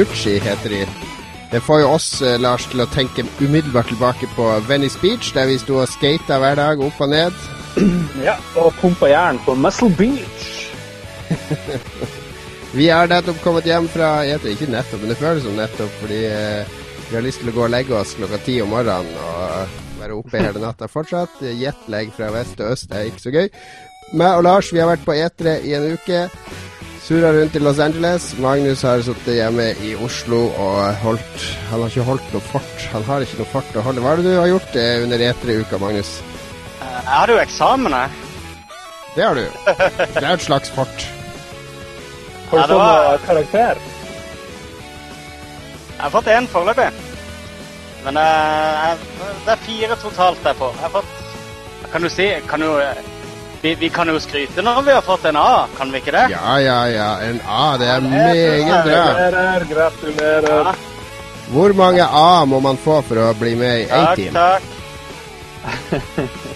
Gucci, heter de. Det får jo oss, uh, Lars, til å tenke umiddelbart tilbake på Venice Beach, der vi sto og skata hver dag, opp og ned. Ja, og pumpa jern på Muscle Beach. vi har nettopp kommet hjem fra Eter, ikke nettopp, men det føles som nettopp, fordi uh, vi har lyst til å gå og legge oss klokka ti om morgenen og være oppe hele natta fortsatt. Jetlag fra vest til øst er ikke så gøy. Meg og Lars vi har vært på etere i en uke. Surra rundt i Los Angeles. Magnus har sittet hjemme i Oslo og holdt Han har ikke holdt noe fart. Han har ikke noe fart å holde. Hva er det du har gjort under E3-uka, Magnus? Jeg hadde jo eksamen, jeg. Det har du. Det er et slags fart. Har du fått karakter? Jeg har fått én foreløpig. Men eh, jeg, det er fire totalt jeg får. Jeg har fått Kan du si kan jo, vi, vi kan jo skryte når vi har fått en A, kan vi ikke det? Ja, ja, ja. En A. Det er meget bra. Gratulerer, gratulerer. Ja, Hvor mange A må man få for å bli med i takk, A-team? takk.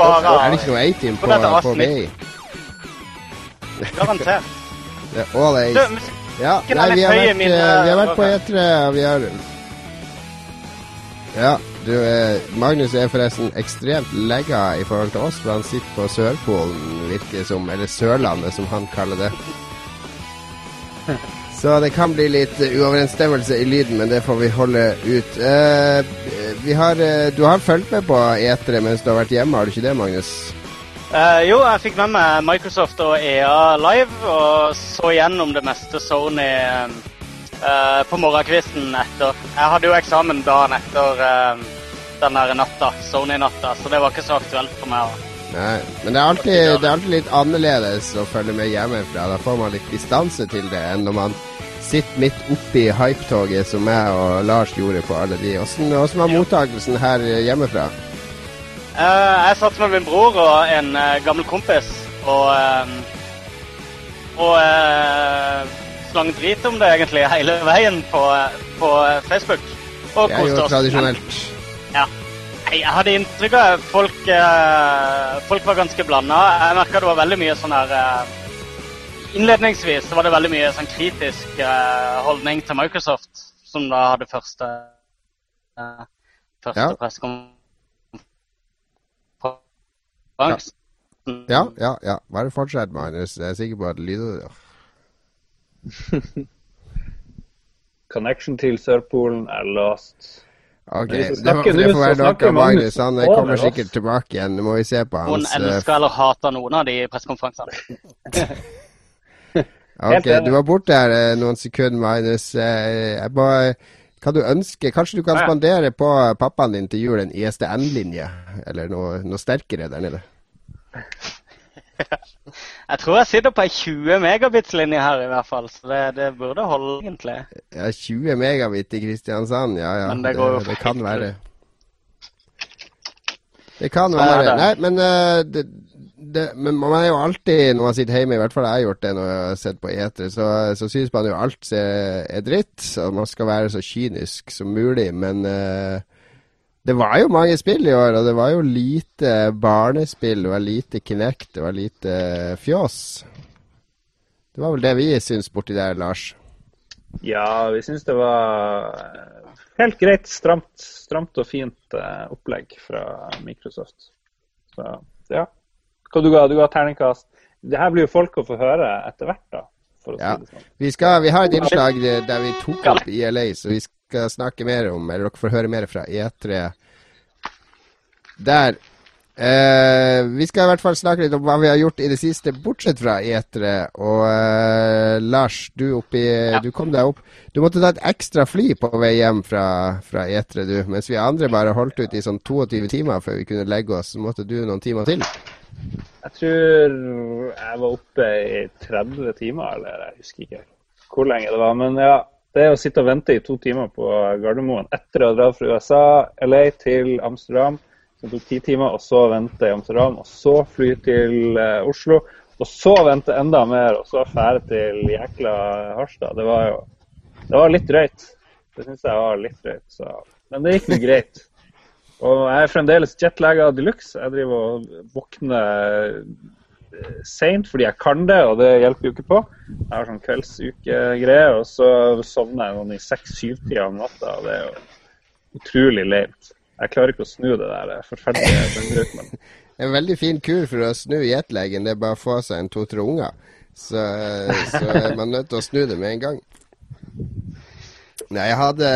Bare Er det ikke noe A-team på, på Asmik. Garantert. Det er all A's. Ja, nei, vi har vært, eh, vi har vært på ører. E3, vi har Ja, du, eh, Magnus er forresten ekstremt legga i forhold til oss, for han sitter på Sørpolen, virker som. Eller Sørlandet, som han kaller det. Så det kan bli litt uoverensstemmelse i lyden, men det får vi holde ut. Uh, vi har, uh, du har fulgt med på E3 mens du har vært hjemme, har du ikke det, Magnus? Uh, jo, jeg fikk med meg Microsoft og EA live, og så gjennom det meste Sony eh, på morgenkvisten etter. Jeg hadde jo eksamen dagen etter uh, den der natta, Sony-natta, så det var ikke så aktuelt for meg. Nei, men det er, alltid, det er alltid litt annerledes å følge med hjemmefra. Da får man litt distanse til det enn når man sitter midt oppi hypetoget som jeg og Lars gjorde på alle de. Åssen var mottakelsen her hjemmefra? Uh, jeg satt med min bror og en gammel kompis og og slang drit om det egentlig hele veien på, på Facebook. Og Det er jo tradisjonelt. Ja. Jeg hadde inntrykk av at folk, eh, folk var ganske blanda. Jeg merka det var veldig mye sånn her eh, Innledningsvis var det veldig mye sånn kritisk eh, holdning til Microsoft, som da hadde første, første Ja. pressekonferanse. Ja, ja, ja. Bare fortsett, Magnus. Jeg er sikker på at lyder Connection til Sørpolen er lost. Ok, det, må, det får være nok av Magnus. Han kommer oss. sikkert tilbake igjen. Nå må vi se på hans Hun elsker eller hater noen av de pressekonferansene. Ok, du var borte her eh, noen sekunder, Magnus. Eh, Jeg bare kan du ønske Kanskje du kan spandere på pappaen din til jul en ISDN-linje? Eller noe, noe sterkere der nede? Jeg tror jeg sitter på ei 20 megabits-linje her, i hvert fall. Så det, det burde holde, egentlig. Ja, 20 megabit i Kristiansand, ja ja. Men det går jo det, kan være. Det kan Sånn være. Nei, men eh, det, det, men man er jo alltid, når man sitter hjemme, i hvert fall jeg har gjort det når jeg har sett på eter, så, så syns man jo alt er dritt, og man skal være så kynisk som mulig, men eh, det var jo mange spill i år, og det var jo lite barnespill, det var lite Kinect, det var lite fjås. Det var vel det vi syns borti der, Lars. Ja, vi syns det var helt greit stramt, stramt og fint eh, opplegg fra Microsoft. Så ja. Hva du ga du? ga terningkast. Det her blir jo folk å få høre etter hvert, da. Ja. si sånn. Vi, skal, vi har et innslag der der vi tok opp ILA, så vi skal snakke mer om Eller dere får høre mer fra E3 der. Eh, vi skal i hvert fall snakke litt om hva vi har gjort i det siste, bortsett fra E3. Og eh, Lars, du, oppi, du kom deg opp. Du måtte ta et ekstra fly på vei hjem fra, fra E3, du. Mens vi andre bare holdt ut i sånn 22 timer før vi kunne legge oss. Så måtte du noen timer til. Jeg tror jeg var oppe i 30 timer, eller jeg husker ikke hvor lenge det var. Men ja, det å sitte og vente i to timer på Gardermoen etter å ha dratt fra USA, LA til Amsterdam, som tok ti timer, og så vente i Amsterdam, og så fly til uh, Oslo, og så vente enda mer, og så fære til jækla Harstad. Det var jo det var litt drøyt. Det syns jeg var litt drøyt. Så. Men det gikk nå greit. Og jeg er fremdeles jetlagga de luxe. Jeg driver og våkner seint fordi jeg kan det, og det hjelper jo ikke på. Jeg har sånn kveldsuke-greie, og så sovner jeg noen i seks-syv-tida om natta, og det er jo utrolig leit. Jeg klarer ikke å snu det der forferdelige døgnrytmen. En veldig fin kur for å snu jetlegen, det er bare å få seg en to-tre unger. Så, så er man nødt til å snu det med en gang. Nei, jeg hadde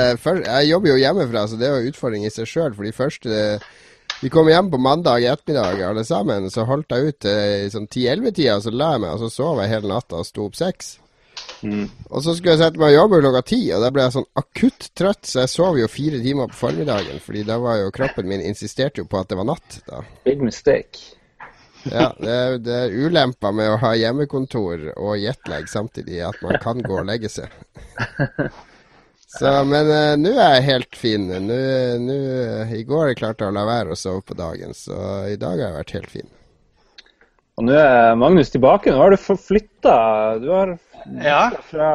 Jeg jobber jo hjemmefra, så det er jo en utfordring i seg sjøl. For de første Vi kom hjem på mandag ettermiddag alle sammen. Så holdt jeg ut i sånn 10-11-tida, så la jeg meg, og så sov jeg hele natta og sto opp seks. Mm. Og så skulle jeg sette meg og jobbe klokka ti, og da ble jeg sånn akutt trøtt, så jeg sov jo fire timer på formiddagen. Fordi da var jo kroppen min insisterte jo på at det var natt. da Big mistake. Ja, det er, det er ulemper med å ha hjemmekontor og jetlag samtidig, at man kan gå og legge seg. Så, men uh, nå er jeg helt fin. Nå, nå, I går klarte jeg å la være å sove på dagen, så i dag har jeg vært helt fin. Og nå er Magnus tilbake. Nå har du flytta. Du har Ja. fra,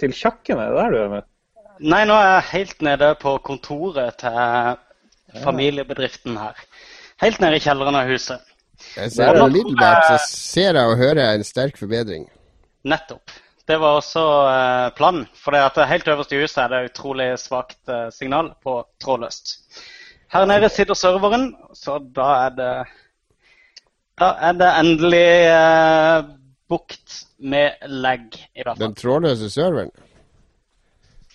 til kjøkkenet. Det er der du er med. Nei, nå er jeg helt nede på kontoret til familiebedriften her. Helt nede i kjelleren av huset. Jeg ser umiddelbart så ser jeg og hører jeg en sterk forbedring. Nettopp. Det var også eh, planen. For det at helt øverst i huset er det utrolig svakt eh, signal på trådløst. Her nede sitter serveren, så da er det Da er det endelig eh, bukt med lag, i hvert fall. Den trådløse serveren.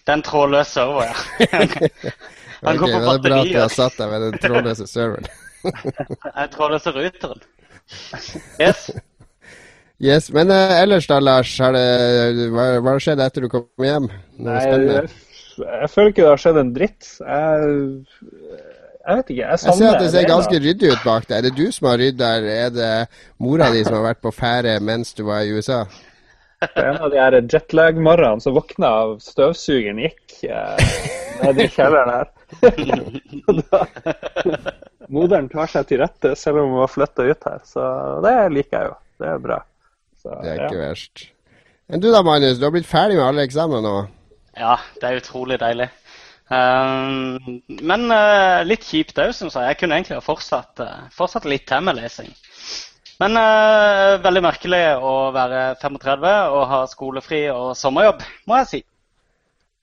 Den trådløse server, ja. Han går på det er bra at du har satt deg ved den trådløse serveren. Den trådløse ruteren. Yes. Yes, Men uh, ellers da, Lars, det, hva, hva har skjedd etter du kom hjem? Nei, jeg, jeg føler ikke det har skjedd en dritt. Jeg, jeg vet ikke. Jeg Jeg ser at det ser det, ganske ryddig ut bak deg. Er det du som har rydda, eller er det mora di som har vært på ferde mens du var i USA? På en av de her jetlag-morgenene så våkna av støvsugeren gikk eh, ned i kjelleren her. Da, moderen tar seg til rette selv om hun har flytta ut her, så det liker jeg jo. Det er bra. Så, Det er ja. ikke verst. Men du da, Magnus. Du har blitt ferdig med alle eksamener nå. Ja, det er utrolig deilig. Um, men uh, litt kjipt òg, syns jeg. Jeg kunne egentlig ha fortsatt, uh, fortsatt litt til med lesing. Men eh, veldig merkelig å være 35 og ha skolefri og sommerjobb, må jeg si.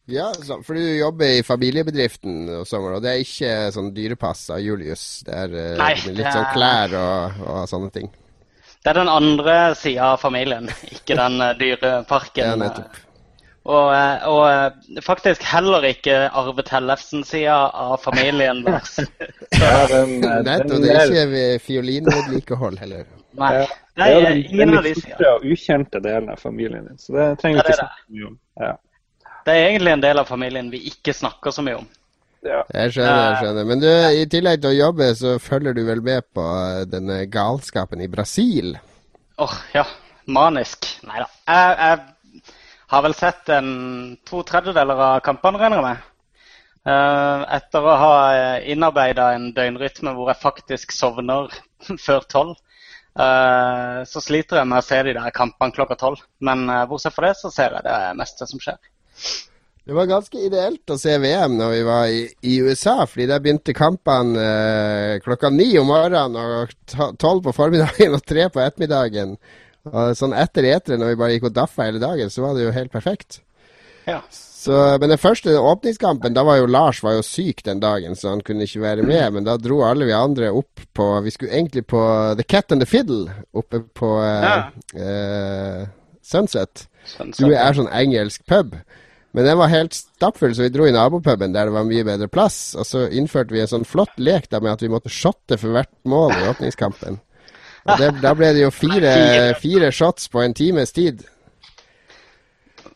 Ja, så, for du jobber i familiebedriften og sommer, og det er ikke sånn dyrepass av Julius. Det er Nei, litt det sånn klær og, og sånne ting. Det er den andre sida av familien, ikke den dyre dyreparken. Ja. Og, eh, og eh, faktisk heller ikke Arve Tellefsen-sida av familien Lars. Ja, den, eh, Nettopp. Det er ikke ved fiolinvedlikehold heller. Nei, det er den ingen av de sidene. store og ukjente delen av familien din, så det trenger vi ikke snakke så mye om. Ja. Det er egentlig en del av familien vi ikke snakker så mye om. Ja. Jeg skjønner, jeg skjønner. Men du, i tillegg til å jobbe, så følger du vel med på eh, denne galskapen i Brasil? Åh, ja. Manisk. Nei da. Jeg, jeg har vel sett en to tredjedeler av kampene, regner jeg med. Eh, etter å ha innarbeida en døgnrytme hvor jeg faktisk sovner før tolv, eh, så sliter jeg med å se de der kampene klokka tolv. Men eh, bortsett fra det, så ser jeg det meste som skjer. Det var ganske ideelt å se VM når vi var i, i USA, fordi der begynte kampene eh, klokka ni om morgenen og tolv på formiddagen og tre på ettermiddagen. Og sånn etter etere, når vi bare gikk og daffa hele dagen, så var det jo helt perfekt. Ja. Så, men den første åpningskampen, da var jo Lars var jo syk den dagen, så han kunne ikke være med. Men da dro alle vi andre opp på Vi skulle egentlig på The Cat and the Fiddle oppe på eh, Ja. eh, Sunset. Sunset. Du er sånn engelsk pub. Men den var helt stappfull, så vi dro i nabopuben der det var mye bedre plass. Og så innførte vi en sånn flott lek da med at vi måtte shotte for hvert mål i åpningskampen. Og det, da ble det jo fire, fire shots på en times tid.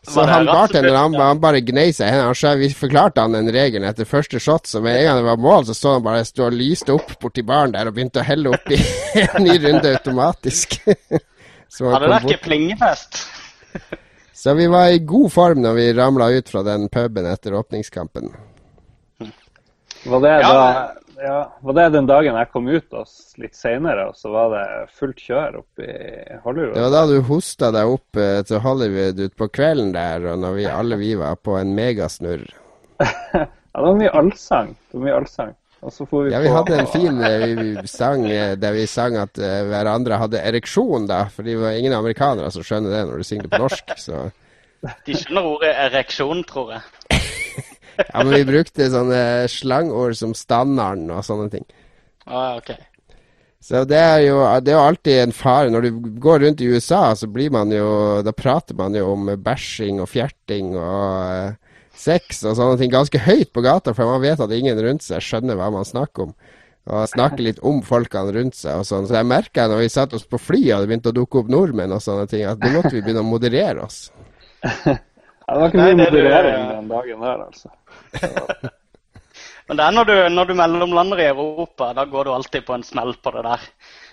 Så han bartenderen han, han bare gnei seg i. Vi forklarte han den regelen etter første shot, så med en gang det var mål, så så han bare stå og lyste opp borti baren der og begynte å helle opp i en ny runde automatisk. Så han Hadde bort. ikke plingefest? Så vi var i god form når vi ramla ut fra den puben etter åpningskampen. Var, det Ja, da, ja, var det den dagen jeg kom ut oss litt senere, og så var det fullt kjør oppe i Hollywood? Det var da du hosta deg opp eh, til Hollywood utpå kvelden der, og når vi alle vi var på en megasnurr. Ja, det var mye allsang. Det var mye allsang. Og så får vi Ja, vi på- hadde en fin eh, sang eh, der vi sang at eh, hverandre hadde ereksjon, da. For det var ingen amerikanere som skjønner det når du synger det på norsk. Så De skjønner ordet ereksjon, tror jeg. ja, men vi brukte sånne slangord som standarden og sånne ting. Ah, ok. Så det er jo det er jo alltid en fare. Når du går rundt i USA, så blir man jo Da prater man jo om bæsjing og fjerting og sex og sånne ting ganske høyt på gata, for man vet at ingen rundt seg skjønner hva man snakker om. Og snakker litt om folkene rundt seg og sånn. Så jeg merka når vi satte oss på flyet og det begynte å dukke opp nordmenn og sånne ting, at nå måtte vi begynne å moderere oss. Ja, det var ikke mye er moderering den dagen der, altså. Men det er når du, når du mellomlander i Europa, da går du alltid på en smell på det der.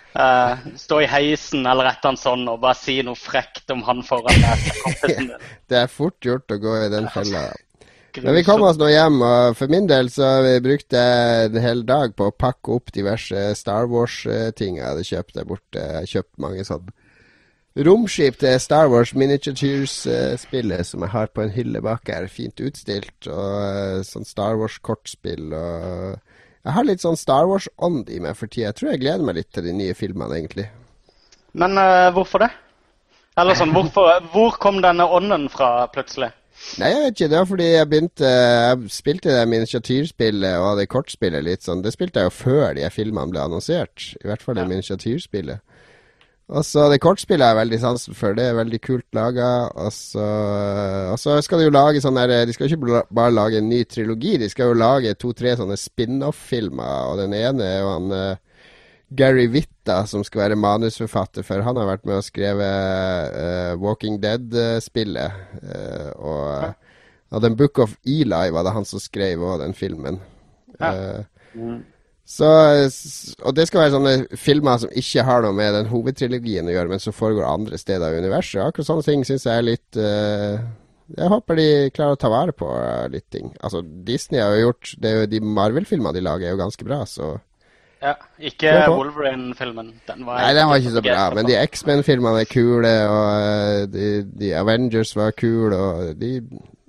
Uh, stå i heisen eller et eller annet sånt og bare si noe frekt om han foran deg. Det er fort gjort å gå i den fella. Men vi kom oss nå hjem, og for min del så brukte jeg en hel dag på å pakke opp diverse Star Wars-ting jeg hadde kjøpt der borte. Jeg har kjøpt mange sånn romskip til Star Wars Miniatures-spillet som jeg har på en hylle bak her. Fint utstilt, og eh, sånn Star Wars-kortspill og Jeg har litt sånn Star Wars-ånd i meg for tida. Jeg tror jeg gleder meg litt til de nye filmene, egentlig. Men uh, hvorfor det? Eller sånn, hvorfor, hvor kom denne ånden fra plutselig? Nei, jeg vet ikke. Det var fordi jeg begynte Jeg spilte det miniatyrspillet og det kortspillet litt sånn. Det spilte jeg jo før de filmene ble annonsert. I hvert fall det Ja. miniatyrspillet. Og så det kortspillet er veldig sansen for. Det er veldig kult laga. Og så og så skal de jo lage sånn der De skal ikke bare lage en ny trilogi, de skal jo lage to-tre sånne spin-off-filmer. Og den ene er jo han eh, Gary Witta som skal være manusforfatter, for han har vært med å skrevet uh, Walking Dead-spillet. Uh, og og den Book of Eli var det han som skrev òg, den filmen. Ja. Eh, Mm. så, og det skal være sånne filmer som ikke har noe med den hovedtrilogien å gjøre, men som foregår andre steder i universet. Akkurat sånne ting syns jeg er litt uh, Jeg håper de klarer å ta vare på litt ting. Altså, Disney har jo gjort det er jo De Marvel-filmene de lager, er jo ganske bra, så Ja, Ikke Wolverine-filmen. Den var Nei, den var ikke så bra, men de X-Men-filmene er kule, og eh, de, de Avengers var kule, og de,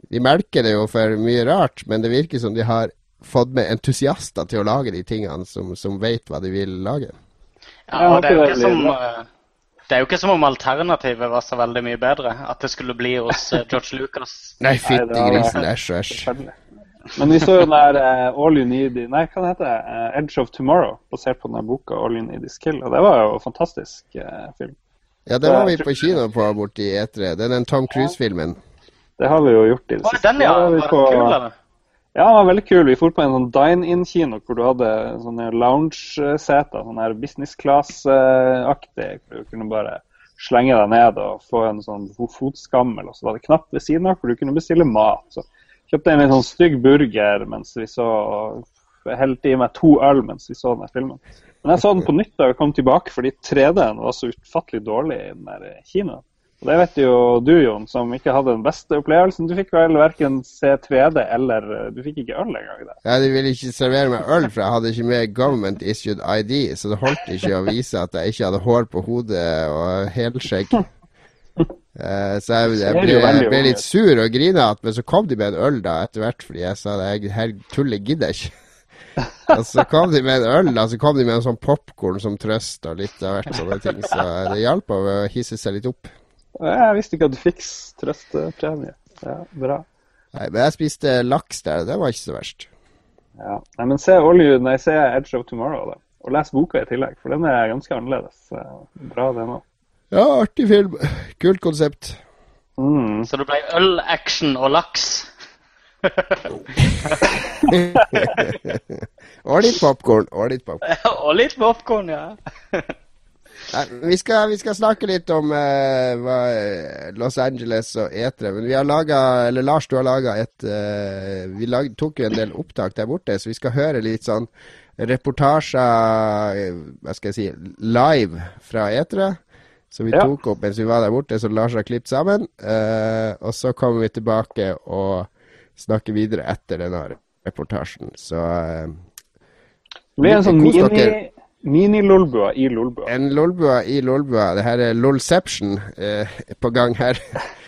de melker det jo for mye rart, men det virker som de har fått med entusiaster til å lage de tingene som, som vet hva de vil lage. Ja, og det er jo ikke som eh, det er jo ikke som om alternativet var så veldig mye bedre. At det skulle bli hos eh, George Lucas. Nei, Nei, fytti grisen, æsj og æsj. Men vi så jo den der eh, All You Need i Nei, hva heter det? Eh, Edge of Tomorrow, basert på den der boka All You Need Is Kill. Og det var jo en fantastisk eh, film. Ja, det var vi på kino på borti E3. Det er den Tom Cruise-filmen. Det har vi jo gjort i det siste. den, ja. Var den kul, eller? Ja, den var veldig kul. Vi dro på en sånn dine-in-kino hvor du hadde sånne lounge-seter. Sånn her business class-aktig. Hvor du kunne bare slenge deg ned og få en sånn fotskammel. Og så var det knapp ved siden av hvor du kunne bestille mat. Så kjøpte en litt sånn stygg burger mens vi så helte i meg to øl mens vi så den filmen. Men jeg så den på nytt da jeg kom tilbake fordi 3D-en var så utfattelig dårlig i den der kinoen. Og det vet jo du, Jon, som ikke hadde den beste opplevelsen. Du fikk vel verken se 3D eller Du fikk ikke øl engang der. Ja, De ville ikke servere meg øl, for jeg hadde ikke med government issued ID, så det holdt ikke å vise at jeg ikke hadde hår på hodet og helskjegg. Eh, så jeg, jeg, ble, jeg ble litt sur og grinete, men så kom de med en øl da etter hvert, fordi jeg sa at her tullet gidder ikke. Og så kom de med en øl, da, så kom de med en sånn popkorn som trøst og litt av hvert sånne ting. Så det hjalp å hisse seg litt opp. Jeg visste ikke at du fikk trøstepremie. Ja, bra. Nei, men jeg spiste laks der, det var ikke så verst. Ja. Nei, men se, All nei, se Edge of Tomorrow, da. Og les boka i tillegg, for den er ganske annerledes. Eh, Bra, den òg. Ja, artig film. Kult konsept. Mm. Så det ble øl, action og laks. og litt popkorn. Og litt popcorn. og litt popkorn, ja. Nei, vi, skal, vi skal snakke litt om eh, hva, Los Angeles og etere. Men vi har laga Eller Lars, du har laga et eh, Vi lag, tok jo en del opptak der borte, så vi skal høre litt sånn reportasjer eh, Hva skal jeg si live fra etere. Som vi Ja. tok opp mens vi var der borte, som Lars har klippet sammen. Eh, og så kommer vi tilbake og snakker videre etter denne reportasjen. Så eh, Det blir en sånn mini, mini-lolbua i lolbua. En lolbua i lolbua. Det her er lolception eh, på gang her.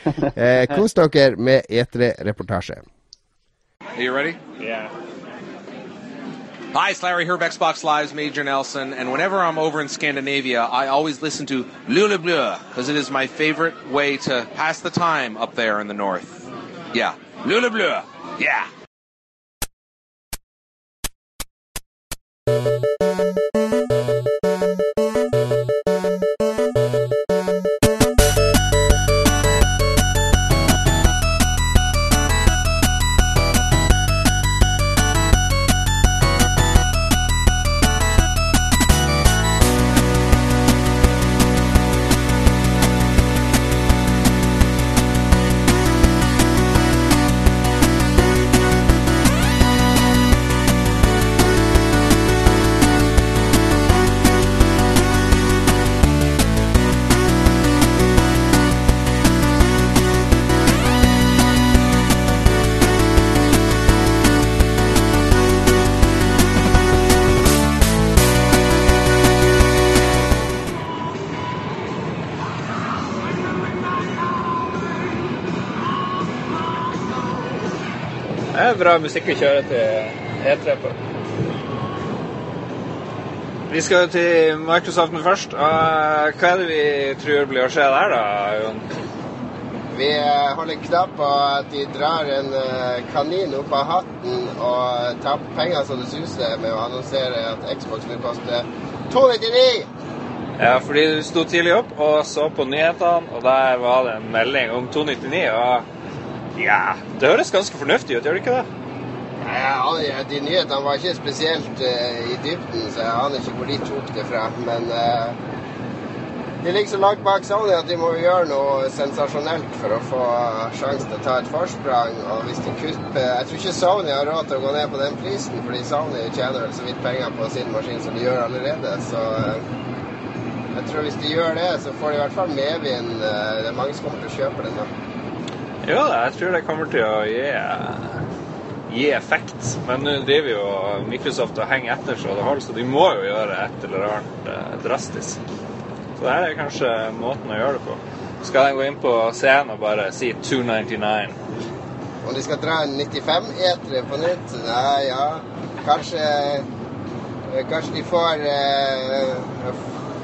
eh, kos dere med E3-reportasje. Are you ready? Yeah. Hi, it's Larry Herb, Xbox Live's Major Nelson, and whenever I'm over in Scandinavia, I always listen to Lule Bleu, because it is my favorite way to pass the time up there in the north. Yeah, Lule Bleu, yeah. Bra musikk å kjøre til E3 på. Vi skal jo til Microsoft med først. Og hva er det vi tror blir å skje der, da, Jon? Vi eh, holder knapp på at de drar en eh, kanin opp av hatten og tar penger så det suser med å annonsere at Xbox vil koste 299! Ja, fordi du sto tidlig opp og så på nyhetene, og der var det en melding om 299. Og ja, det høres ganske fornuftig ut, gjør det ikke det? Ja, De nyhetene var ikke spesielt uh, i dybden, så jeg aner ikke hvor de tok det fra. Men uh, de ligger så langt bak Sony at de må gjøre noe sensasjonelt for å få sjansen til å ta et forsprang. Og hvis de kutter Jeg tror ikke Sony har råd til å gå ned på den prisen, fordi Sony tjener vel så vidt penger på sin maskin som de gjør allerede. Så uh, jeg tror hvis de gjør det, så får de i hvert fall medvind. Det er mange som kommer til å kjøpe den. da. Jo da, jeg tror det kommer til å gi, gi effekt. Men nå driver jo Microsoft og henger etter så det holder, så de må jo gjøre et eller annet eh, drastisk. Så det her er kanskje måten å gjøre det på. Skal jeg gå inn på scenen og bare si 299? Om de skal dra en 95-etere på nytt? Nei, ja. Kanskje eh, Kanskje de får eh,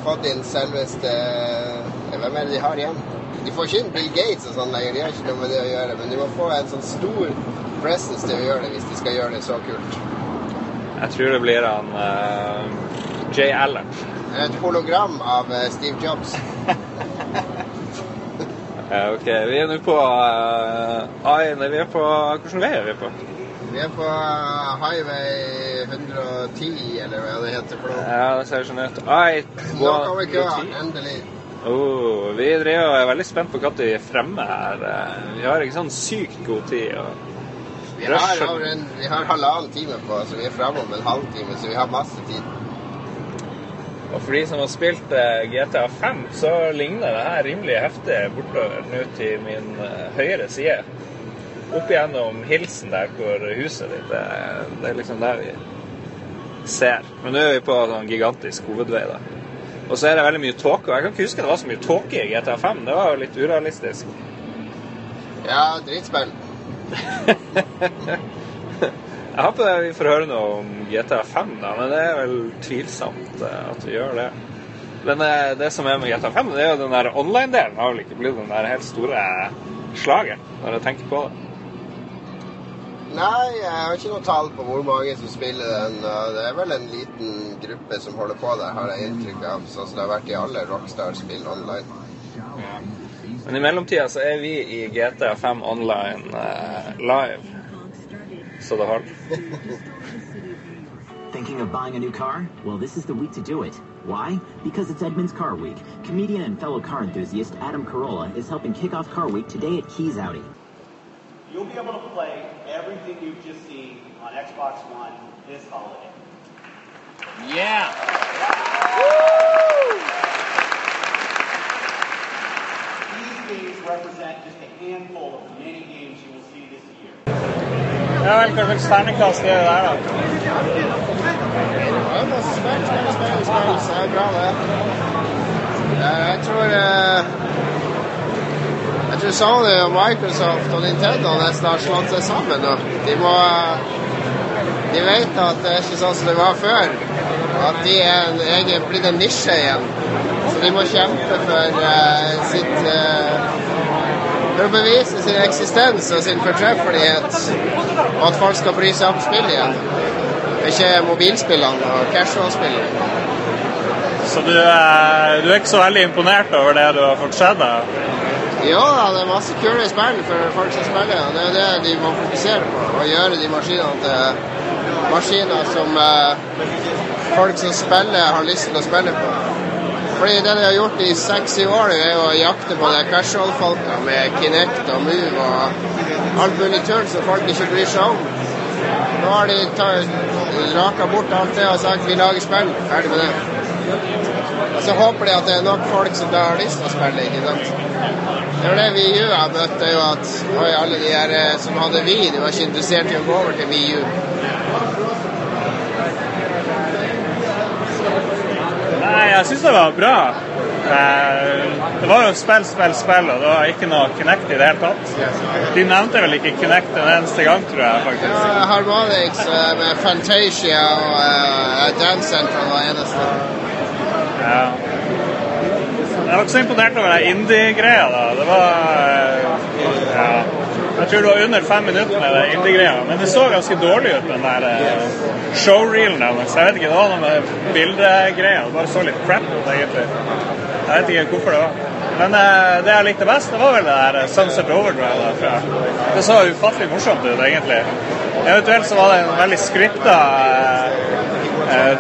fått inn selveste eh, Hvem er det de har igjen? De får ikke inn Bill Gates og sånn lenger, de har ikke noe med det å gjøre. Men de må få en sånn stor presence til å gjøre det, hvis de skal gjøre det så kult. Jeg tror det blir han uh, Jay Allen. Et hologram av uh, Steve Jobs. Ja, ok, vi er nå på uh, Ai, nei, vi er på Hvilken vei er vi på? Vi er på eh, Highway 110, eller hva det heter for noe. Ja, det ser sånn ut. Nå kommer vi 110. endelig. Oh, vi driver og er veldig spent på når vi er fremme her. Vi har ikke sånn sykt god tid. Vi har, en, vi har halvannen time på oss, så vi er fremme om en halvtime, så vi har masse tid. Og for de som har spilt eh, GTA 5, så ligner det her rimelig heftig bortover nå til min eh, høyre side. Opp igjennom hilsen der hvor huset ditt er. Det er liksom der vi ser. Men nå er vi på en sånn gigantisk hovedvei, da. Og så er det veldig mye tåke. Jeg kan ikke huske det var så mye tåke i GTA 5. Det var jo litt urealistisk. Ja, dritspill. Jeg håper vi får høre noe om GTA 5, da, men det er vel tvilsomt eh, at vi gjør det. Men eh, det som er med GTA 5, det er jo den der online-delen har vel ikke blitt den der helt store slaget, når jeg tenker på det. Nei, jeg har ikke noe tall på hvor mange som spiller den. Det er vel en liten gruppe som holder på der, har jeg inntrykk av. Sånn som det har vært i alle Rockstar-spill online. Men i mellomtida så er vi i GTA 5 online uh, live. Så det holder. Thinking of buying a new car? Well, this is the week to do it. Why? Because it's Edmunds Car Week. Comedian and fellow car enthusiast Adam Carolla is helping kick off Car Week today at Keys Audi. You'll be able to play everything you've just seen on Xbox One this holiday. Yeah. These games represent just a handful of the many games you will see this year. Ja vel, hva slags terningkast er det der, da? Ja, masse så er det Microsoft og Nintendo nesten har slått seg sammen. nå. De må eh, de vet at det er ikke sånn som det var før. At de er en egen, blitt en nisje igjen. Så de må kjempe for uh, sitt uh, For å bevise sin eksistens og sin fortreffelighet. Og at folk skal bry seg om spill igjen. Ikke mobilspillene og casual-spillene. Så du, du er ikke så veldig imponert over det du har fått sett? Ja det er masse kule spill for folk som spiller. og Det er det de må fokusere på. Å gjøre de maskinene til maskiner som eh, folk som spiller, har lyst til å spille på. Fordi det de har gjort i seks-syv år, er å jakte på de casual-folka med Kinect og Move og alt mulig tull som folk ikke bryr seg om. Nå har de raka bort alt det og sagt vi lager spill. Ferdig med det. Og så håper de at det er nok folk som da har lyst til å spille, ikke sant. Det var det VU jeg møtt, er jo at oi, alle de her eh, som hadde Vi, de var ikke interessert i å gå over til VU. Nei, jeg syns det var bra. Eh, Det var jo spill, spill, spill, og det var ikke noe Kinect i det hele tatt. De nevnte vel ikke Kinect en eneste gang, tror jeg faktisk. Ja, Harmonix eh, med Fantasia og uh, Dance Central var eneste. Ja. Jeg var ikke så imponert over den indie-greia. da. Det var eh, ja. Jeg tror det var under fem minutter med den indie-greia. Men det så ganske dårlig ut, den der eh, showreelen deres. Jeg vet ikke, det var noe med bildegreia. Det bare så litt crap ut, egentlig. Jeg vet ikke hvorfor det var. Men eh, det jeg likte best, det var vel det der eh, Sunset Overdrive. Da, tror jeg. Det så ufattelig morsomt ut, egentlig. Eventuelt så var det en veldig skripta eh,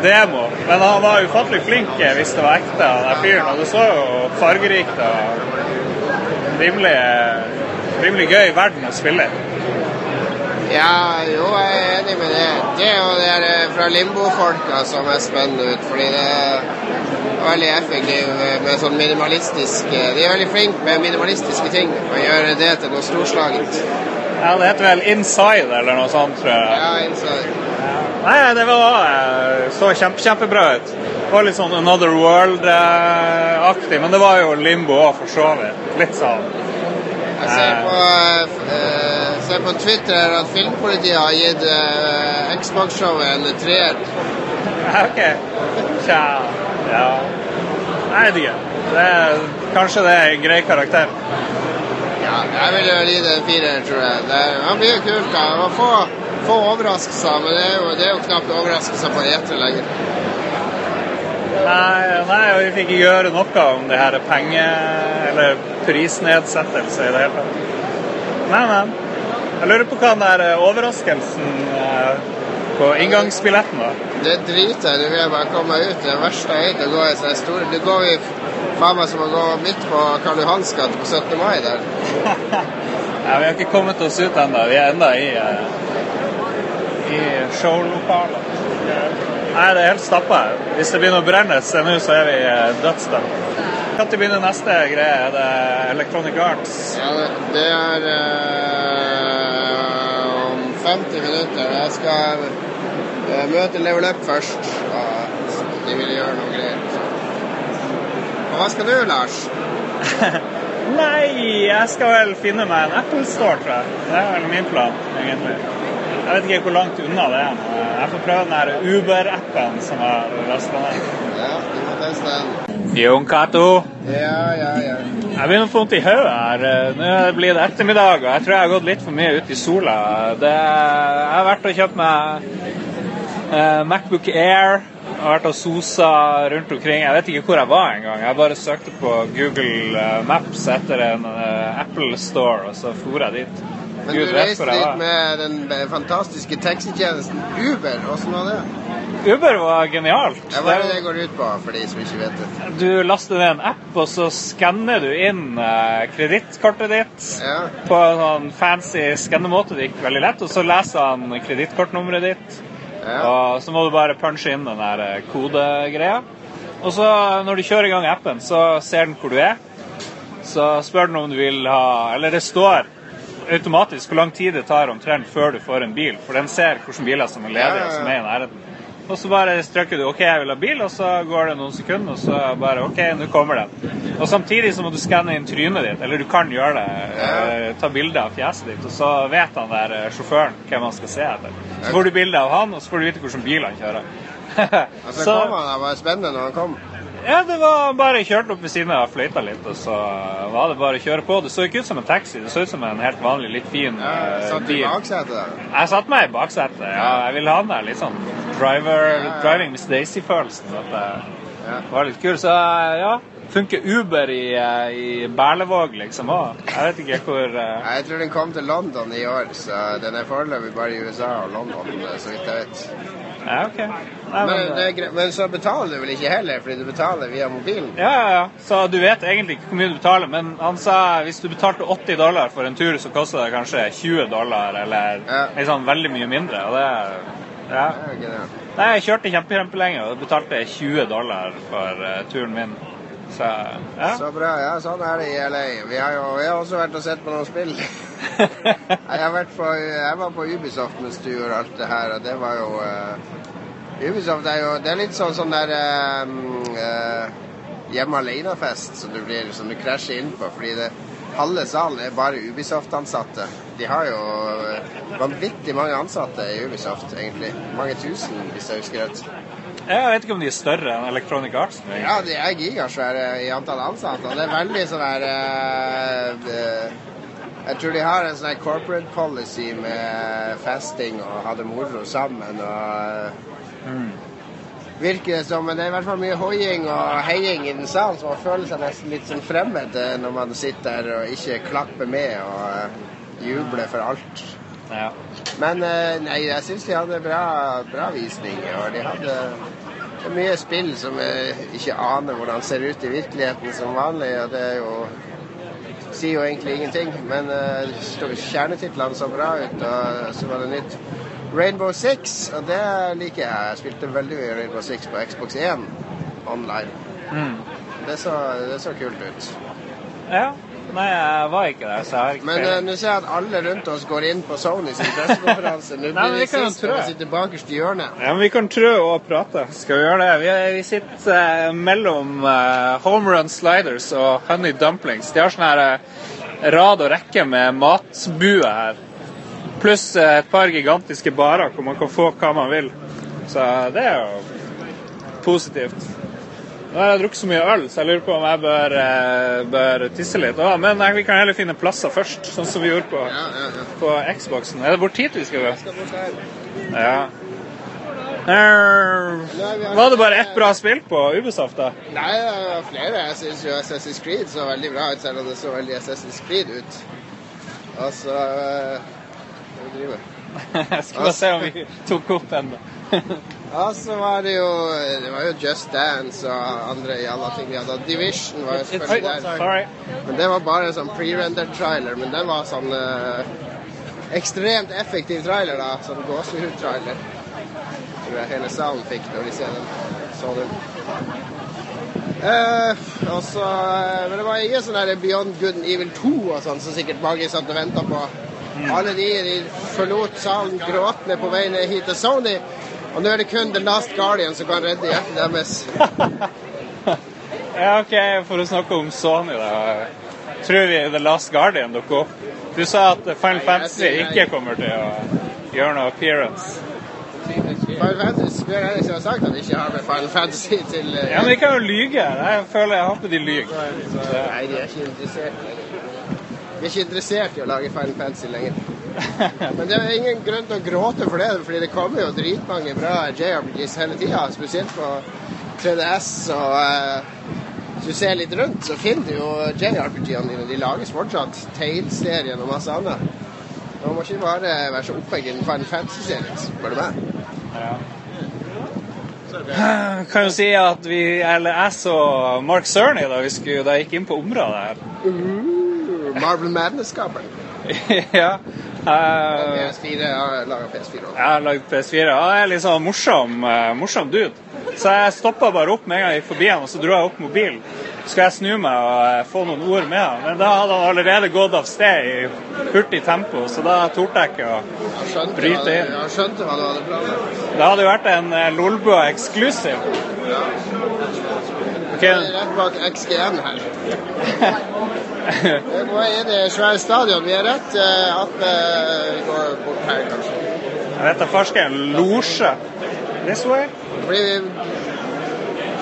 demo. Men han var ufattelig flink eh, hvis det var ekte, han der fyren. Og det så jo fargerikt og rimelig, eh, rimelig gøy verden å spille i. Ja, jo, jeg er enig med det. Det er jo eh, fra limbo-folka som er spennende ut, fordi det er veldig effektivt med sånn minimalistisk eh, De er veldig flinke med minimalistiske ting og gjøre det til noe storslagent. Ja, det heter vel Inside eller noe sånt, tror jeg. Ja, inside. Nei, det var, eh, så kjempe, kjempebra ut. Det var litt sånn Another World-aktig, men det var jo limbo òg, for så vidt. Litt sånn. Jeg ser på, eh, ser på Twitter at Filmpolitiet har gitt eh, Xbox-showet en treer. OK. Tja, ja. Nei, jeg vet ikke. Det er, kanskje det er en grei karakter. Ja, jeg vil jo gi det en firer, tror jeg. Det, det blir kult. da. Man får få overraskelser, men det er jo, det er jo knapt overraskelser på etere lenger. Nei, nei, vi fikk ikke gjøre noe om det her penge- eller prisnedsettelse i det hele tatt. Nei, men. Jeg lurer på hva den der eh, overraskelsen eh, på inngangsbilletten var. Det driter jeg i. Du vil bare komme ut. Det verste jeg vet, å gå i sånne store Du går i faen meg som å gå midt på Karl Johans gate på 17. mai der. Ja, vi har ikke kommet oss ut ennå. Vi er ennå i, eh, i showlokalet. Nei, det er helt stappa her. Hvis det begynner å brenne nå, så er vi eh, dødsdømt. Når begynner neste greie? Er det Electronic Arts? Ja, det- det er eh, om 50 minutter. Jeg skal eh, møte Level Up først. Og de vil gjøre noe greier. Og hva skal du, Lars? Nei, jeg skal vel finne meg en Apple Store, tror jeg. Det er vel min plan, egentlig. Jeg vet ikke hvor langt unna det er. Jeg får prøve den her Uber-appen som er lasta ned. Ja, du må teste den. Jon Cato. Ja, ja, ja. Jeg begynner å få vondt i hodet her. Nå blir det ettermiddag, og jeg tror jeg har gått litt for mye ut i sola. Det, jeg har vært og kjøpt meg eh, Macbook Air. Jeg har vært og sosa rundt omkring. Jeg vet ikke hvor jeg var engang. Jeg bare søkte på Google eh, Maps etter en eh, Apple Store, og så for jeg dit. Men Gud du reiste dit med den eh, fantastiske taxitjenesten Uber. Åssen var det? Uber var genialt. Ja, hva er det det går ut på, for de som ikke vet det? Du laster ned en app, og så skanner du inn eh, kredittkortet ditt. Ja. på en sånn fancy skannemåte. Det gikk veldig lett. Og så leser han kredittkortnummeret ditt. ja. Og så må du bare punche inn den der eh, kodegreia. Og så når du kjører i gang appen, så ser den hvor du er. Så spør den om du vil ha Eller det står automatisk hvor lang tid det tar omtrent før du får en bil. For den ser hvilke biler som er ledige, og som er i nærheten. Og så bare trykker du OK, jeg vil ha bil, og så går det noen sekunder, og så bare OK, nå kommer den. Og samtidig så må du skanne inn trynet ditt, eller du kan gjøre det. eh, ta bilde av fjeset ditt, og så vet han der eh, sjåføren hvem han skal se etter. Så får du bilde av han, og så får du vite hvilken bil han kjører. Altså, så, kom han, det var spennende når han kom. Ja, det var bare kjørt opp ved siden av, fløyta litt, og så var det bare å kjøre på. Det så ikke ut som en taxi, det så ut som en helt vanlig, litt fin Ja, satt satt i bil. baksetet der. Jeg satte meg i baksetet. Ja, jeg ville ha den der litt sånn driver, Ja, driving Miss Daisy-følelsen. At det Ja. var litt kul. Så ja, funker Uber i, eh, i Berlevåg liksom òg. Jeg vet ikke hvor uh... Jeg tror den kom til London i år, så den er foreløpig bare i USA og London, så vidt jeg vet. Ja, OK. Nei, Men, men, det er men så betaler du vel ikke heller, fordi du betaler via mobilen? ja, ja, ja. Så du vet egentlig ikke hvor mye du betaler, men han sa hvis du betalte 80 dollar for en tur, så koster det kanskje 20 dollar, eller Ja. liksom veldig mye mindre. Og det ja. Det er. Nei, jeg kjørte kjempe, kjempelenge og betalte 20 dollar for uh, turen min. Så ja. Så bra. Ja, sånn er det i LA. Vi har jo vi har også vært og sett på noen spill. Jeg, har vært på, jeg var på Ubisoft mens du gjorde alt det her, og det var jo uh, Ubisoft er jo Det er litt sånn sånn der um, uh, hjemme alene-fest som du blir som du krasjer inn på, fordi det halve salen er bare Ubisoft-ansatte. De har jo vanvittig mange ansatte i Ubisoft, egentlig. Mange tusen, hvis jeg husker rett. Jeg vet ikke om de er større enn Electronic Arts. men- Ja, de er gigasvære i antall ansatte. og Det er veldig sånn her eh, eh, Jeg tror de har en sånn corporate policy med festing og ha det moro sammen. og mm. Virker det som. Men det er i hvert fall mye hoiing og heiing i den salen, så man føler seg nesten litt sånn fremmed eh, når man sitter der og ikke klapper med og eh, jubler for alt. Ja. Men eh, nei, jeg syns de hadde bra, bra visning. Og de hadde det mye spill som jeg ikke aner hvordan ser ut i virkeligheten som vanlig. Og det jo sier jo egentlig ingenting. Men uh, kjernetitlene så bra ut, og så var det nytt Rainbow Six, og det liker jeg. Jeg spilte veldig mye Rainbow Six på Xbox 1 online. Mm. Det så, det så kult ut. ja. Nei, jeg var ikke der, så jeg har ikke Men uh, nå ser jeg at alle rundt oss går inn på Sony sin pressekonferanse. Nå blir jo sist tro. å sitte bakerst i hjørnet. Ja, men Vi kan trø og prate. Skal vi gjøre det? Vi, vi sitter uh, mellom uh, home run sliders og honey dumplings. De har sånn her rad og rekke med matbue her. Pluss et par gigantiske barer hvor man kan få hva man vil. Så det er jo positivt. Nå har jeg drukket så mye øl, så jeg lurer på om jeg bør, eh, bør tisse litt. Å, men vi kan heller finne plasser først, sånn som vi gjorde på, Ja, ja, ja. på Xboxen. Er det bort hit vi skal gå? Skal bort her. Ja. Uh, Var det bare ett bra spill på Ubisoft, da? Nei, det var flere. Jeg syns jo Assassin's Creed så veldig bra ut, selv om det så veldig Assassin's Creed ut. Og så eh, driver Jeg skal bare se om vi tok opp ennå. Ja, så var det jo Det var jo Just Dance og andre jalla ting vi hadde. Division var jo selvfølgelig der. Men det var bare en sånn pre-rendered trailer. Men den var sånn eh, ekstremt effektiv trailer, da. Sånn gåsehud-trailer. Tror jeg hele salen fikk når de ser den. Så den. Eh, og så eh, Men det var ingen sånn Beyond Good and Evil 2 og sånn som sikkert mange satt og venta på. Alle de, de forlot salen gråtende på vei ned hit til Sony. Og nå er det kun The Last Guardian som kan redde hjertet deres. Ja, OK, for å snakke om Sony, da. Tror vi The Last Guardian dukker opp? Du sa at Final Fantasy ikke kommer til å gjøre noe appearance. Final Fantasy Square jeg har sagt at de ikke har med Final Fantasy til uh, Ja, men de kan jo lyge. Jeg føler jeg håper de lyger. Nei, de er ikke interessert De er ikke interessert i å lage Final Fantasy lenger. Men det er ingen grunn til å gråte for det, fordi det kommer jo dritmange bra JRPGs hele tida. Spesielt på 3DS. Og eh, hvis du ser litt rundt, så finner du jo JRPG-ene dine. De lages fortsatt. Tales-serien og masse annet. Man må ikke bare være så opphengt i den Final Fantasy-serien, spør du meg. Ja. Kan jo si at vi, eller jeg så Mark Cerny da vi skulle, da jeg gikk inn på området her. Uh, Marvel Madness-skaperen. ja. Eh, PS4 har laga PS4 også. Jeg lager PS4. Jeg er litt sånn morsom, eh, morsom dude. Så jeg stoppa bare opp med en gang jeg gikk forbi han, og så dro jeg opp mobilen. Så skal jeg snu meg og eh, få noen ord med han. Men da hadde han allerede gått av sted i hurtig tempo, så da torde jeg ikke å Jeg skjønte, Bryte inn. Han skjønte hva du hadde planlagt. Det hadde jo vært en Lolbua exclusive. Ja. Ok, Jeg er rett bak XGN her. Vi er i svære stadion. Vi er rett uh, attmed Vi går bort her, kanskje. Dette da farsker en losje. This way? Blir vi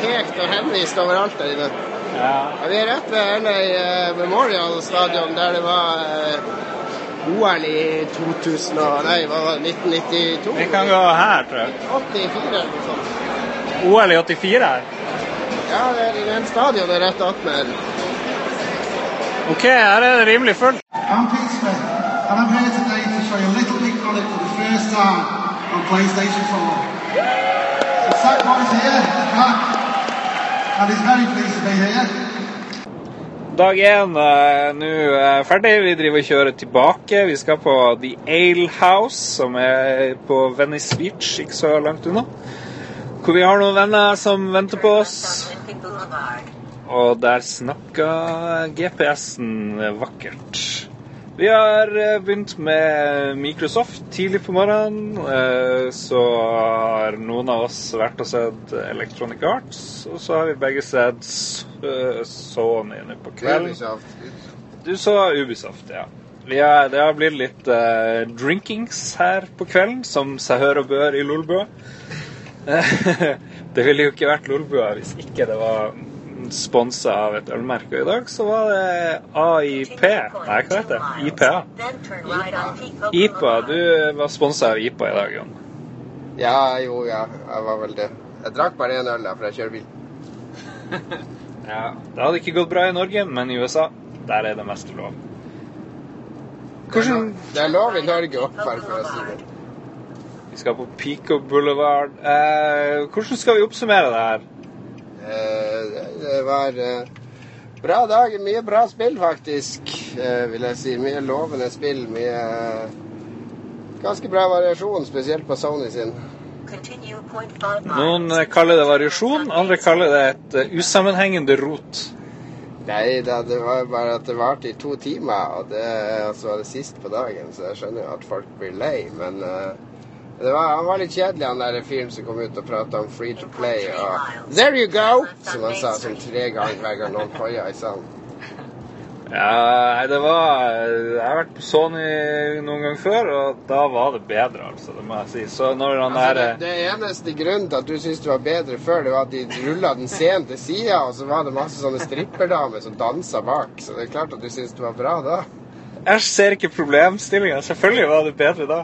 pekt og henvist overalt der inne. Ja. Vi er rett ved LA eh, Memorial Stadion, der det var eh, OL i 2000 og, nei, hva var det, 1992? Vi kan gå her, tror jeg. 84 eller noe sånt. OL i 84 her. Ja, det er den stadionet rett attmed. OK, her er det rimelig fullt. I'm Pete and I'm here today to show you Little Big Planet for the first time on PlayStation 4. So Sackboy's here, he's back, and he's very pleased to be here. Dag én er nå ferdig. Vi driver og kjører tilbake. Vi skal på The Ale House, som er på Venice Beach, ikke så langt unna. Hvor vi har noen venner som venter på oss. Og der snakka GPS-en vakkert. Vi har eh, begynt med Microsoft tidlig på morgenen. eh, Så har noen av oss vært og sett Electronic Arts. Og så har vi begge sett eh, Sony nå på kvelden. Ubisoft. Du så Ubisoft, ja. Vi har, det har blitt litt uh, drinkings her på kvelden, som seg hør og bør i Lolbua. det ville jo ikke vært Lolbua hvis ikke det var sponsa av et ølmerke. Og i dag så var det AIP Nei, hva heter det? IPA. IPA. Du var sponsa av IPA i dag, Jon. Ja, jo, ja. Jeg var vel det. Jeg drakk bare én øl, da, for jeg kjører bil. Ja, Det hadde ikke gått bra i Norge, men i USA, der er det meste lov. Hvordan Det er lov i Norge òg, bare for å si det. Vi skal på Pico Boulevard. Eh, hvordan skal vi oppsummere det her? Eh, det- var eh, bra dag. Mye bra spill, faktisk, eh, vil jeg si. Mye lovende spill. Mye Ganske bra variasjon, spesielt på Sony sin. Noen kaller det variasjon, andre kaller det et usammenhengende rot. Nei da, det var bare at det varte i to timer, og det altså, var det sist på dagen, så jeg skjønner jo at folk blir lei, men det var, han var litt kjedelig, han der fyren som kom ut og prata om free to play og There you go! Som han sa sånn tre ganger hver gang noen hoia i salen. Ja, det var Jeg har vært på Sony noen gang før, og da var det bedre, altså. Det må jeg si. Så når han Altså, det, der det eneste grunnen til at du syntes det var bedre før, det var at de rulla den scenen til sida, og så var det masse sånne stripperdamer som dansa bak. Så det er klart at du syntes det var bra da. Jeg ser ikke problemstillinga. Selvfølgelig var det bedre da.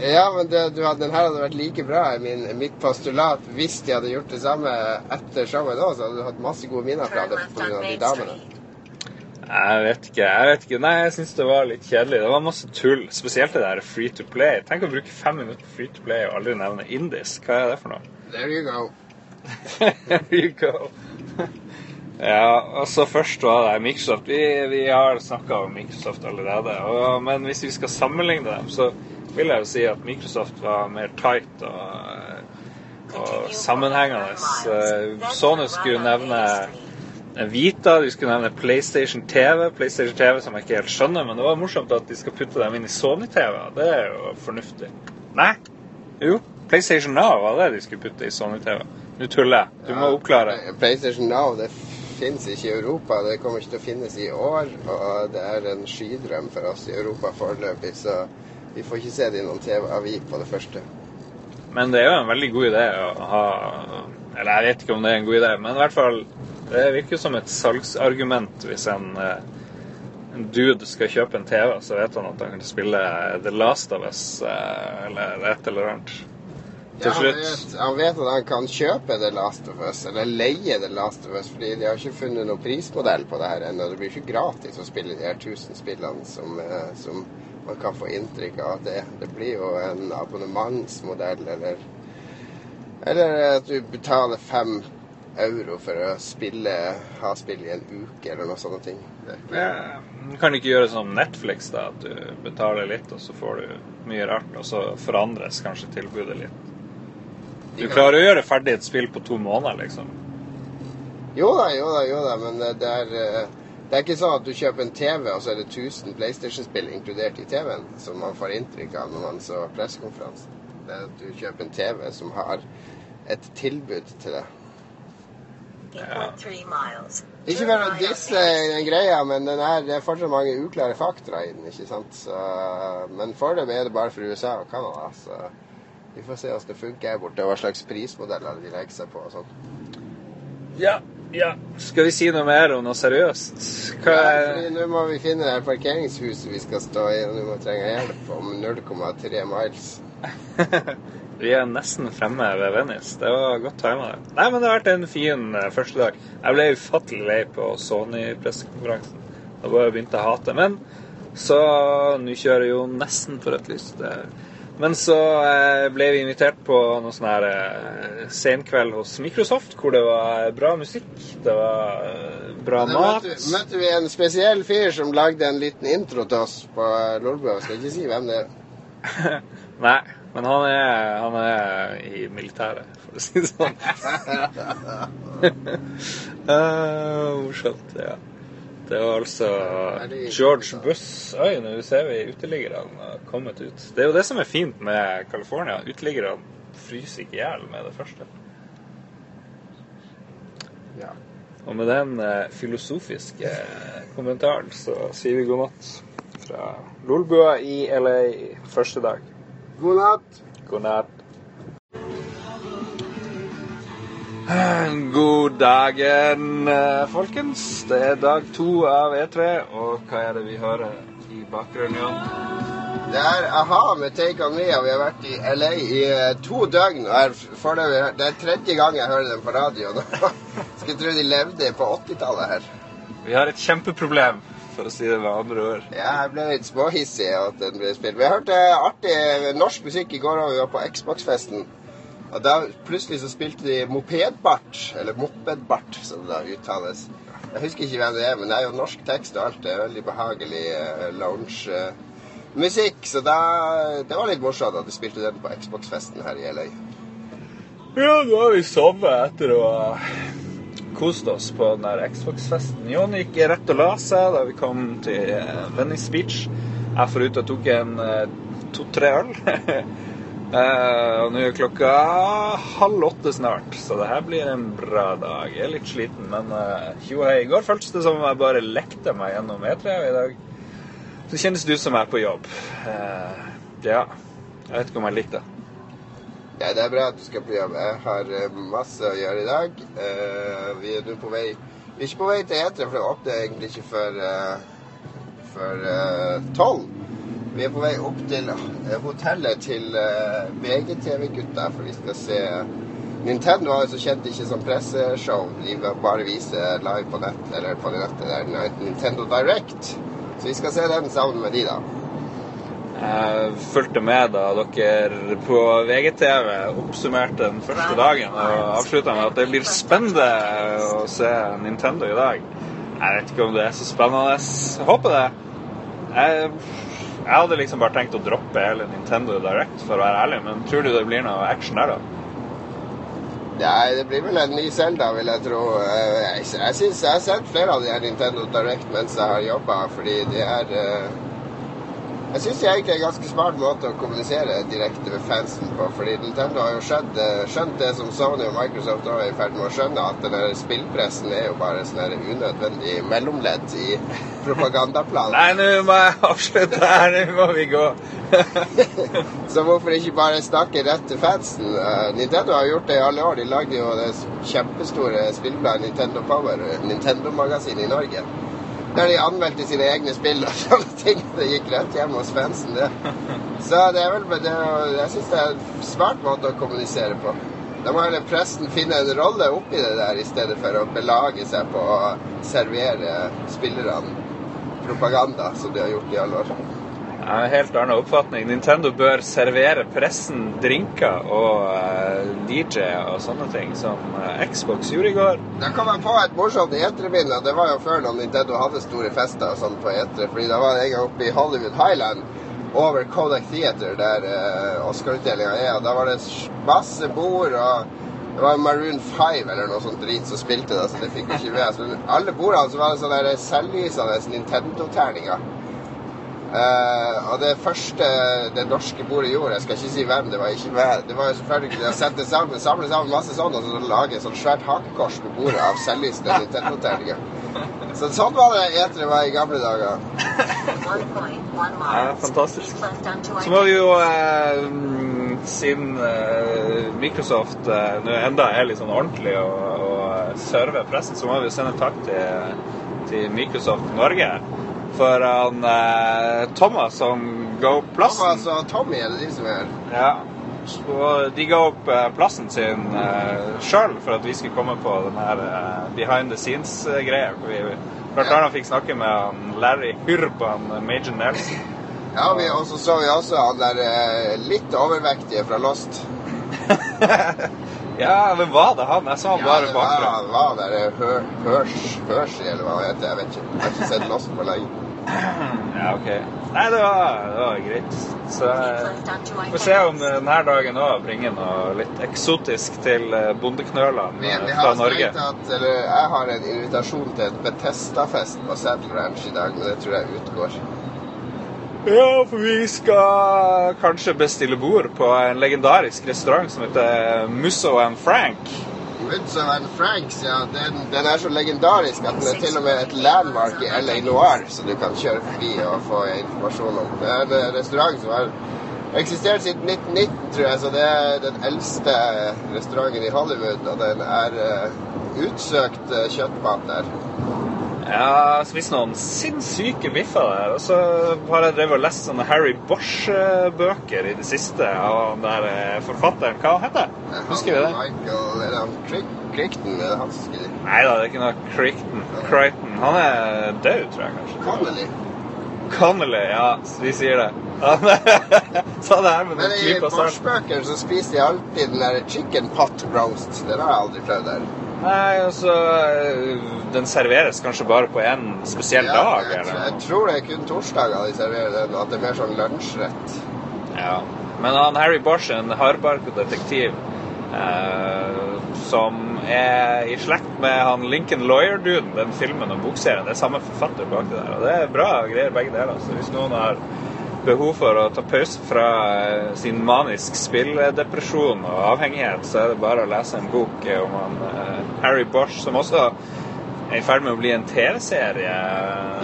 Ja, men det, du den her hadde vært like bra i min, mitt postulat hvis de hadde gjort det samme etter showet da, så hadde du hatt masse gode minner fra det pga. de damene. Jeg vet ikke. jeg vet ikke. Nei, jeg syns det var litt kjedelig. Det var masse tull. Spesielt det der free to play. Tenk å bruke fem minutter på free to play og aldri nevne Indis. Hva er det for noe? There you go. There you go. Ja, og så først var det Microsoft. Vi, vi har snakka om Microsoft allerede. Og, men hvis vi skal sammenligne dem, så vil jeg jo si at Microsoft var mer tight og, og sammenhengende. Eh, Sony skulle nevne Vita, de skulle nevne PlayStation TV. PlayStation TV som jeg ikke helt skjønner, men det var morsomt at de skal putte dem inn i Sony-TV. Det er jo fornuftig. Nei? Jo. PlayStation Now var det de skulle putte i Sony-TV. Nå tuller jeg. Du må oppklare. PlayStation Now det finnes ikke i Europa. Det kommer ikke til å finnes i år. Og det er en skydrøm for oss i Europa foreløpig, så vi får ikke se det i noen TV-avi på det første. Men det er jo en veldig god idé å ha Eller jeg vet ikke om det er en god idé, men i hvert fall Det virker som et salgsargument hvis en, eh, en dude skal kjøpe en TV, så vet han at han kan spille The Last of Us eh, eller et eller annet. Ja, han, vet, han vet at han kan kjøpe The Last of Us, eller leie The Last of Us, fordi de har ikke funnet noen prismodell på det her ennå. Det blir ikke gratis å spille de her 1000 spillene som, eh, som man kan få inntrykk av at det. Det blir jo en abonnementsmodell, eller Eller at du betaler fem euro for å spille, ha spill i en uke, eller noe sånne ting. Det, Ja, kan du ikke gjøre som Netflix, da, at du betaler litt, og så får du mye rart, og så forandres kanskje tilbudet litt? Du klarer å gjøre ferdig et spill på to måneder, liksom. Jo da, jo da, jo da, men det det er eh, det er ikke sånn at du kjøper en TV, og så er det 1000 PlayStation-spill inkludert i TV-en, som man får inntrykk av når man så pressekonferansen. Det er at du kjøper en TV som har et tilbud til deg. Ja. Ikke for å disse den greia, men den er, det er fortsatt mange uklare faktorer i den. ikke sant? Så, men foreløpig er det bare for USA og Canada. Så vi får se hvordan det funker her borte, hva slags prismodeller de legger seg på. og sånn. Ja, ja. Skal vi si noe mer om noe seriøst? Hva Ja, er fordi Nå må vi finne det parkeringshuset vi skal stå i, og nå må vi trenge hjelp om 0,3 miles. Vi er nesten fremme ved Venice. Det var godt tima. Nei, men det har vært en fin eh, første dag. Jeg ble ufattelig lei på Sony-pressekonferansen. Da bare begynte jeg å hate. Men så Nå kjører jeg jo nesten på rødt lys. Det, men så eh, ble vi invitert på noe sånn her eh, senkveld hos Microsoft, hvor det var bra musikk, det var eh, bra Da mat. møtte, møtte vi en spesiell fyr som lagde en liten intro til oss på Lolbua. Skal ikke si hvem det er. Nei, men han er, han er i militæret, for å si det sånn. uh, Morsomt, ja. Det var altså George Buss Oi, nå ser vi uteliggerne kommet ut. Det er jo det som er fint med California. Uteliggerne fryser ikke i hjel med det første. Ja. Og med den eh, filosofiske kommentaren så sier vi god natt fra Lolbua i LA første dag. God natt. God natt. God dagen, eh, folkens. Det er dag to av E3, og hva er det vi hører i bakgrunnen, Jan? Det er a-ha med Take On Me, og vi har vært i LA i eh, to døgn. og Det er tredje gang jeg hører dem på radio. nå. Skulle tro de levde på 80-tallet her. Vi har et kjempeproblem, for å si det med andre ord. Ja, jeg ble litt småhissig at den ble spilt. Vi hørte artig norsk musikk i går, og vi var på Xbox-festen. Og da plutselig så spilte de mopedbart, eller mopedbart, som det da uttales. Jeg husker ikke hvem det er, men det er jo norsk tekst og alt. Det er veldig behagelig uh, lounge-musikk. så da, det var litt morsomt at de spilte den på Xbox-festen her i LA. Ja, nå har vi sovet etter å ha kost oss på den der Xbox-festen. Jon gikk rett og la seg da vi kom til eh, Venice Beach. Jeg forut og tok en eh, to-tre øl. Eh, og nå er klokka halv åtte snart, så det her blir en bra dag. Jeg er litt sliten, men uh, hei. I går føltes det som om jeg bare lekte meg gjennom E3, og i dag så kjennes det ut som jeg er på jobb. Eh, ja. Jeg vet ikke om jeg likte det. Ja, det er bra at du skal på jobb. Jeg har eh, masse å gjøre i dag. Vi er nå på vei Vi er ikke på vei til E3, for det åpner egentlig ikke før før tolv. Vi er på vei opp til hotellet til eh, VGTV-gutta, for vi skal se Nintendo har jo så kjent ikke som presseshow. De bare viser live på nett, eller på nettet. Det er Nintendo Direct. Så vi skal se den sammen med de, da. Jeg fulgte med da dere på VGTV oppsummerte den første dagen og avslutta med at det blir spennende å se Nintendo i dag. Jeg vet ikke om det er så spennende. Jeg håper det. Jeg, jeg hadde liksom bare tenkt å droppe hele Nintendo Direct, for å være ærlig, men tror du det blir noe action der, da? Nei, det blir vel en ny Zelda, vil jeg tro. Eh, Jeg, jeg, jeg har sett flere av de her Nintendo Direct mens jeg har jobba, fordi de er eh, Jeg syns det er egentlig en ganske smart måte å kommunisere direkte med fansen på. Fordi Nintendo har jo skjønt, eh, skjønt det som Sony og Microsoft også er i ferd med å skjønne, at den der spillpressen er jo bare sånn unødvendig mellomledd i propagandaplanen. Nei, nå må jeg avslutte her. Nå må vi gå. Så hvorfor ikke bare snakke rett til fansen? Eh, Nintendo har gjort det i alle år. De lagde jo det kjempestore spillbladet Nintendo Power, Nintendo-magasinet i Norge. Der de anmeldte sine egne spill og sånne ting. Det gikk rett hjem hos fansen, det. Så det er vel det, Jeg syns det er en smart måte å kommunisere på. Da må heller presten finne en rolle oppi det der, i stedet for å belage seg på å servere spillerne propaganda, som de har gjort i alle år. Jeg har helt annen oppfatning. Nintendo bør servere pressen drinker og eh, DJ og sånne ting, som eh, Xbox gjorde i går. Da kom jeg på et morsomt E3-minne. Det var jo før når Nintendo hadde store fester og sånn på E3. fordi da var det en gang oppe i Hollywood Highland over Kodak Theater, der eh, Oscar-utdelinga er. og Da var det masse bord, og det var Maroon 5 eller noe sånt drit som spilte da, så det fikk vi ikke med oss. Men alle bordene så var det sånne selvlysende Nintendo-terninger. Eh, og det første det norske bordet gjorde, jeg skal ikke si hvem, det var ikke meg, det var jo selvfølgelig å sette sammen, samle sammen masse sånn og så lage et sånt svært hakekors på bordet av selvlysende Nintendo-terninger. Så sånn var det etere var i gamle dager. Ja, fantastisk. Så må vi jo, eh, siden eh, Microsoft eh, nå enda er litt sånn ordentlig og, og server pressen, så må vi jo sende takk til, til Microsoft Norge. For han eh, Thomas som ga opp plassen Thomas og Tommy er det de som er ja. Og de ga opp eh, plassen sin eh, sjøl for at vi skulle komme på den her eh, behind the scenes-greia. hvor vi blant annet fikk snakke med han Larry Hurb og Major Nelson. Ja, vi, og så så vi også han der eh, litt overvektige fra Lost. Ja, men var det han? Jeg så han Ja, bare det var, han der Hørs, Hørs, eller hva han heter. Jeg vet ikke. Jeg har ikke sett Lost på lenge. Ja, ok. Nei, det var, det var greit. Så vi får se om denne dagen òg bringer noe litt eksotisk til eh, bondeknølene Vi, eh, fra Norge. At, eller jeg har en invitasjon til et Betesta-fest på Saddle Ranch i dag, og det tror jeg utgår. Ja, for vi skal kanskje bestille bord på en legendarisk restaurant som heter Musso and Frank. Woods of Anne Franks, ja, den, den er så legendarisk at den er til og med et landmark i LA Noir som du kan kjøre forbi og få informasjon om. Det er en restaurant som har eksistert siden 1919, tror jeg, så det er den eldste restauranten i Hollywood, og den er uh, utsøkt uh, kjøttmat der. Har spist noen sinnssyke biffer der. Og så har jeg drevet og lest sånne Harry Bosch-bøker i det siste av han der eh, forfatteren. Hva heter han? Husker vi det? Michael, er det han Crichton? Er det han som skriver? Nei da, det er ikke noe Crichton. Crichton. Han er død, tror jeg kanskje. Connolly. Connolly, ja, vi sier det. Sa det her med Men i. Bosch-bøker så spiser de alltid den der chicken pot roast. Den har jeg aldri prøvd der. Nei, altså Den serveres kanskje bare på en spesiell Ja, dag, jeg, eller? jeg tror det er kun torsdager de serverer den, at det er mer sånn lunsjrett. Ja. Men han Harry Bosch en hardbarka detektiv eh, som er i slekt med han Lincoln Lawyer-duden, den filmen og bokserien. Det er samme forfatter bak det der. Og det er bra greier, begge deler. Så hvis noen har behov for å ta pause fra eh, sin manisk spilledepresjon og avhengighet, så er det bare å lese en bok eh, om han eh, Harry Bosch, som også er i ferd med å bli en TV-serie.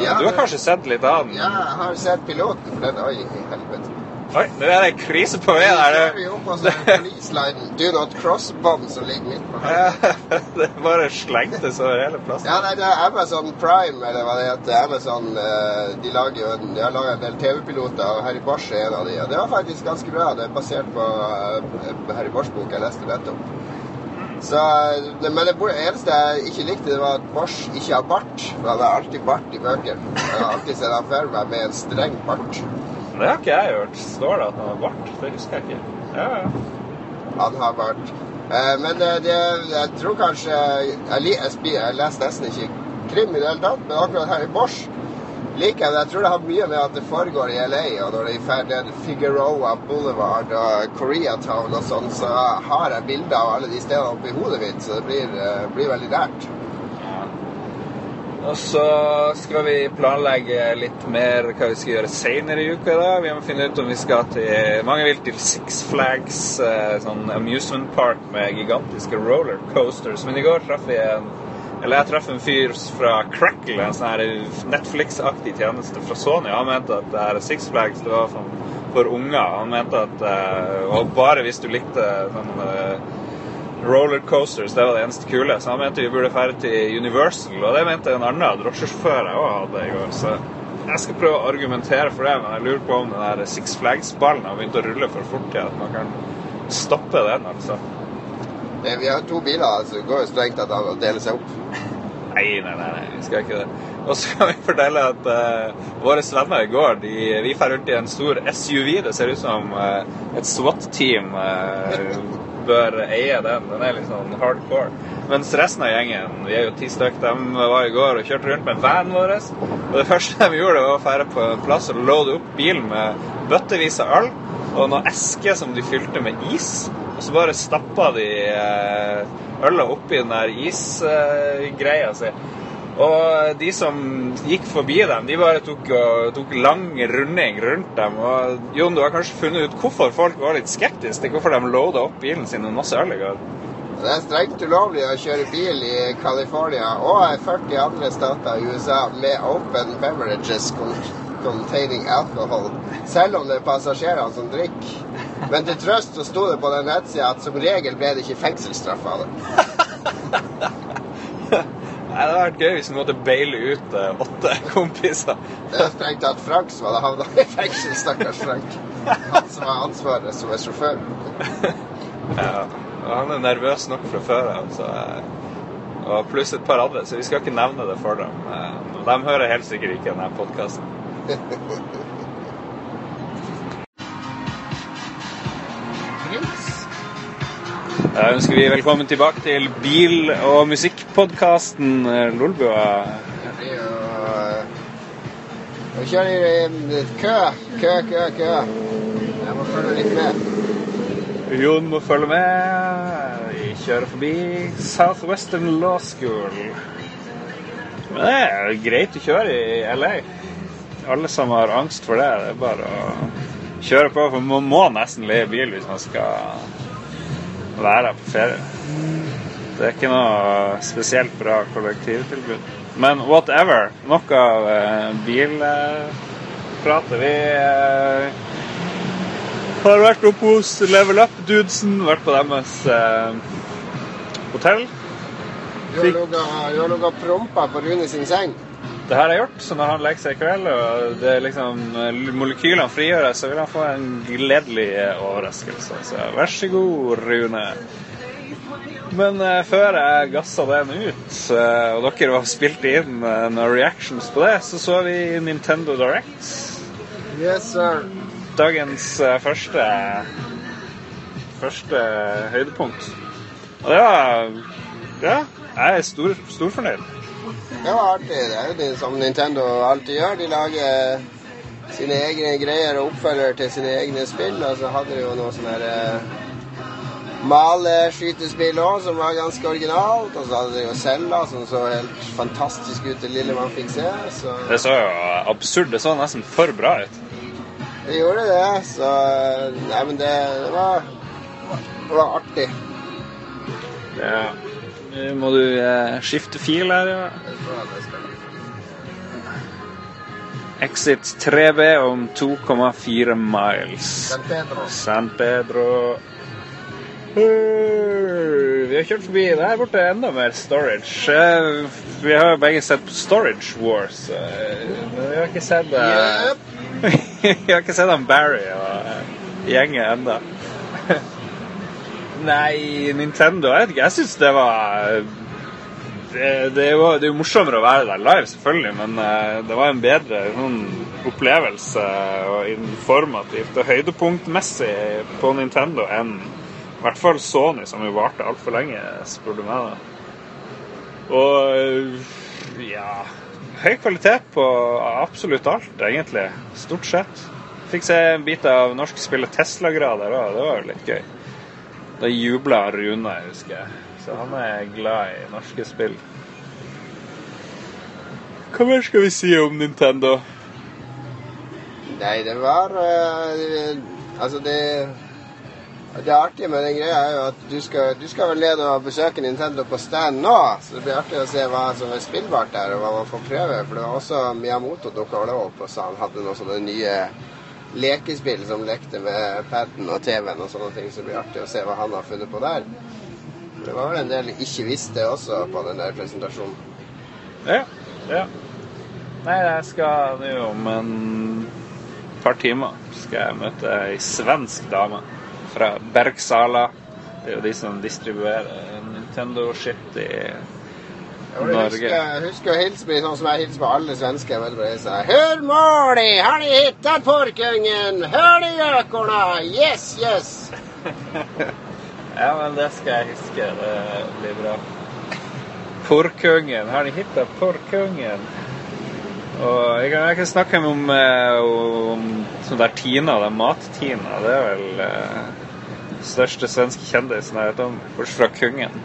Ja, du har kanskje sett litt av den? Ja, jeg har sett piloten for den. Oi, helvete. Oi, det er en krise på vei der. Så er vi opp, på sånn. Do not cross-bånd som ligger midt på Ja, det bare slengtes over hele plassen. Ja, nei, det er Amazon Prime, eller hva det heter. Amazon, eh, de lager jo en, de har laget en del TV-piloter, og Harry Bosch er en av de. Og det var faktisk ganske bra. Det er basert på eh, Harry Bosch-bok jeg leste nettopp. Så, eh, men det eneste jeg ikke likte, det var at Bosch ikke har bart. For han har alltid bart i bøkene. Jeg har alltid sett han for meg med en streng bart. Det har ikke jeg hørt. Står det at han har vært? Det husker jeg ikke. Ja, ja. Han har vært. Eh, men det, det, jeg tror kanskje Jeg, jeg, leser nesten ikke krim i det hele tatt, men akkurat her i Bosch liker jeg det. Jeg tror det har mye med at det foregår i LA, og når det er ferdig Figueroa Boulevard og Koreatown og sånn, så har jeg bilder av alle de stedene oppi hodet mitt, så det blir, eh, blir veldig nært. Og så skal vi planlegge litt mer hva vi skal gjøre senere i uka. da. Vi må finne ut om vi skal til Mange vil til Six Flags, eh, sånn amusement park med gigantiske roller coasters. Men i går traff vi en eller jeg traff en fyr fra Crackle, en sånn Netflix-aktig tjeneste fra Sony. Han mente at det Six Flags det var for, for unger. Han mente at eh, Og bare hvis du likte sånn eh, rollercoasters, det var det eneste kule. Så han mente vi burde dra til Universal, og det mente en annen drosjesjåfør jeg òg hadde i går. Så jeg skal prøve å argumentere for det, men jeg lurer på om den der Six Flags-ballen har begynt å rulle for fort til at man kan stoppe den, altså. Eh, Vi har to biler, så det går jo strengt at han deler dele seg opp. Nei, nei, nei, nei, vi skal ikke det. Og så kan vi fortelle at uh, våre venner i går de, vi drar rundt i en stor SUV. Det ser ut som uh, et SWAT-team eh, bør eie den. Den er litt sånn hardcore. Mens resten av gjengen, vi er jo ti stykk, de var i går og kjørte rundt med vanen vår. Og det første de gjorde, var å dra på en plass og loade opp bilen med bøttevis av øl og noen esker som de fylte med is. Og så bare stappa de eh, øla oppi den der isgreia si. Og de som gikk forbi dem, de bare tok, og, tok lang runding rundt dem. Og Jon, du har kanskje funnet ut hvorfor folk var litt skeptiske til hvorfor de loada opp bilen sin med masse øl i går? Det er strengt ulovlig å kjøre bil i California og i 40 andre stater i USA med open beverages containing alcohol, selv om det er passasjerene som drikker. Men til trøst så sto det på den nettsida at som regel ble det ikke fengselsstraff av det. Nei, Det hadde vært gøy hvis vi måtte baile ut uh, åtte kompiser. Det er strengt tatt Frank som hadde havna i fengsel, stakkars Frank. Han som har ansvaret som er sjåfør. Ja, og han er nervøs nok fra før av, så og pluss et par andre, så vi skal ikke nevne det for dem. Eh, De hører helt sikkert ikke denne podkasten. Da ønsker vi velkommen tilbake til bil- og musikkpodkasten Lolbua. Det blir eh, Nå kjører i kø, kø, kø, kø. Jeg må følge litt med. Jon må følge med. Vi kjører forbi Southwestern Law School. Men det er greit å kjøre i LA. Alle som har angst for det, det er bare å kjøre på. For man må nesten leie bil hvis man skal være på ferie. Det er ikke noe spesielt bra kollektivtilbud. Men whatever. Nok av eh, bilpratet. Vi eh, har vært oppe hos Level Up-dudesen, vært på deres eh, hotell. Du har ligget og prompa på Rune sin seng. Det her er gjort, så når han legger seg i kveld og det liksom molekylene frigjøres, så vil han få en gledelig overraskelse. Så vær så god, Rune. Men uh, før jeg gassa den ut, uh, og dere var spilt inn uh, noen reactions på det, så så vi Nintendo Direct. Yes, sir. Dagens første første høydepunkt. Og det var Ja, jeg er stor, storfornøyd. Det var artig. Det er jo det som Nintendo alltid gjør. De lager sine egne greier og oppfølger til sine egne spill. Og så hadde de jo noe sånn her eh, maleskytespill òg, som var ganske originalt. Og så hadde de jo Zelda, som så helt fantastisk ut, det lille man fikk se. Så Det så jo absurd Det så nesten for bra ut. det gjorde det. Så Nei, men det, det var det var artig. Ja. Nå må du eh, skifte fil her, ja. Exit 3B om 2,4 miles. San Pedro. San Pedro. Uh, Vi har kjørt forbi der borte er enda mer storage. Eh, Vi har jo begge sett på Storage Wars. Men vi har ikke sett eh, Vi har ikke sett han Barry og gjengen ennå. Nei, Nintendo Jeg vet. Jeg syns det var det, det, jo, det er jo morsommere å være der live, selvfølgelig, men eh, det var en bedre sånn, opplevelse og informativt og høydepunktmessig på Nintendo enn i hvert fall Sony, som jo varte altfor lenge, spør du meg. da. Og ja Høy kvalitet på absolutt alt, egentlig. Stort sett. Fikk se en bit av norsk spillet Tesla-grader òg, det var jo litt gøy. Da jubla Rune, husker jeg. Så han er glad i norske spill. Hva mer skal vi si om Nintendo? Nei, det var eh, Altså, det Det artige med den greia er jo at du skal, du skal vel ned og besøke Nintendo på stand nå, så det blir artig å se hva som er spillbart der, og hva man får prøve. For det var også Miyamoto dukka også opp og sa han hadde noen sånne nye lekespill som lekte med paden og TV-en og sånne ting, så det blir artig å se hva han har funnet på der. Det var vel en del ikke visste også på den der presentasjonen. Ja. ja. Nei, jeg skal nå om en par timer skal jeg møte ei svensk dame fra Bergsala. Det er jo de som distribuerer Nintendo-shit i Jeg jeg husker å hilse på sånn som jeg hilser på alle svensker. Vel, bare sa, Hur mår ni? Har ni hittat porkungen? Hör ni gökorna? Yes, yes! Ja, men det skal jeg huske. Det blir bra. Porkungen. Har ni hittat porkungen? Og jeg kan, jeg kan snakke om, eh, om sånn der Tina, den mat-Tina. Det er vel uh, største svenske kjendisen jeg vet om, bortsett fra kungen.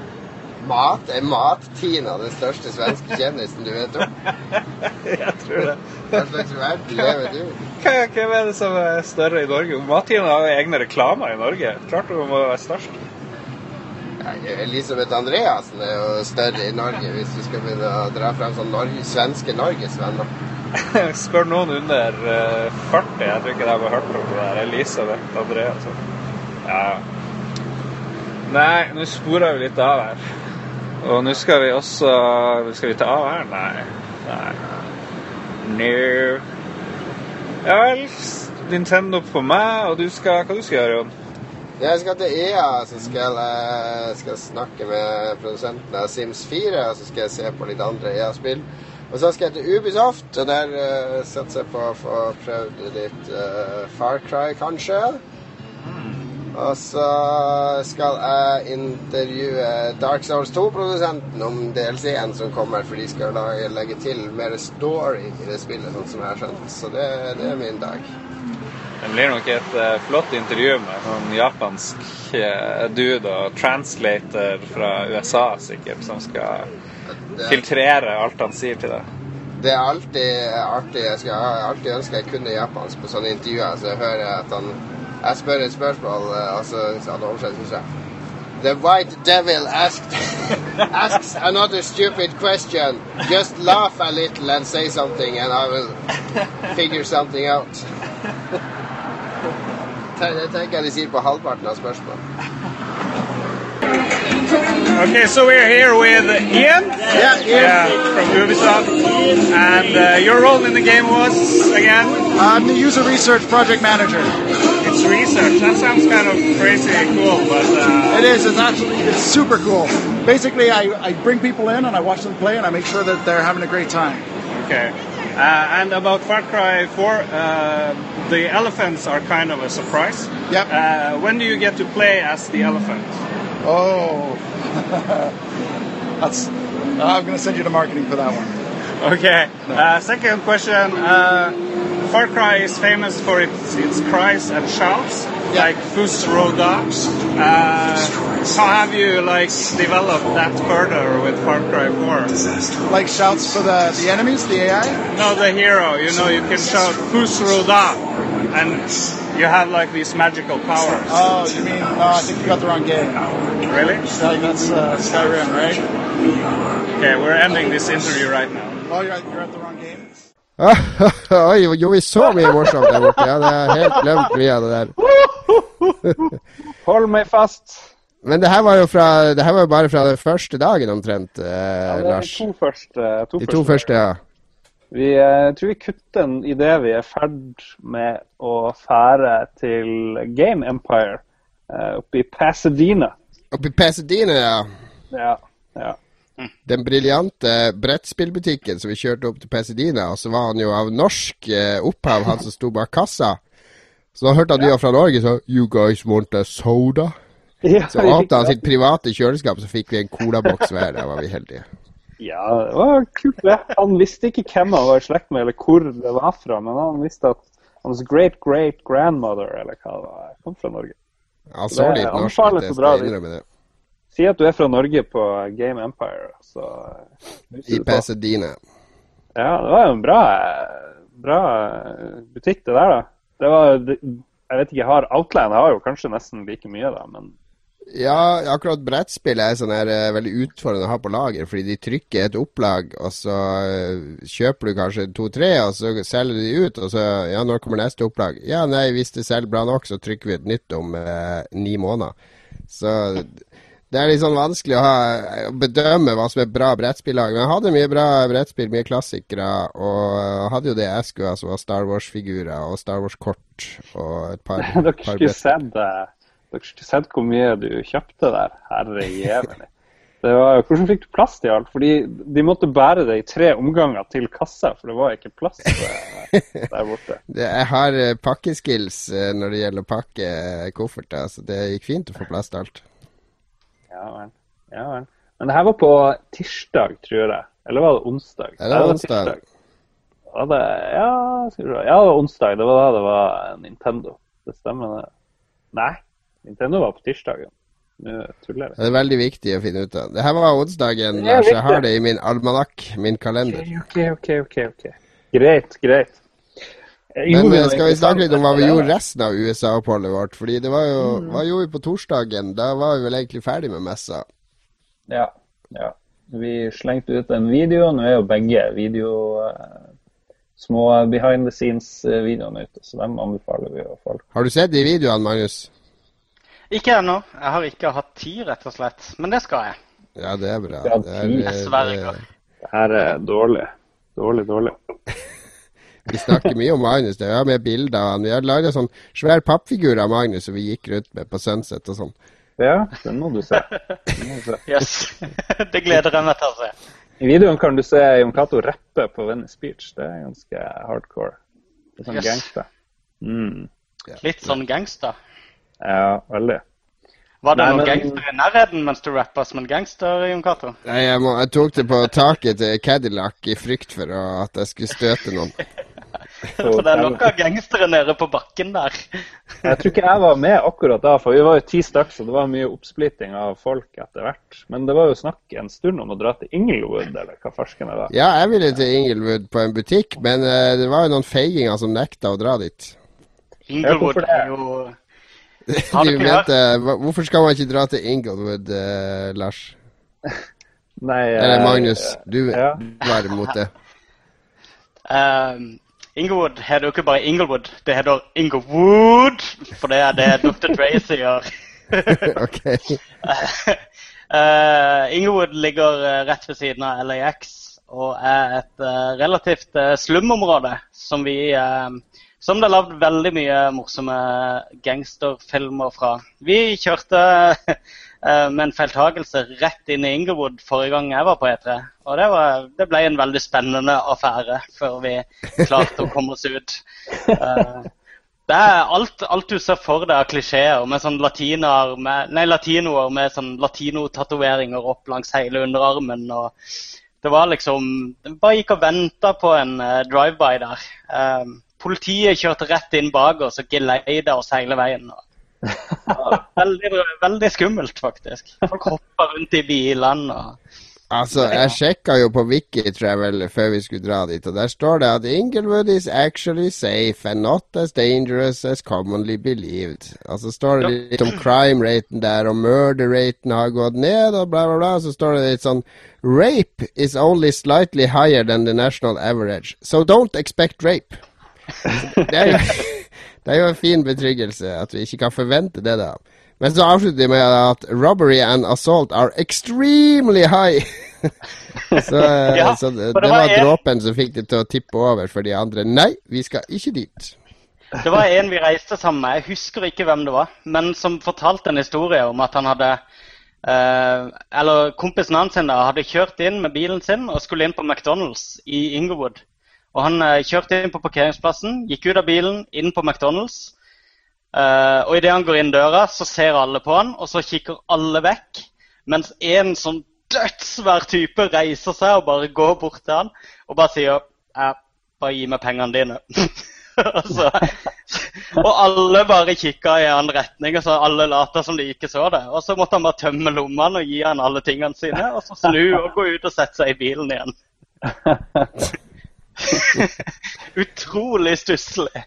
Mat? Er Mat-Tina den største svenske kjendisen du vet om? Jeg tror det. Hva slags verden lever du i? Hvem er det som er større i Norge? Matina har jo egne reklamer i Norge. Klart hun må være størst. Ja, Elisabeth Andreassen er jo større i Norge, hvis du skal begynne å dra frem sånn Norge, svenske norgesvenner. Spør noen under eh, 40. Jeg tror ikke de har hørt om det der. Elisabeth Andreassen. Ja. Nei, nå sporer vi litt av her. Og nå skal vi også Skal vi ta av her? Nei. Nei. No. Ja vel. Nintendo på meg, og du skal Hva du skal gjøre, Jon? Jeg skal til EA, så skal jeg skal snakke med produsenten av Sims 4. Og så skal jeg se på litt andre EA-spill. Og så skal jeg til Ubisoft, og der uh, satser jeg på å få prøvd litt uh, Far Cry, kanskje. Og så skal jeg intervjue Dark Souls 2-produsenten om DLC-en som kommer, for de skal lage, legge til mer story i det spillet, sånn som jeg har skjønt. Så det, det er min dag. Det blir nok et uh, flott intervju med en japansk uh, dude og translator fra USA, sikkert, som skal Det- filtrere alt han sier til deg. Det er alltid artig. Jeg har alltid ønska jeg kunne japansk på sånne intervjuer. Så jeg hører at han Jeg spør et spørsmål, eh, og så så han oversetter seg. The white devil asked, asks another stupid question. Just laugh a little and say something, and I will figure something out. Det tenker jeg de sier på halvparten av spørsmål. Okay, so we're here with Ian. Yeah, Ian. from Ubisoft. And uh, your role in the game was, again, I'm the user research project manager. it's research. That sounds kind of crazy cool, but uh, It is. It's actually it's super cool. Basically, I, I bring people in and I watch them play and I make sure that they're having a great time. okay. Uh, and about Far Cry 4, uh, the elephants are kind of a surprise. Yep. Uh, when do you get to play as the elephant? Oh, that's. I'm going to send you to marketing for that one. Okay. Uh, second question. Uh, Far Cry is famous for its, its cries and shouts, like Fus Roda. Uh, how have you like developed that further with Far Cry 4? Like shouts for the the enemies, the AI. No, the hero. You know, you can shout Fus Roda, and you have like these magical powers. Oh, you mean? No, I think you got the wrong game. Really? Like, that's uh, Skyrim, right? Okay, we're ending this interview right now. Oh, you're at, you're at the wrong game. Oi, gjorde vi så mye morsomt der borte? Jeg hadde helt glemt mye av det der. Hold meg fast. Men det her var jo fra, det her var jo bare fra den første dagen omtrent, eh, Ja, det er Lars. de to første. To De to første, ja. Vi jeg tror vi kutter den idet vi er ferd med å fære til Game Empire eh, oppe i Pasadena. Oppe i Pasadena, ja. Ja, ja. Den briljante brettspillbutikken som vi kjørte opp til Pasadena. Og så var han jo av norsk eh, opphav, han som sto bak kassa. Så da hørte han var fra Norge, så You guys want a soda? Ja, Så åpna han sitt private kjøleskap, så fikk vi en colaboks hver. Da var vi heldige. Ja, det var kult det. Han visste ikke hvem han var i slekt med, eller hvor det var fra, men han visste at hans great great grandmother, eller hva det var, kom fra Norge. Ja, så Det ut, anbefales jeg å dra dit. Si at du er fra Norge på Game Empire, så I Pasadena. Ja, det var jo en bra, bra butikk, det der, da. Det var, jeg vet ikke, har Outland har jo kanskje nesten like mye, da, men Ja, akkurat brettspill er sånn her uh, veldig utfordrende å ha på lager, fordi de trykker et opplag, og så uh, kjøper du kanskje to-tre, og så selger du de ut, og så Ja, når kommer neste opplag? Ja, nei, hvis det selger bra nok, så trykker vi et nytt om uh, ni måneder. Så det er litt sånn vanskelig å, ha, å bedømme hva som er bra brettspillag. Men jeg hadde mye bra brettspill, mye klassikere, og hadde jo det jeg skulle som var Star Wars-figurer og Star Wars-kort og et par, dere par skulle sett, dere skulle sett hvor mye du kjøpte der. Herre jævlig. Var, hvordan fikk du plass til alt? Fordi de måtte bære det i tre omganger til kassa, for det var ikke plass eh, der borte. Det, jeg har eh, pakkeskills eh, når det gjelder å pakke kofferter, så det gikk fint å få plass til alt. Ja vel. Ja vel. Men det her var på tirsdag, tror jeg. Eller var det onsdag? Ja, det var onsdag. Var det, ja, ja, det var onsdag. Det var da det var Nintendo. Det stemmer, det. Nei, Nintendo var på tirsdagen. Nå tuller. Det er veldig viktig å finne ut av. Det her var onsdagen, Lars. Jeg har det i min almanakk, min kalender. Ok, ok, ok. ok. Greit, greit. Eh, Men eh, skal vi snakke litt om hva vi gjorde resten av USA-oppholdet vårt? Fordi det var jo Mm. Hva gjorde vi på torsdagen? Da var vi vel egentlig ferdig med messa. Ja, ja. Vi slengte ut en video. Nå er jo begge video eh, små behind the scenes-videoene ute, så dem anbefaler vi jo folk. Har du sett de videoene, Magnus? Ikke ennå. Jeg har ikke hatt tid, rett og slett. Men det skal jeg. Ja, det er bra. Det er, jeg sverger. det- her er dårlig. Dårlig, dårlig. Vi snakker mye om Magnus. Det. Har med bilder av han. Vi har laga sånn svær pappfigur av Magnus som vi gikk rundt med på Sunset og sånn. Ja, den må du se. Den må du se. Yes. det gleder jeg meg til å se. I videoen kan du se Jon Cato rappe på Venice Beach. Det er ganske hardcore. Det er sånn Yes. gangster. Mm. Litt sånn gangster. Ja, veldig. Var det Nei, noen men- gangster i nærheten mens du rappa som en gangster, Jon Cato? Nei, jeg, må, jeg tok det på taket til Cadillac i frykt for at jeg skulle støte noen. For det er nok av gangstere nede på bakken der. Jeg tror ikke jeg var med akkurat da, for vi var jo ti stykker, så det var mye oppsplitting av folk etter hvert. Men det var jo snakk en stund om å dra til Inglewood, eller hva farsken er det? Ja, jeg ville til Inglewood på en butikk, men uh, det var jo noen feiginger som nekta å dra dit. Inglewood er jo Har du ikke mente hva- Hvorfor skal man ikke dra til Inglewood, uh, Lars? Nei, Eller eh, Magnus, du ja. var imot det. Um, Inglewood heter jo ikke bare Inglewood, det heter Inglewood. For det er det Dr. Dre sier. ok. uh, Inglewood ligger eh, rett ved siden av LAX og er et uh, relativt uh, slumområde som vi eh, som det er lagd veldig mye morsomme gangsterfilmer fra. Vi kjørte eh, med en feiltagelse rett inn i Inglewood forrige gang jeg var på E3. Og det, var, det ble en veldig spennende affære før vi klarte å komme oss ut. Eh, det er alt, alt du ser for deg av klisjeer med sånn latinoer med, nei, latinoer med sånn latinotatoveringer opp langs hele underarmen. og det var liksom Det bare gikk og venta på en eh, drive-by der. Eh, politiet kjørte rett inn bak oss og geleida oss hele veien. og Veldig, veldig skummelt, faktisk. Folk hoppa rundt i bilene. og Altså, jeg sjekka jo på Wikitravel før vi skulle dra dit, og der står det at Inglewood is actually safe and not as dangerous as commonly believed. Altså står det litt om crime-raten der, og murder-raten har gått ned, og bla, bla, bla. Så står det litt sånn Rape is only slightly higher than the national average, so don't expect rape. Det er, jo, det er jo en fin betryggelse at vi ikke kan forvente det, da. Men så avslutter de med at robbery and assault are extremely high. så eh, Ja, så det, det var en- dråpen som fikk det til å tippe over for de andre. Nei, vi skal ikke dit. Det var en vi reiste sammen med, jeg husker ikke hvem det var, men som fortalte en historie om at han hadde eh, Eller kompisen hans sin da, hadde kjørt inn med bilen sin og skulle inn på McDonald's i Inglewood. Og han eh, kjørte inn på parkeringsplassen, gikk ut av bilen, inn på McDonald's. Uh, og idet han går inn døra, så ser alle på han, og så kikker alle vekk. Mens en sånn dødssvær type reiser seg og bare går bort til han og bare sier jeg bare gi meg pengene dine. og, og alle bare kikka i en annen retning, og så alle lata som de ikke så det. Og så måtte han bare tømme lommene og gi han alle tingene sine, og så snu og gå ut og sette seg i bilen igjen. Utrolig stusslig.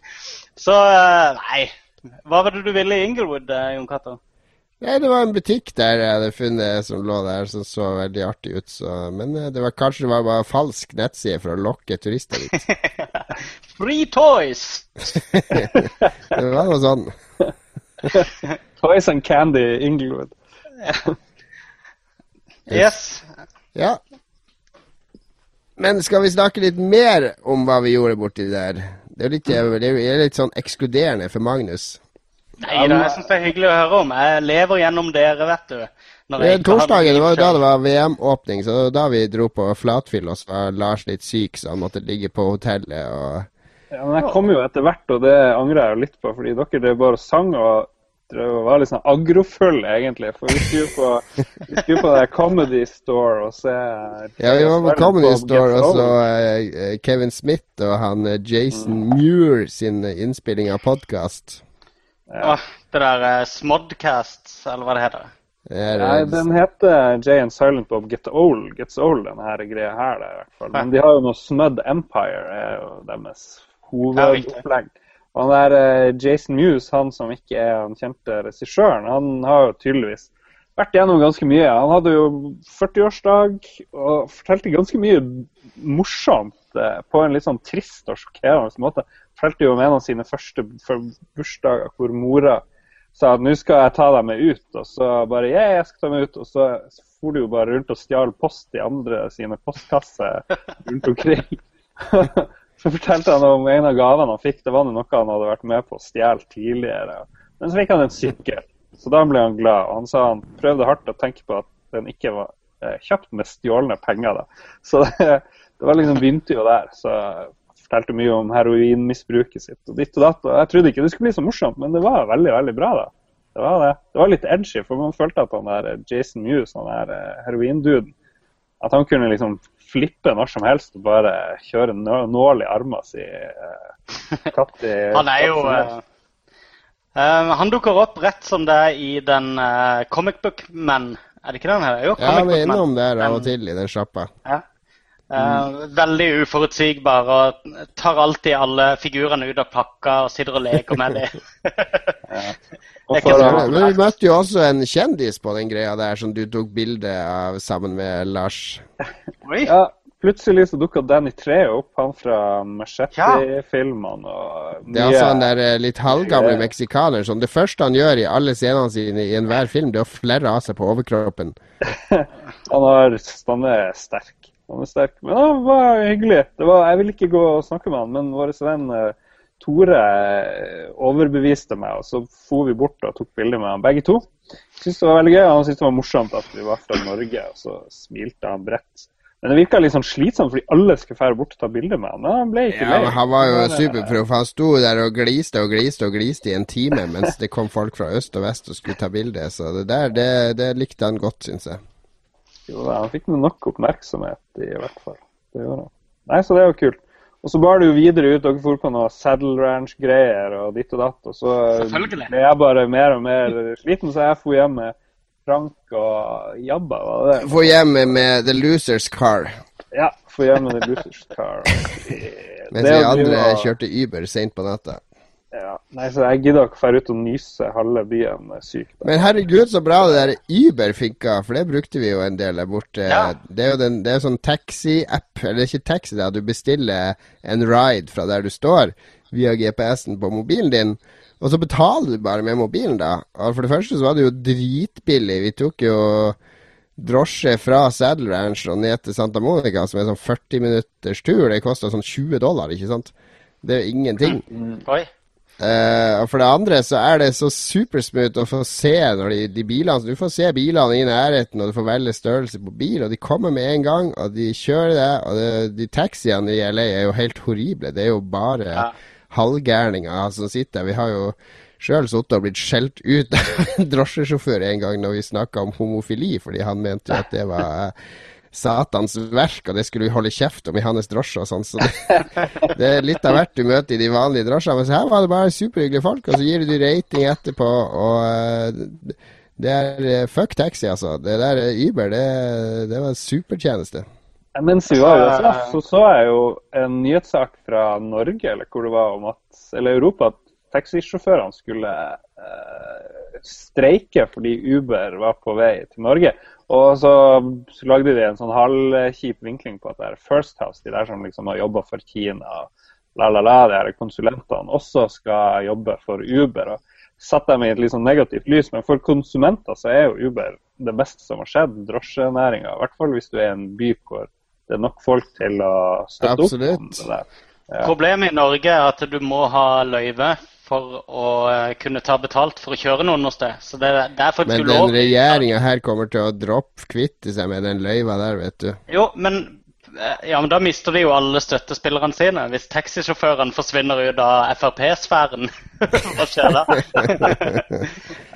Så eh, nei. Hva var det du ville i Inglewood, eh, Jon Cato? Nei, det var en butikk der jeg hadde funnet som lå der, som så veldig artig ut. Så, men eh, det var kanskje det var bare falsk nettside for å lokke turister dit. Free toys! det var noe sånn. Toys and Candy Inglewood. Yes. Ja. Men skal vi snakke litt mer om hva vi gjorde borti der? Det er litt, det er litt sånn ekskluderende for Magnus. Nei da, jeg syns det er hyggelig å høre om. Jeg lever gjennom dere, vet du. Når jeg torsdagen var jo da det var VM-åpning, så det var da vi dro på flatfyll, og så var Lars litt syk, så han måtte ligge på hotellet og Ja, men jeg kom jo etter hvert, og det angrer jeg jo litt på, fordi dere drev bare og sang og og var litt sånn agrofull, egentlig. For vi skulle på, vi skulle på det Comedy Store og se Ja, vi var på Comedy på Store og så eh, Kevin Smith og han Jason Jason Muir sin eh, innspilling av podkast. Åh, det der uh, Smodcast, eller hva det heter. Det er, Nei, den heter Jay and Silent Bob Get Old, Gets Old, denne her greia her. Der, i hvert fall. Men de har jo noe Smud Empire, er jo deres hovedopplegg. Og han der eh, Jason Muse, han som ikke er han kjente regissøren, han har jo tydeligvis vært gjennom ganske mye. Han hadde jo 40-årsdag og fortalte ganske mye morsomt eh, på en litt sånn trist og sjokkerende måte. Fortalte jo om en av sine første bursdager hvor mora sa at nå skal jeg ta deg med ut, og så bare ja, jeg skal ta meg ut, og så for du jo bare rundt og stjal post i andre sine postkasser rundt omkring. så fortalte han om en av gavene han fikk, det var noe han hadde vært med på å stjele tidligere. Men så fikk han en sykkel, så da ble han glad. Og han sa han prøvde hardt å tenke på at den ikke var eh, kjøpt med stjålne penger. da. Så det, det var liksom begynte jo der. så fortalte mye om heroinmisbruket sitt og ditt og datt. og Jeg trodde ikke det skulle bli så morsomt, men det var veldig veldig bra. da. Det var det. Det var litt edgy, for man følte at han der Jason Muse, han der eh, heroinduden, at han kunne liksom flippe når som helst og bare kjøre nå- nål i armen sin. eh, Han er jo eh, eh, Han dukker opp rett som det er i den uh, Comic Book Man. Er det ikke den her? Jo, Ja, han er innom der av og til i den sjappa. Ja. Eh, veldig uforutsigbar og tar alltid alle figurene ut av pakka og sitter og leker med dem. ja. det er for så- Men vi møtte jo også en kjendis på den greia der som du tok bilde av sammen med Lars. Oi. Ja, plutselig så dukka Danny Treo opp, han fra Machete-filmene. Det er altså han der eh, litt halvgamle meksikaner som det første han gjør i alle scenene sine i enhver film, det er å flerre av seg på overkroppen. Han, har, han er sterk. Han er sterk. Men han var hyggelig. Det var, jeg ville ikke gå og snakke med han, men vår venn eh, Tore eh, overbeviste meg, og så for vi bort og tok bilde med han begge to. Syntes det var veldig gøy. Han syntes det var morsomt at vi var fra Norge, og så smilte han bredt. Men det virka litt sånn slitsomt, fordi alle skulle fære bort og ta bilde med han. Men han ble ikke Ja, lei. Han var jo superproff. Han sto der og gliste og gliste og gliste i en time mens det kom folk fra øst og vest og skulle ta bilde. Så det der, det, det likte han godt, syns jeg. Jo, han fikk nok oppmerksomhet, i hvert fall. Det gjorde han. Nei, så det var kult. Og så bar det jo videre ut. Dere for på noe Saddle Ranch-greier og ditt og datt. Og så ble jeg bare mer og mer sliten, så jeg dro hjem med Frank og Jabba, var det Dro hjem med The Losers Car, Ja, dro hjem med The Losers Car. mens vi andre kjørte Uber seint på natta. Ja. Nei, så jeg gidder ikke dra ut og nyse halve byen syk. Da. Men herregud, så bra det der Uber finka, for det brukte vi jo en del der borte. Ja. Det er jo den, det er sånn taxi-app, eller det er ikke taxi, da. Du bestiller en ride fra der du står, via GPS-en på mobilen din. Og så betaler du bare med mobilen, da. Og for det første så var det jo dritbillig. Vi tok jo drosje fra Saddle Ranch og ned til Santa Monica, som er sånn 40 minutters tur. Det kosta sånn 20 dollar, ikke sant? Det er jo ingenting. Oi. Eh, og for det andre så er det så supersmooth å få se når de, de bilene Du får se bilene i nærheten, og du får velge størrelse på bil, og de kommer med en gang, og de kjører det. Og det, de taxiene i LA er jo helt horrible. Det er jo bare Ja. halvgærninger som sitter der. Vi har jo sjøl sittet og blitt skjelt ut av en drosjesjåfør en gang når vi snakka om homofili, fordi han mente at det var Satans verk, og det skulle vi holde kjeft om i hans drosje og sånn. Så det, det er litt av hvert du møter i de vanlige drosjene. Men så her var det bare superhyggelige folk, og så gir du rating etterpå, og eh, det er eh, fuck taxi, altså. Det der eh, Uber, det, det var en supertjeneste. Var også, så så jeg jo en nyhetssak fra Norge eller hvor det var om at, eller Europa at taxisjåførene skulle eh, streike fordi Uber var på vei til Norge. Og så, så lagde de en sånn halvkjip vinkling på at det er First House, de der som liksom har jobba for Kina, la, la, la, de her konsulentene, også skal jobbe for Uber. og satt dem i et litt sånn negativt lys, men for konsumenter så er jo Uber det beste som har skjedd drosjenæringa. I hvert fall hvis du er i en by hvor det er nok folk til å støtte opp om Absolutt. det der. Ja. Problemet i Norge er at du må ha løyve for å eh, kunne ta betalt for å kjøre noen noe sted. Så det, det er faktisk Men den ulovlig. regjeringa her kommer til å droppe kvitte seg med den løyva der, vet du. Jo, men, eh, ja, men da mister de jo alle støttespillerne sine. Hvis taxisjåførene forsvinner ut av Frp-sfæren, hva skjer da?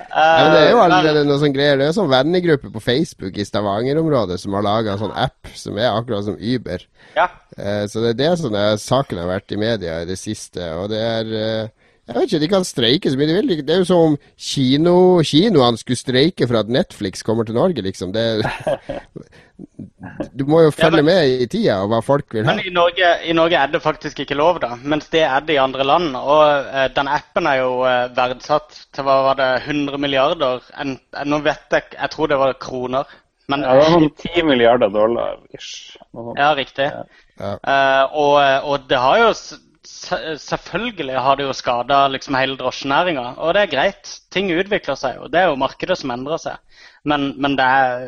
Ja, men det er jo Eh, allerede noe sånn greier. Det er en sånn vennegruppe på Facebook i Stavanger-området som har laga en sånn app som er akkurat som Uber. Ja. Så det er det som er saken har vært i media i det siste. Og det er Jeg vet ikke, De kan streike så mye de vil. Det er jo som om kino, kinoene skulle streike for at Netflix kommer til Norge, liksom. Det, du må jo følge Ja, men- med i tida og hva folk vil ha. Men i Norge, i Norge er det faktisk ikke lov, da. Mens det er det i andre land. Og uh, den appen er jo uh, verdsatt til hva var det, 100 milliarder? En, en, nå vet jeg Jeg tror det var kroner. Men Ja, det var sånn 10 milliarder dollar ish. Ja, riktig. Ja. Uh, og, og det har jo Selvfølgelig har det jo skada liksom hele drosjenæringa, og det er greit. Ting utvikler seg jo. Det er jo markedet som endrer seg. Men, men det, er,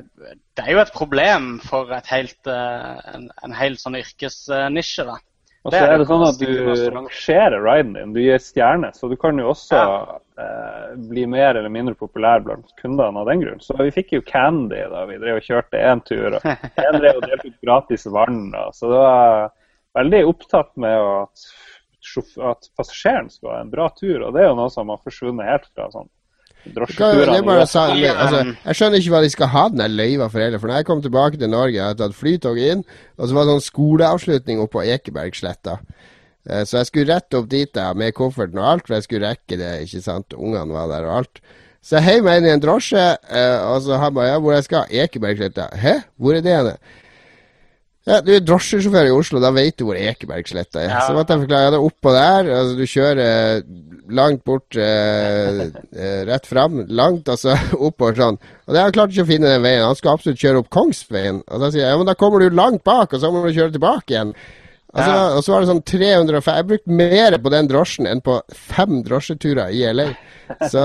det er jo et problem for et helt, eh, en, en hel sånn yrkesnisje, da. Og så er det sånn at du rangerer riden din. Du gir stjerne, så du kan jo også eh, bli mer eller mindre populær blant kundene av den grunn. Så vi fikk jo Candy da vi drev og kjørte én tur. og én drev og delte ut gratis vann. Da. så det var veldig opptatt med at, at passasjeren skal ha en bra tur. Og det er jo noe som har forsvunnet helt fra sånn drosjeturene. sa, altså, jeg skjønner ikke hva de skal ha den der løyva for heller. For når jeg kom tilbake til Norge, jeg hadde tatt flytoget inn, og så var det sånn skoleavslutning oppe på Ekebergsletta. Eh, Så jeg skulle rett opp dit da, med kofferten og alt, for jeg skulle rekke det. ikke sant? Ungene var der og alt. Så jeg heiv meg inn i en drosje, eh, og så han bare ja, hvor jeg skal? Ekebergsletta. Hæ? Hvor er det henne? Ja, Du er drosjesjåfør i Oslo, da vet du hvor Ekebergsletta er. Ja. Så måtte jeg forklare det oppå der. altså Du kjører langt bort, eh, eh, rett fram, langt, altså så oppover sånn. Og det har han klart ikke å finne den veien. Han skal absolutt kjøre opp Kongsveien. Og da sier jeg ja, men da kommer du langt bak, og så må du kjøre tilbake igjen. Altså, Ja. Og så var det sånn 305 Jeg brukte mer på den drosjen enn på fem drosjeturer i LA. Så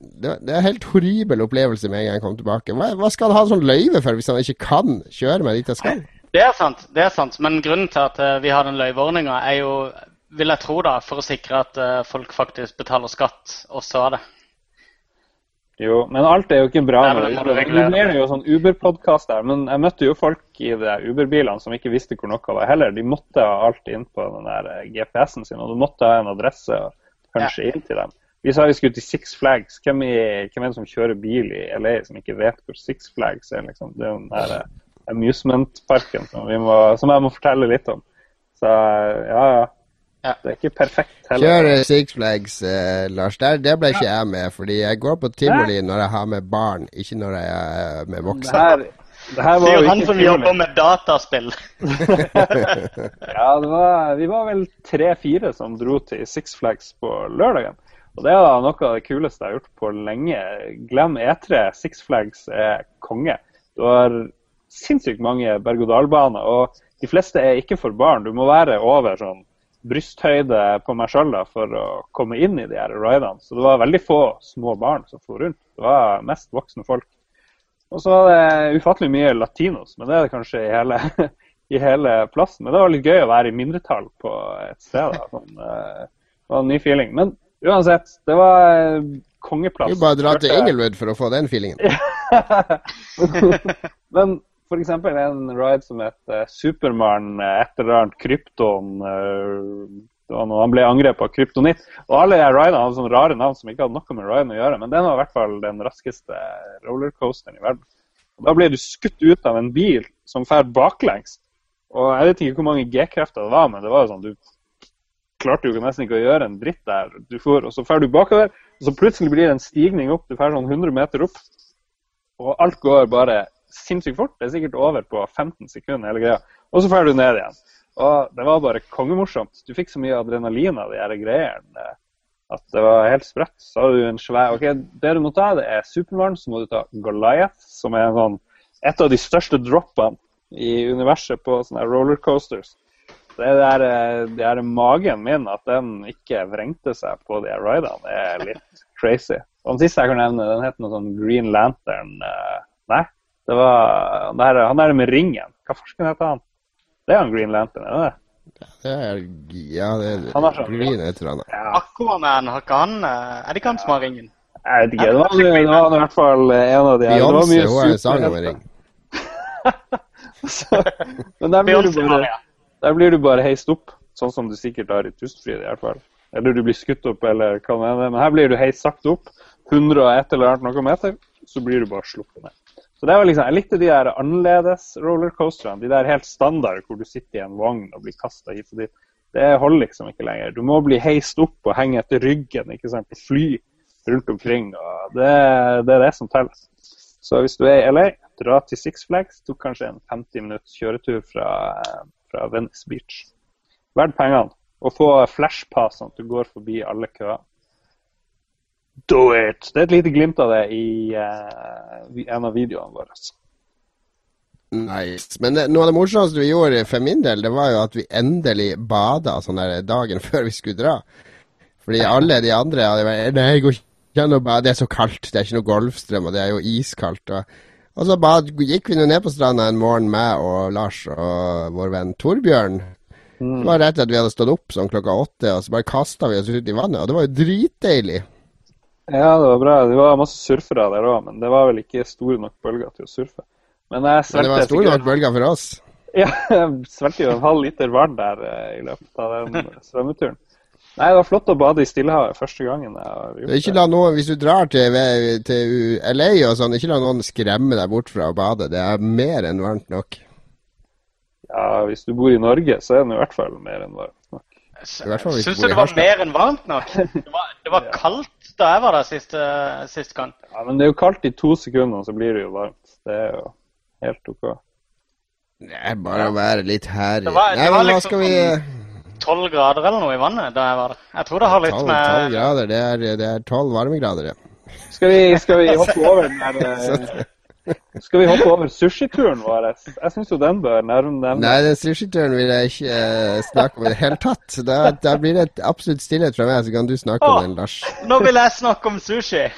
det, det er en helt horribel opplevelse med en gang jeg kom tilbake. Hva, hva skal han ha sånn løyve for hvis han ikke kan kjøre meg dit jeg skal? Det er sant, det er sant. Men grunnen til at eh, vi har den løyveordninga, er jo, vil jeg tro, da, for å sikre at eh, folk faktisk betaler skatt også av det. Jo, men alt er jo ikke bra. Nei, men det Nå blir det jo sånn Uber-podkast der, men jeg møtte jo folk i de Uber-bilene som ikke visste hvor noe var heller. De måtte ha alt inn på den der eh, GPS-en sin, og du måtte ha en adresse og kanskje inn til dem. Vi sa vi skulle til Six Flags. Hvem, i, hvem er det som kjører bil i LA som ikke vet hvor Six Flags er? liksom? Det er jo den der amusement-parken som, vi må- som jeg må fortelle litt om. Så ja, ja. Ja. Det er ikke perfekt heller. Kjør eh, Six Flags, eh, Lars. Der, det ble ikke jeg med, fordi jeg går på tivoli når jeg har med barn, ikke når jeg er med Det voksne. her, det her var Sier jo han som tivoli. jobber med dataspill. Ja, det var, vi var vel tre-fire som dro til Six Flags på lørdagen. Og det er da noe av det kuleste jeg har gjort på lenge. Glem E3. Six Flags er konge. Du har sinnssykt mange berg-og-dal-baner, og de fleste er ikke for barn. Du må være over sånn brysthøyde på meg sjøl for å komme inn i de her ridene. Så det var veldig få små barn som for rundt. Det var mest voksne folk. Og så var det ufattelig mye latinos, men det er det kanskje i hele, i hele plassen. Men det var litt gøy å være i mindretall på et sted. Da. Sånn, eh, det var en ny feeling. Men uansett, det var eh, kongeplass. Du bare dra til Engelwood for å få den feelingen. Men f.eks. en ride som het eh, Supermann, eh, et eller annet krypton eh, når han ble angrepet av kryptonitt. Og alle de ridene hadde sånne rare navn som ikke hadde noe med riden å gjøre. Men den var i hvert fall den raskeste rollercoasteren i verden. Og da ble du skutt ut av en bil som fer baklengs. Og jeg vet ikke hvor mange G-krefter det var, men det var jo sånn du klarte jo nesten ikke å gjøre en dritt der. Du får, og så fer du bakover, og så plutselig blir det en stigning opp. Du fer sånn 100 meter opp. Og alt går bare sinnssykt fort. Det er sikkert over på 15 sekunder, hele greia. Og så drar du ned igjen. Og det var bare kongemorsomt. Du fikk så mye adrenalin av de her greiene eh, at det var helt sprøtt. Så hadde du en svær OK, det du må ta, det er Supermann. Så må du ta Goliath, som er sånn, et av de største droppene i universet på sånne rollercoasters. Det er der, eh, det der magen min, at den ikke vrengte seg på de ridene, er litt crazy. Og den siste jeg kan nevne, den het noe sånn Green Lantern eh, Nei, det var det her, han der med ringen. Hva farsken heter han? Det er han Green Lantern, er det det? Det er, ja, det Han har er sånn- green et eller annet. Ja, Aquaman, har ikke han eh, Er det ikke han som har ringen? jeg vet ikke. Det var, det var i hvert fall en av de her. Det var Beyoncé mye hun er en sang om en ring. Så- Men der blir, du Beyoncé bare, der blir du bare heist opp, sånn som du sikkert har i Tustfrid i hvert fall. Eller du blir skutt opp, eller hva det er. Men her blir du heist sakte opp. 100 og et eller annet noe meter, så blir du bare sluppet ned. Så det var liksom, Jeg likte de der annerledes rollercoasterne. De der helt standard hvor du sitter i en vogn og blir kasta hit og dit. Det holder liksom ikke lenger. Du må bli heist opp og henge etter ryggen ikke sant, på fly rundt omkring. og Det, det er det som teller. Så hvis du er i LA, dra til Six Flags. Tok kanskje en 50 minutts kjøretur fra, fra Venice Beach. Verd pengene. Og få flashpass sånn at du går forbi alle køer. Do it! Det er et lite glimt av det i uh, en av videoene våre. Nice. Men det, noe av det morsomste vi gjorde for min del, det var jo at vi endelig bada sånn der dagen før vi skulle dra. Fordi alle de andre hadde vært Nei, går ikke an å bade, det er så kaldt. Det er ikke noe golfstrøm, og det er jo iskaldt. Og, og så bad, gikk vi nå ned på stranda en morgen, meg og Lars og vår venn Torbjørn. Mm. Det var rett etter at vi hadde stått opp sånn klokka åtte, og så bare kasta vi oss ut i vannet. Og det var jo dritdeilig. Ja, det var bra. Det var masse surfere der òg, men det var vel ikke store nok bølger til å surfe. Men, jeg men det var store nok bølger for oss? Ja, jeg svelget jo en halv liter vann der eh, i løpet av den svømmeturen. Nei, det var flott å bade i Stillehavet første gangen. jeg har gjort det. Ikke la noen, Hvis du drar til, til LA og sånn, ikke la noen skremme deg bort fra å bade. Det er mer enn varmt nok. Ja, hvis du bor i Norge, så er det i hvert fall mer enn varmt nok. Syns du det var mer enn varmt nok? Det var, det var kaldt da jeg var der sist, sist gang. Ja, men det er jo kaldt i to sekunder, så blir det jo varmt. Det er jo helt OK. Det er bare å være litt herlig. Det var, det var liksom tolv grader eller noe i vannet da jeg var der. Jeg tror det har litt 12, med 12 grader, det er tolv varmegrader, ja. Skal vi, skal vi hoppe over den der eh, Skal vi hoppe over sushituren vår? Jeg syns jo den bør nevnes. Nei, den sushituren vil jeg ikke uh, snakke om i det hele tatt. Da, da blir det absolutt stillhet fra meg, så kan du snakke oh, om den, Lars. Nå vil jeg snakke om sushi.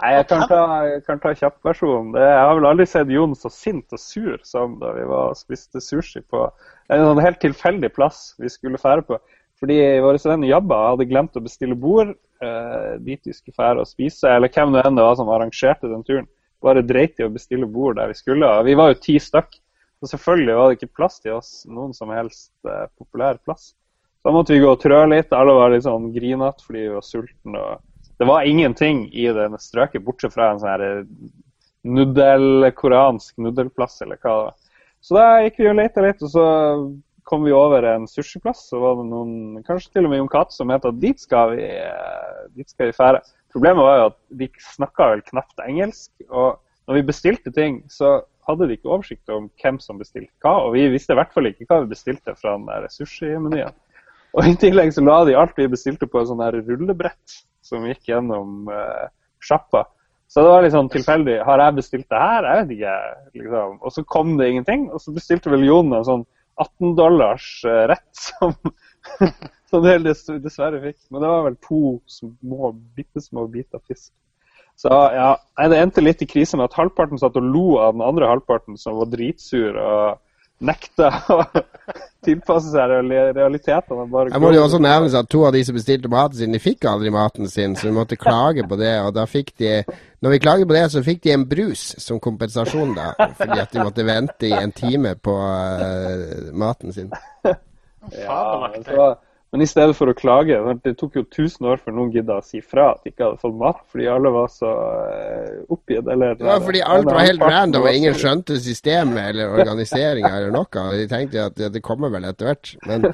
Nei, jeg kan ta, jeg kan ta kjappversjonen. Jeg har vel aldri sett Jon så sint og sur som da vi var og spiste sushi på en sånn helt tilfeldig plass vi skulle fære på. Fordi vår venn Jabba hadde glemt å bestille bord eh, dit vi skulle fære og spise, eller hvem det enn det var som arrangerte den turen. Bare dreit i å bestille bord der vi skulle. Og vi var jo ti stykk. Så selvfølgelig var det ikke plass til oss noen som helst eh, populær plass. Da måtte vi gå og trø litt. Alle var litt sånn grinete fordi vi var sultne. og det var ingenting i denne strøket, bortsett fra en sånn her eh, nuddel, koreansk nudelplass, eller hva det var. Så da gikk vi og leita litt, og så kom vi over en sushiplass. Så var det noen, kanskje til og med Jon Cato, som het at dit skal vi, eh, dit skal vi fære. Problemet var jo at de snakka vel knapt engelsk. Og når vi bestilte ting, så hadde de ikke oversikt om hvem som bestilte hva. Og vi visste i hvert fall ikke hva vi bestilte fra den der sushimenyen. Og i tillegg så la de alt vi bestilte på en sånn rullebrett som gikk gjennom uh, sjappa. Så det var litt sånn tilfeldig. Har jeg bestilt det her? Jeg vet ikke. Liksom. Og så kom det ingenting. Og så bestilte vel Jon en sånn 18 dollars uh, rett som, som det dessverre fikk. Men det var vel to små, bitte små biter fisk. Så ja, det endte litt i krise med at halvparten satt og lo av den andre halvparten, som var dritsur. og nekta å tilpasse seg realitetene. Jeg må jo også nevne at to av de som bestilte maten sin, de fikk aldri maten sin, så vi måtte klage på det. Og da fikk de Når vi klaget på det, så fikk de en brus som kompensasjon, da. Fordi at de måtte vente i en time på uh, maten sin. Ja, så men i stedet for å klage Det tok jo 1000 år før noen gidda å si fra at de ikke hadde fått mat, fordi alle var så uh, oppgitt. Eller, ja, fordi alt var helt random, og ingen skjønte systemet eller organiseringa eller noe. De tenkte at det kommer vel etter hvert. Men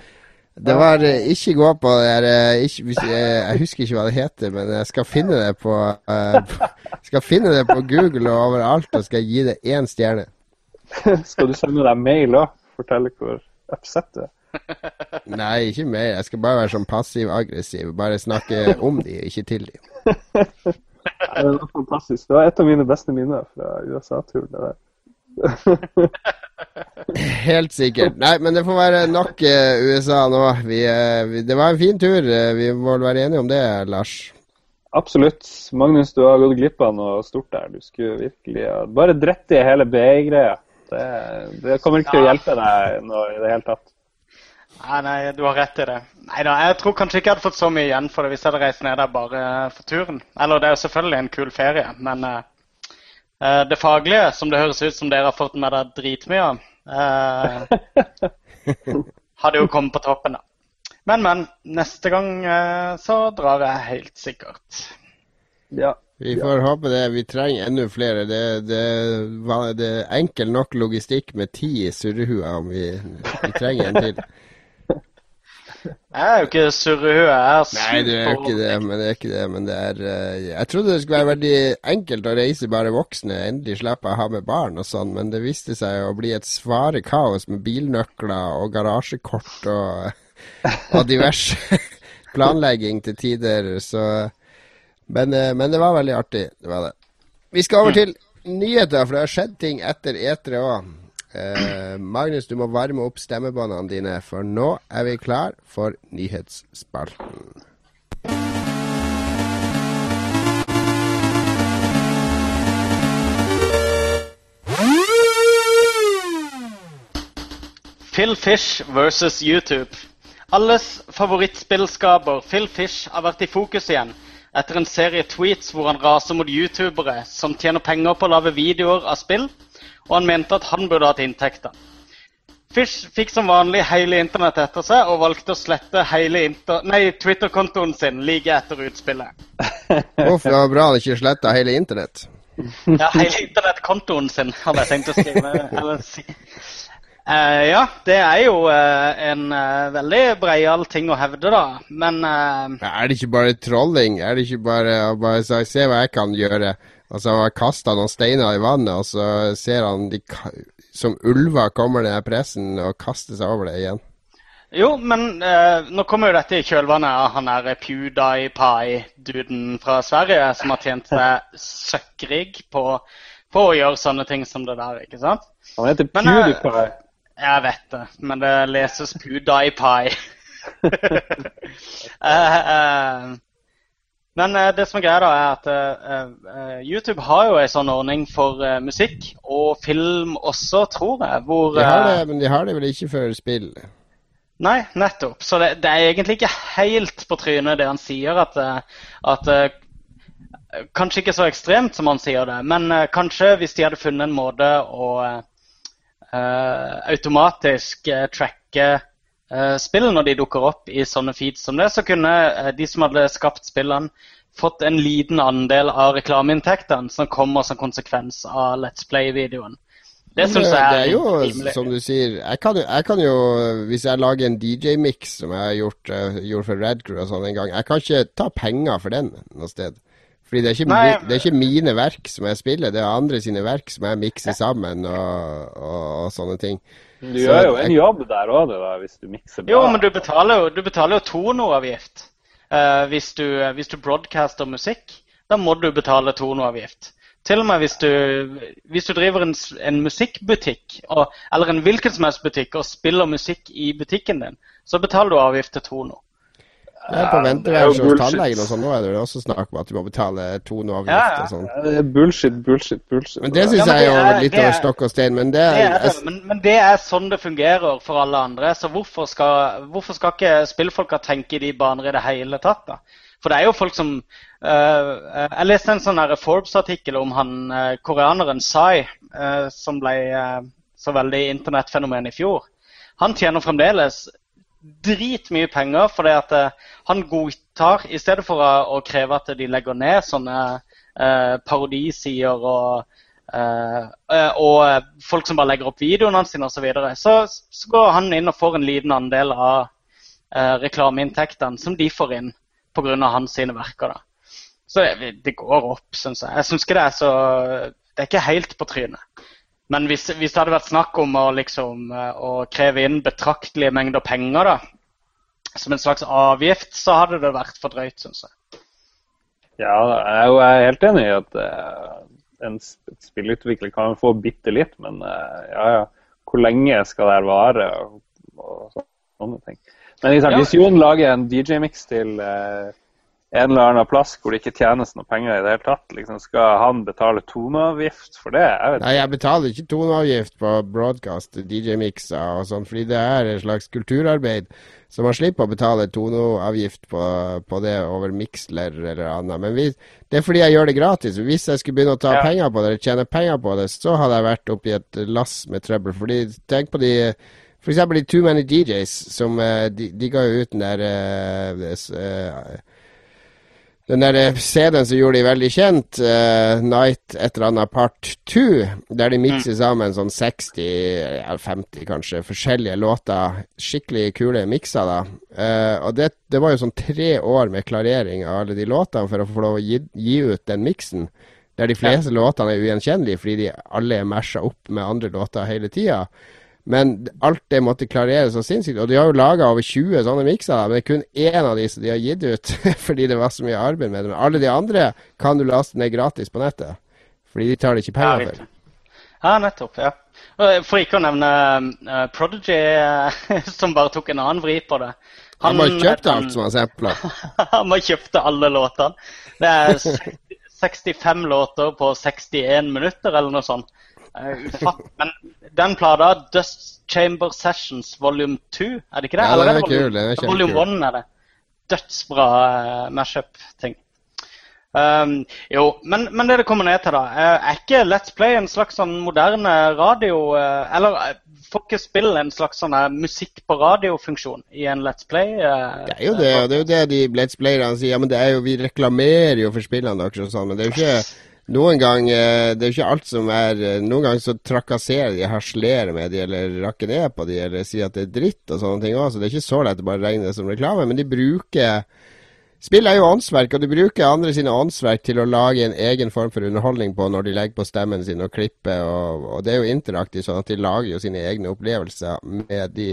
det var uh, ikke gå på det der ikke, jeg, jeg, husker ikke hva det heter, men jeg skal finne det på, skal finne det på Google og overalt, og skal gi det én stjerne. skal du sende deg mail òg? Fortelle hvor upset du er? Nei, ikke mer. Jeg skal bare være sånn passiv-aggressiv. Bare snakke om de, ikke til de. det var fantastisk. Det var et av mine beste minner fra USA-turen. Helt sikkert. Nei, men det får være nok uh, USA nå. Vi, uh, vi, det var en fin tur. Uh, vi må vel være enige om det, Lars? Absolutt. Magnus, du har gått glipp av noe stort der. Du skulle virkelig Bare dritt i hele BI-greia. Det, det, kommer ikke til å hjelpe deg nå i det hele tatt. Nei, nei, du har rett i det. Neida, jeg tror kanskje ikke jeg hadde fått så mye igjen for det hvis jeg hadde reist ned der bare for turen. Eller det er jo selvfølgelig en kul ferie, men uh, det faglige, som det høres ut som dere har fått med dere dritmye av, uh, hadde jo kommet på toppen, da. Men, men. Neste gang uh, så drar jeg helt sikkert. Ja. Vi får håpe det. Vi trenger enda flere. Det, det, det er enkel nok logistikk med ti surrehuer om vi, vi trenger en til. Jeg er jo ikke surrehue. Jeg er Nei, det er ikke det, men det er ikke det. Men det er eh, Jeg trodde det skulle være veldig enkelt å reise bare voksne, endelig slippe å ha med barn og sånn, men det viste seg å bli et svare kaos med bilnøkler og garasjekort og, og diverse planlegging til tider, så men, eh, men det var veldig artig. Det var det. Vi skal over til nyheter, for det har skjedd ting etter etere òg. Eh, Magnus, du må varme opp stemmebåndene dine, for nå er vi klar for nyhetsspalten. Phil Fish versus YouTube. Alles favorittspillskaper Phil Fish har vært i fokus igjen etter en serie tweets hvor han raser mot youtubere som tjener penger på å lage videoer av spill, og han mente at han burde hatt inntekter. Fish fikk som vanlig hele internett etter seg og valgte å slette hele Twitter-kontoen sin like etter utspillet. Uff, det var bra han ikke sletta hele internett. Ja, hele internettkontoen sin, hadde jeg tenkt å skrive. Eller si. Uh, ja, det er jo uh, en uh, veldig breial ting å hevde, da. Men Men Er det ikke bare trolling? Er det ikke bare å bare si 'se hva jeg kan gjøre'? Altså, han kasta noen steiner i vannet, og så ser han de som ulver kommer ned pressen og kaster seg over det igjen. Jo, men eh, nå kommer jo dette i kjølvannet av han der PewDiePie-duden fra Sverige som har tjent seg søkkrig på, på å gjøre sånne ting som det der, ikke sant? Han heter Men, eh, PewDiePie. Jeg vet det, men det leses PewDiePie. Eh, eh, men eh, det som er greia, da, er at eh, eh, YouTube har jo en sånn ordning for musikk og film også, tror jeg. Hvor De har det, men de har det vel ikke for spill. Nei, nettopp. Så det, det er egentlig ikke helt på trynet det han sier, at, at Kanskje ikke så ekstremt som han sier det, men kanskje hvis de hadde funnet en måte å eh, automatisk tracke spill når de dukker opp i sånne feeds som det, så kunne eh, de som hadde skapt spillene, fått en liten andel av reklameinntektene som kommer som konsekvens av Let's Play-videoen. Det syns jeg det er er jo, rimelig. som du sier jeg kan, jeg kan jo, hvis jeg lager en DJ-mix som jeg har gjort, uh, gjort for Red Crew og sånn en gang, jeg kan ikke ta penger for den noe sted. Fordi det er, ikke, Nei, det er ikke mine verk som jeg spiller, det er andre sine verk som jeg mikser sammen og, og, og sånne ting. Du Så gjør jo en jobb der òg, hvis du mikser bra. Jo, men du betaler jo, du betaler jo tonoavgift eh, hvis, du, hvis du broadcaster musikk. Da må du betale tonoavgift. Til og med hvis du, hvis du driver en, en musikkbutikk, og, eller en hvilken som helst butikk, og spiller musikk i butikken din, så betaler du avgift til Tono. Er på Ja, er venteværelse jo hos tannlegen og sånn, nå er det jo også snakk om at du må betale toneavgift og sånn. Ja, er bullshit, bullshit, bullshit. Men det syns ja, jeg er jo er- litt over er- stokk og stein, men det Det er er det, men, men det er sånn det fungerer for alle andre. Så hvorfor skal, hvorfor skal ikke spillfolka tenke i de baner i det hele tatt? da? For det er jo folk som eh, Jeg leste en sånn Forbes-artikkel om han uh, koreaneren Sai, uh, som ble så veldig internettfenomen i fjor. Han tjener fremdeles dritmye penger fordi at eh, han godtar, i stedet for å, kreve at de legger ned sånne eh, parodisider og Eh, eh, og eh, folk som bare legger opp videoene sine osv. Så, videre. så så går han inn og får en liten andel av eh, reklameinntektene som de får inn pga. hans sine verker. da. Så det, det går opp, syns jeg. Jeg syns ikke det er så Det er ikke helt på trynet. Men hvis, hvis det hadde vært snakk om å, liksom, eh, å kreve inn betraktelige mengder penger da, som en slags avgift, så hadde det vært for drøyt, syns jeg. Ja, jeg er helt enig i at eh, en spillutvikler kan få bitte litt, men eh, ja, ja. Hvor lenge skal det vare? Og, og sånne ting. Men Ja. hvis Jon lager en DJ-miks til eh, en eller annen plass hvor det ikke tjenes noe penger i det hele tatt, liksom, skal han betale toneavgift for det? Jeg vet Nei, jeg betaler ikke toneavgift på broadcast, DJ-mikser og sånn, fordi det er et slags kulturarbeid. Så man slipper å betale toneavgift på, på det over Mixler eller annet. Men hvis, det er fordi jeg gjør det gratis. Hvis jeg skulle begynne å ta Ja. penger på det, eller tjene penger på det, så hadde jeg vært oppi et lass med trøbbel. Fordi tenk på de eksempel de Too Many DJs, som eh, de, de ga jo ut den der uh, this, eh, den der CD-en som gjorde de veldig kjent, uh, Night et eller annet part 2, der de mikser sammen sånn 60, ja, 50 kanskje, forskjellige låter. Skikkelig kule mikser, da. Uh, og det, det, var jo sånn tre år med klarering av alle de låtene for å få lov å gi, gi ut den miksen. Der de fleste ja. låtene er ugjenkjennelige fordi de alle er masha opp med andre låter hele tida. Men alt det måtte klareres så sinnssykt. Og de har jo laga over 20 sånne mikser, men det er kun én av de som de har gitt ut fordi det var så mye arbeid med det. Men alle de andre kan du laste ned gratis på nettet. Fordi de tar det ikke penger for. Ja, nettopp. ja. For ikke å nevne uh, Prodigy, uh, som bare tok en annen vri på det. Han, han ha kjøpt alt som var sampla? han må ha kjøpt alle låtene. Det er 65 låter på 61 minutter, eller noe sånt. Uh, men den plata, Dust Chamber Sessions volume 2, er det ikke det? Ja, den er kul. Den er volume 1 er det. Dødsbra uh, mashup-ting. Um, jo, men, men, det det kommer ned til, da uh, Er ikke Let's Play en slags sånn moderne radio uh, Eller får ikke spill en slags sånn musikk på radiofunksjon i en Let's Play? det er jo det, og det er jo det de Let's Playerne sier. Ja, men det er jo, vi reklamerer jo for spillene deres og sånn, men det er jo ikke noen gang eh, Det er ikke alt som er eh, Noen ganger så trakasserer de, harselerer med de, eller rakker ned på de, eller sier at det er dritt og sånne ting òg. Så det er ikke så lett å bare regne det som reklame. Men de bruker Spill er jo åndsverk, og de bruker andre sine åndsverk til å lage en egen form for underholdning på når de legger på stemmen sin og klipper, og, og det er jo interaktivt, sånn at de lager jo sine egne opplevelser med de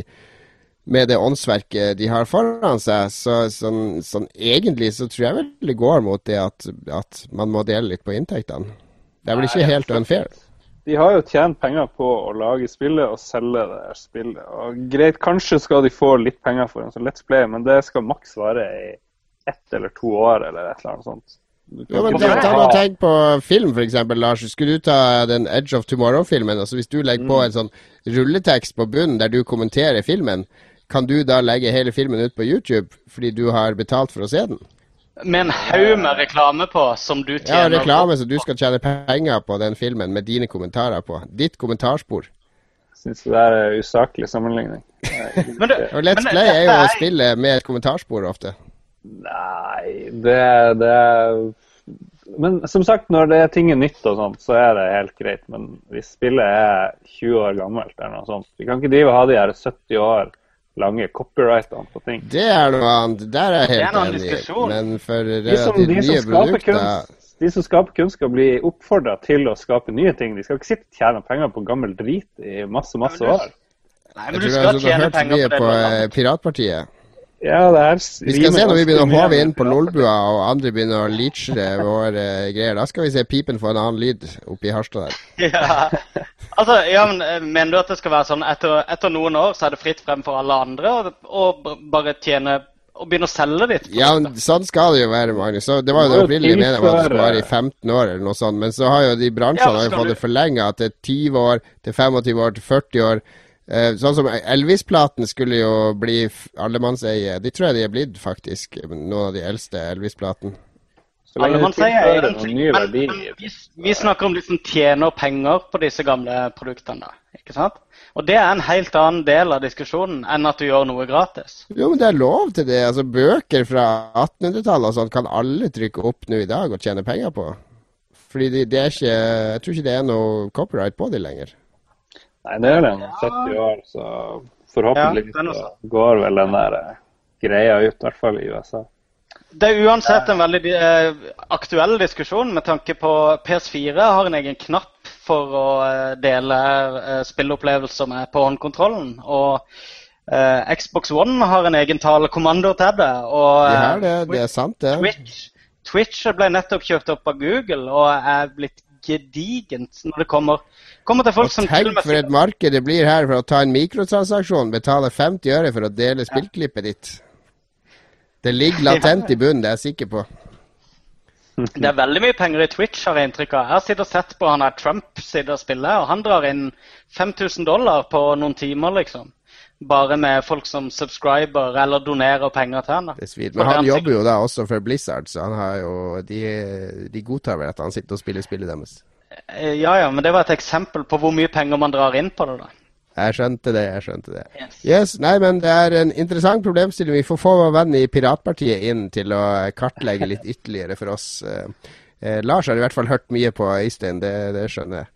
med det åndsverket de har foran seg. Så sånn, sånn, egentlig så tror jeg vel det går mot det at, at, man må dele litt på inntektene. Det er vel ikke helt unfair? De har jo tjent penger på å lage spillet og selge det spillet. Og greit, kanskje skal de få litt penger for en sånn Let's Play, men det skal maks vare i ett eller to år eller et eller annet sånt. Ja, men ta, ta Tenk på film, f.eks. Lars. Skulle du ta den Edge of Tomorrow-filmen? altså Hvis du legger på mm. en sånn rulletekst på bunnen der du kommenterer filmen, kan du da legge hele filmen ut på YouTube fordi du har betalt for å se den? Med en haug med reklame på som du tjener Ja, reklame som du skal tjene penger på den filmen med dine kommentarer på. Ditt kommentarspor. Syns det er en usaklig sammenligning. men du, og Let's Play er jo å spille med et kommentarspor ofte. Nei, det, det Men som sagt, når det er ting er nytt og sånt, så er det helt greit. Men hvis spillet er 20 år gammelt eller noe sånt Vi kan ikke drive og ha de her 70 år lange copyrightene på ting. Det er noe annet. Der er jeg helt enig. Men for relativt de nye produkter kunst, De som skaper kunst, skal bli oppfordra til å skape nye ting. De skal ikke sitte og tjene penger på gammel drit i masse, masse år. Nei, men du skal tjene penger på det. På eh, Piratpartiet. Ja, det er Vi skal se når vi begynner å håve inn på Lolbua og andre begynner å leache våre uh, greier. Da skal vi se pipen få en annen lyd oppi Harstad der. Ja. Altså, ja, men eh, Mener du at det skal være sånn etter, etter noen år så er det fritt frem for alle andre å bare tjene og begynne å selge ditt? Ja, sånn skal det jo være, Magnus. Så det var jo det opprinnelige meningen at det skulle være i 15 år eller noe sånt. Men så har jo de bransjene ja, fått det forlenga til 20 år, til 25 år, til 40 år. Eh, sånn som Elvis-platen skulle jo bli allemannseie. De tror jeg de er blitt, faktisk. Noen av de eldste Elvis-platene. Allemannseie er egentlig men, men vi, vi, snakker om de som tjener penger på disse gamle produktene. ikke sant? Og det er en helt annen del av diskusjonen enn at du gjør noe gratis. Jo, men det er lov til det. Altså Bøker fra 1800-tallet og sånt kan alle trykke opp nå i dag og tjene penger på. Fordi det, det er ikke Jeg tror ikke det er noe copyright på de lenger. Nei, det er det. 70 år, så forhåpentligvis ja, går vel den der eh, greia ut, i hvert fall i USA. Det er uansett en veldig eh, aktuell diskusjon med tanke på PS4 har en egen knapp for å eh, dele eh, spilleopplevelser med på håndkontrollen. Og eh, Xbox One har en egen talekommando til det. Og, ja, det, det er sant, det. Twitch, Twitch ble nettopp kjøpt opp av Google og er blitt gedigent når det kommer, kommer til folk og som Tenk for et marked det blir her for å ta en mikrotransaksjon, betale 50 øre for å dele spillklippet ditt. Det ligger latent i bunnen, det er jeg sikker på. Det er veldig mye penger i Twitch, har jeg inntrykk av. Jeg har sittet og sett på han der Trump sitter og spiller, og han drar inn 5000 dollar på noen timer, liksom. Bare med folk som subscriber eller donerer penger til han. Da. Det er. Men han jobber jo da også for Blizzard, så han har jo, de, de godtar vel at han sitter og spiller spillet deres. Eh, ja, ja, men det var et eksempel på hvor mye penger man drar inn på det. da. Jeg skjønte det, jeg skjønte det. Yes, nei, men det er en interessant problemstilling. Vi får få vår venn i Piratpartiet inn til å kartlegge litt ytterligere for oss. Eh, eh, Lars har i hvert fall hørt mye på Øystein, det, det skjønner jeg.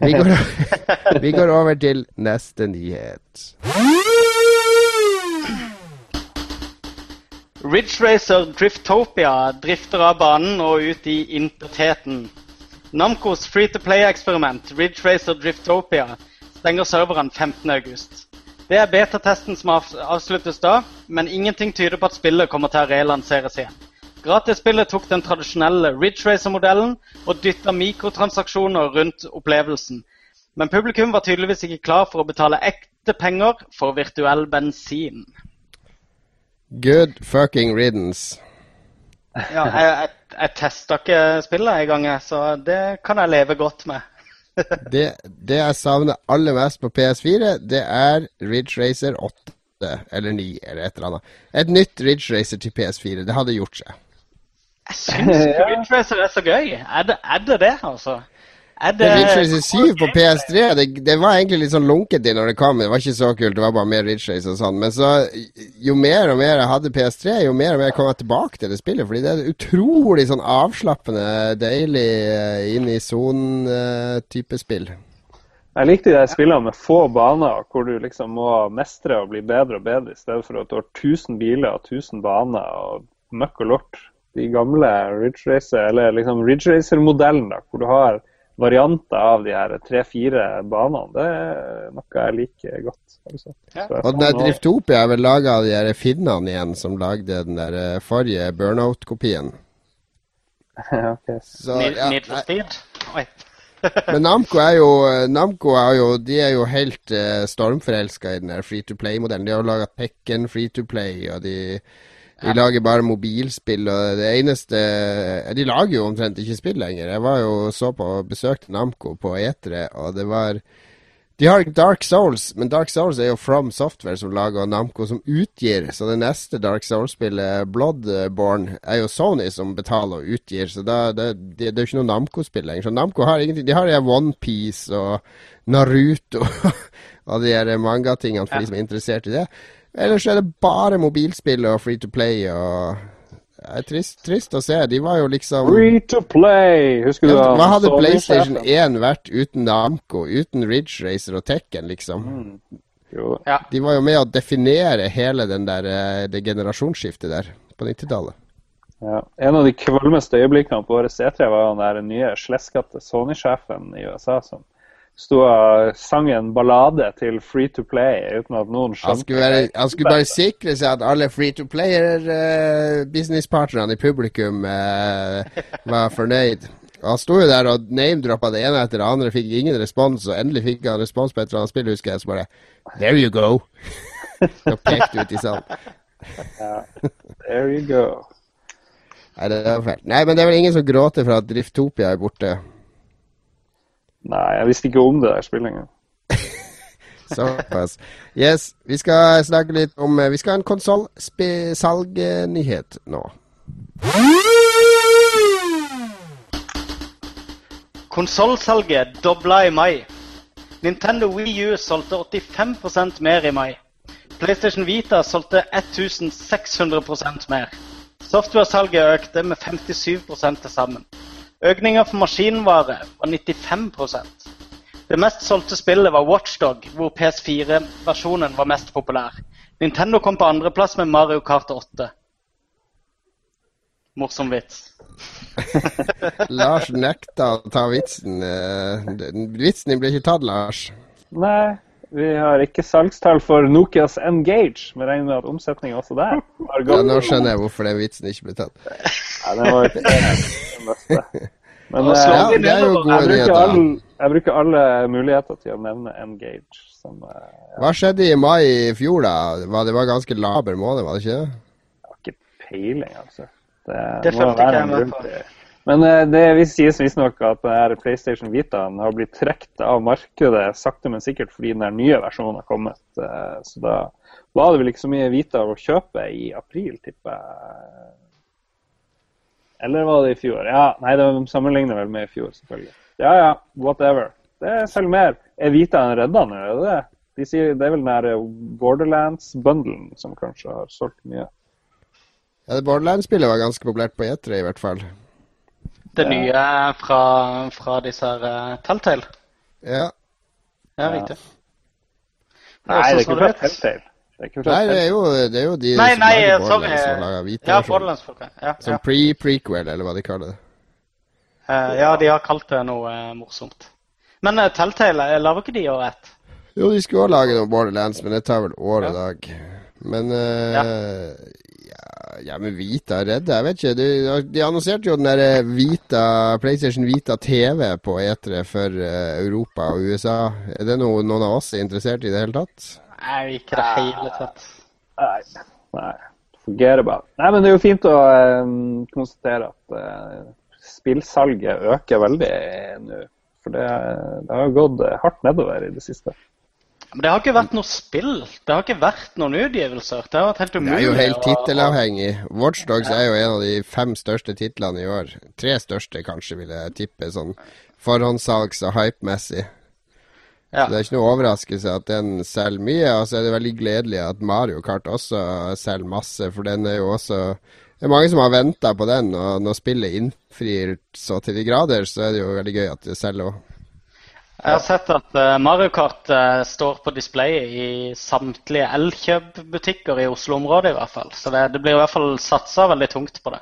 Vi går, vi går over til neste nyhet. Ridge Racer Driftopia drifter av banen og ut i inteteten. Namcos free-to-play-eksperiment Ridge Racer Driftopia stenger serveren 15.8. Det er betatesten som avsluttes da, men ingenting tyder på at spillet kommer til å relanseres igjen. Gratisspillet tok den tradisjonelle Ridge Racer-modellen og dytta mikrotransaksjoner rundt opplevelsen. Men publikum var tydeligvis ikke klar for å betale ekte penger for virtuell bensin. Good fucking riddance. Ja, jeg, jeg, jeg testa ikke spillet en gang, så det kan jeg leve godt med. Det, det jeg savner aller mest på PS4, det er Ridge Racer 8 eller 9 eller et eller annet. Et nytt Ridge Racer til PS4. Det hadde gjort seg. Jeg syns Ridge Racer er så gøy. Er det er det, det altså? Er det Ridge Racer 7 på PS3, det, det var egentlig litt sånn lunket i når det kom. Det var ikke så kult, det var bare mer Ridge Racer og sånn. Men så, jo mer og mer jeg hadde PS3, jo mer og mer kom jeg tilbake til det spillet. Fordi det er utrolig sånn avslappende, deilig, eh, inn i sonen-type spill. Jeg likte de spillene med få baner, hvor du liksom må mestre og bli bedre og bedre, i stedet for at du har 1000 biler og 1000 baner og møkk og lort. De gamle Ridge Racer, eller liksom Ridge Racer-modellen, hvor du har varianter av de her tre-fire banene, det er noe jeg liker godt. Altså. Ja. Og den der Driftopia er vel laga av de her finnene igjen, som lagde den der eh, forrige Burnout-kopien. Ja, ok. Så, Need, ja, nei. Men Namco er jo Namco er jo, de er jo helt uh, stormforelska i den der free to play-modellen. De har jo laga Pekken free to play, og de, de lager bare mobilspill. Og det eneste De lager jo omtrent ikke spill lenger. Jeg var jo så på og besøkte Namco på E3, og det var De har Dark Souls, men Dark Souls er jo From Software som lager, og Namco som utgir. Så det neste Dark Souls-spillet, Bloodborne, er jo Sony som betaler og utgir. Så da, det, det, det er jo ikke noe Namco-spill lenger. Så Namco har ingenting De har ja OnePiece og Naruto og de mangatingene for ja. de som er interessert i det. Ellers er det bare mobilspill og free to play og det er trist, trist å se. De var jo liksom Free to play! Husker du ja, Hva hadde? PlayStation 1 vært uten Amco, uten Ridge Racer og Tekken, liksom? Jo. Ja. De var jo med å definere hele den der, eh, det generasjonsskiftet der på 90-tallet. Ja. En av de kvalmeste øyeblikkene på årets E3 var den der nye sleskete Sony-sjefen i USA som sto og sang en ballade til Free to Play uten at noen Han skjønte skulle, være, han skulle bare sikre seg at alle free-to-player-businesspartnerne i publikum uh, var fornøyd. Han sto jo der og name-droppa det ene etter det andre, fikk ingen respons, og endelig fikk han respons på et eller annet spill, husker jeg, så bare There you go! og pekte ut i salen. There you go. Nei, det er fælt. Nei, men det er vel ingen som gråter for at Driftopia er borte. Nei, jeg visste ikke om det der spillet engang. Såpass. Yes, vi skal snakke litt om Vi skal ha en konsollsalgnyhet nå. Konsollsalget dobla i mai. Nintendo Wii U solgte 85% mer i mai. PlayStation Vita solgte 1600 mer. Software-salget økte med 57 til sammen. Økninga for maskinvare var 95% Det mest solgte spillet var Watchdog, hvor PS4-versjonen var mest populær. Nintendo kom på andreplass med Mario Kart 8. Morsom vits. Lars nekta å ta vitsen. eh, Vitsen din ble ikke tatt, Lars. Nei, vi har ikke salgstall for Nokias Engage, men regner med at omsetningen også der har Ja, nå skjønner jeg hvorfor den vitsen ikke ble tatt. Ja, det var ikke det beste. Men ja, eh, Ja, det er jo jeg, gode bruker nyheter. alle, jeg bruker alle muligheter til å nevne Engage. Som, ja. Hva skjedde i mai i fjor, da? Var det var ganske laber måned, var det ikke det? Jeg har ikke peiling, altså. Det, Det følte ikke jeg med på. Men eh, det vil sies visstnok at PlayStation Vitaen har blitt trukket av markedet sakte, men sikkert fordi den nye versjonen har kommet. Eh, Så da var det vel ikke så mye Vita å kjøpe i april, tipper jeg. Eller var det i fjor? Ja, nei, det sammenligner vel med i fjor, selvfølgelig. Ja ja, whatever. det selger mer. Er Vita en redda nå, er det det? De det er vel den der Borderlands-bundlen som kanskje har solgt mye. Ja, Borderlands-spillet var ganske populært på E3 i hvert fall. Det nye fra, fra disse her uh, Telltale. Ja. Ja, riktig. Nei, det er ikke fra Telltale. Det Nei, det er jo, det er jo de Nei, som nei, lager. Borderlands, som lager hvite Ja. Borderlands-folka. Ja, Som ja. pre-prequel, eller hva de kaller det. Uh, ja, de har kalt det noe uh, morsomt. Men uh, Telltale, eh, lager ikke de år ett? Jo, de skulle også lage noe Borderlands, men det tar vel år og dag. Men uh, ja. Ja, men Vita redde, jeg vet ikke. De, de annonserte jo den der Vita, PlayStation Vita TV på E3 for eh, Europa og USA. Er det noe noen av oss er interessert i i det hele tatt? Nei, ikke det hele tatt. Nei. Nei. Forget about. Nei, men det er jo fint å um, konstatere at uh, spillsalget øker veldig nå. For det, det har jo gått eh, hardt nedover i det siste. Men det har ikke vært noe spill. Det har ikke vært noen utgivelser. Det har vært helt Det er jo helt tittelavhengig. Watchdogs er jo en av de fem største titlene i år. Tre største, kanskje, vil jeg tippe. Sånn forhåndssalgs- og hypemessig. Ja. Så det er ikke noe overraskelse at den selger mye. Og så er det veldig gledelig at Mario Kart også selger masse, for den er jo også Det er mange som har venta på den, og når spillet innfrir så til de grader, så er det jo veldig gøy at det selger òg. Jeg har sett at eh, Mario Kart eh, står på display i samtlige Elkjøp-butikker i Oslo-området i hvert fall. Så det, det blir i hvert fall satsa veldig tungt på det.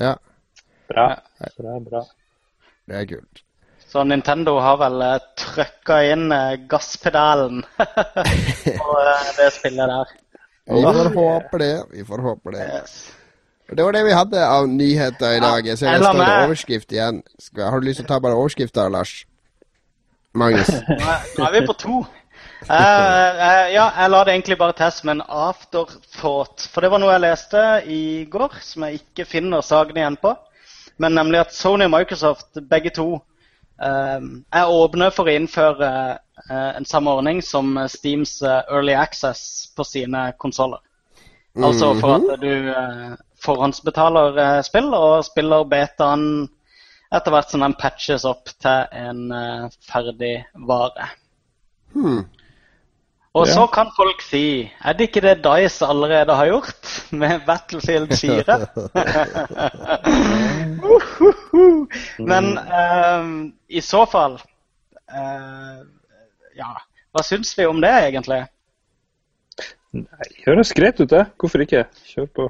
Ja, Bra. Bra, bra. det er kult. Så Nintendo har vel uh, trøkka inn eh, gasspedalen på eh, det spillet der. Vi får håpe det. Vi får håpe det. Yes. Det var det vi hadde av nyheter i dag. Jeg ser jeg står overskrift igjen. Har du lyst til å ta bare overskrifta, Lars? Magnus? Nå er, nå er vi på to. Uh, uh, ja, jeg la det egentlig bare til som en afterthought. For det var noe jeg leste i går som jeg ikke finner sakene igjen på. Men nemlig at Sony og Microsoft begge to uh, er åpne for å innføre en samme ordning som Steams Early Access på sine konsoller. Altså for at du eh, forhåndsbetaler spill, og spiller betaen etter hvert som den patches opp til en uh, ferdig vare. Hmm. Og Ja. så kan folk si Er det ikke det Dice allerede har gjort med Battlefield 4? Uhuhu. Men eh, i så fall eh, Ja, hva syns vi om det, egentlig? Nei, høres greit ut, det. Hvorfor ikke? Kjør på.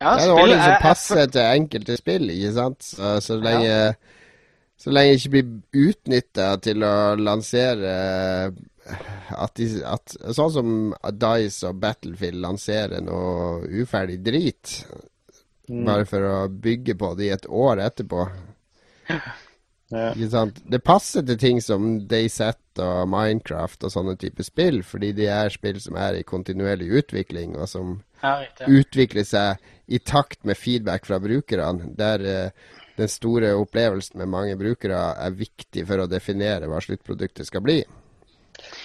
Ja, spill- ordning som passer til enkelte spill, ikke sant? Så, så lenge så lenge det ikke blir utnytta til å lansere at, de, at Sånn som Dice og Battlefield lanserer noe uferdig drit. Bare for å bygge på det i et år etterpå. Ja. Ikke sant? Det passer til ting som DayZ og Minecraft og sånne typer spill, fordi de er spill som er i kontinuerlig utvikling, og som Ja, riktig. utvikle seg i takt med feedback fra brukerne. Der eh, den store opplevelsen med mange brukere er viktig for å definere hva sluttproduktet skal bli.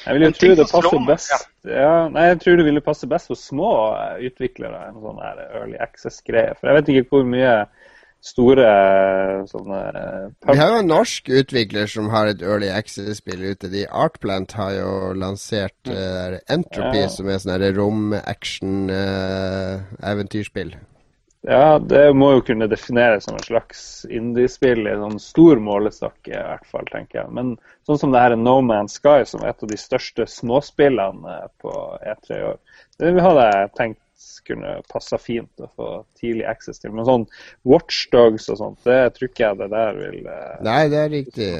Jeg vil jo tro det passer best ja, nei, Jeg tror det ville passe best for små utviklere, en sånn her early access-greie. For jeg vet ikke hvor mye store eh, sånne eh, Vi har jo en norsk utvikler som har et Early Access-spill ute. De Artplant har jo lansert uh, Entropy, Ja. som er sånn rom-action-eventyrspill. Ja, det må jo kunne defineres som en slags indiespill i en sånn stor målestokk, i hvert fall, tenker jeg. Men sånn som det her No Man's Sky, som er et av de største småspillene eh, på E3 i år, det hadde jeg tenkt kunne passa fint å få tidlig access til. Men sånn Watchdogs og sånt, det tror ikke jeg det der vil eh, Nei, det er riktig.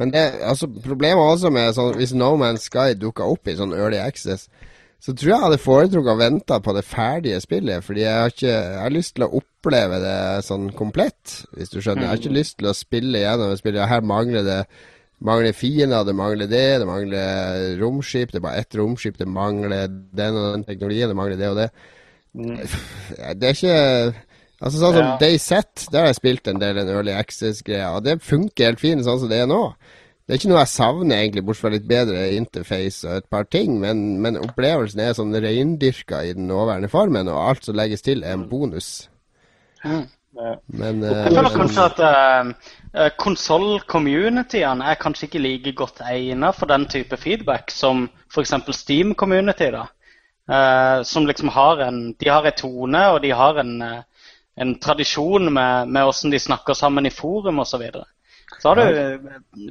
Men det, altså, problemet også med sånn, hvis No Man's Sky dukker opp i sånn Early Access, så tror jeg jeg hadde foretrukket å vente på det ferdige spillet. Fordi jeg har, ikke, jeg har lyst til å oppleve det sånn komplett, hvis du skjønner. Jeg har ikke lyst til å spille gjennom og Her mangler det mangler fiender, det mangler det, det mangler romskip. Det er bare ett romskip, det mangler den og den teknologien, det mangler det og det. Det er ikke Altså Sånn som Ja. Dayset, der har jeg spilt en del en Early Access-greie, og det funker helt fint sånn som det er nå. Det er ikke noe jeg savner, egentlig, bortsett fra litt bedre interface og et par ting, men, men opplevelsen er sånn reindyrka i den nåværende formen, og alt som legges til, er en bonus. Mm. Men Jeg eh, føler kanskje at uh, konsoll-communityene er kanskje ikke like godt egnet for den type feedback som f.eks. Steam-community. da. Uh, som liksom har en De har en tone, og de har en, eh, en tradisjon med, med hvordan de snakker sammen i forum osv. Så, videre. Så har du eh,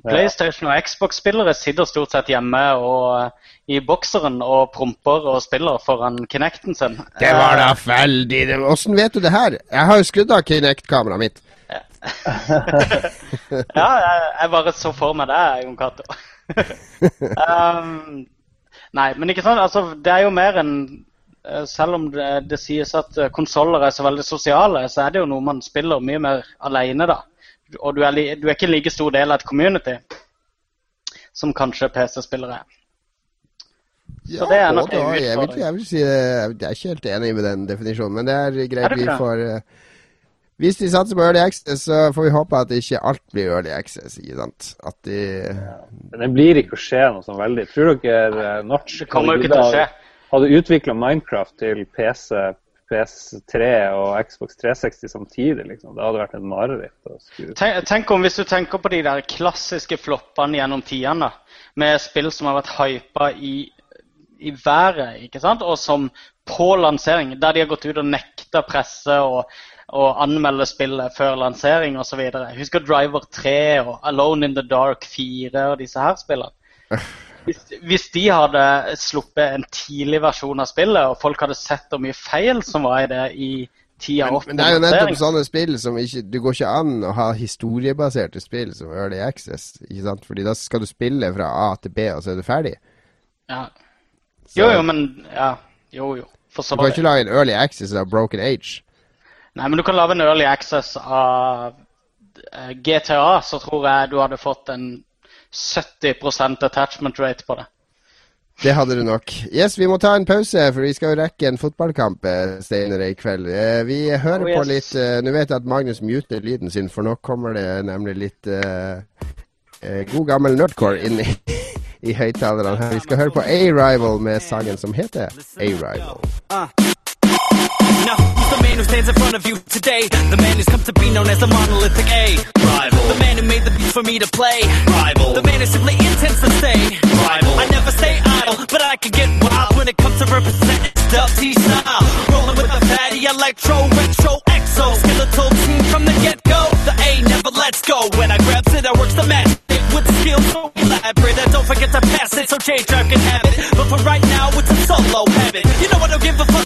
PlayStation og Xbox-spillere sitter stort sett hjemme og eh, i bokseren og promper og spiller foran Kinecten sin. det var da Eh, veldig Åssen vet du det her? Jeg har jo skrudd av Kinect-kameraet mitt. ja, jeg, jeg bare så for meg det, Jon Cato. um, nei, men ikke sant. Altså, det er jo mer enn Selv om det, det sies at konsoller er så veldig sosiale, så er det jo noe man spiller mye mer alene, da. Og du er, li, du er ikke en like stor del av et community som kanskje PC-spillere er. Ja, det er nok da. Jeg vil, jeg vil si det, jeg er ikke helt enig med den definisjonen, men det er greit vi får eh, Hvis de satser på Early Access, så får vi håpe at ikke alt blir Early Access. ikke sant? At de Men det blir ikke å skje noe sånn veldig. Tror dere uh, Notch skje. hadde utvikla Minecraft til PC, PS3 og Xbox 360 samtidig? liksom? Det hadde vært et mareritt. Tenk, tenk om Hvis du tenker på de der klassiske floppene gjennom tidene, med spill som har vært hypa i, i været, ikke sant? og som på lansering, der de har gått ut og nekta presse og, og anmelde spillet før lansering osv. Husker Driver 3 og Alone in the Dark 4 og disse her spillene. Hvis, hvis de hadde sluppet en tidlig versjon av spillet, og folk hadde sett hvor mye feil som var i det i tida opp men det er jo nettopp sånne spill som ikke Det går ikke an å ha historiebaserte spill som Early Access, ikke sant? Fordi da skal du spille fra A til B, og så er du ferdig. Ja. Så- Jo, jo, men Ja. Jo, jo. For Du kan ikke lage en Early Access av Broken Age. Nei, men du kan lage en early access av eh, GTA, så tror jeg du hadde fått en 70% attachment rate på det. Det hadde du nok. Yes, vi må ta en pause, for vi skal jo rekke en fotballkamp eh, senere i kveld. Eh, Vi hører Oh, på litt eh, Nå vet jeg at Magnus muter lyden sin, for nå kommer det nemlig litt eh, eh, god gammel nerdcore inn i, i høyttalerne her. Vi skal høre på A-Rival med sangen som heter A-Rival. Now, who's the man who stands in front of you today? The man who's come to be known as the monolithic A. Rival. The man who made the beat for me to play. Rival. The man who simply intends to stay. Rival. I never stay idle, but I can get wild when it comes to representing Dub T style. Rolling with the fatty electro, retro, exo. Skeletal team from the get go. The A never lets go. When I grabs it, I works the match. It with skill so elaborate. I don't forget to pass it, so J Drive can have it. But for right now, it's a solo habit. You know I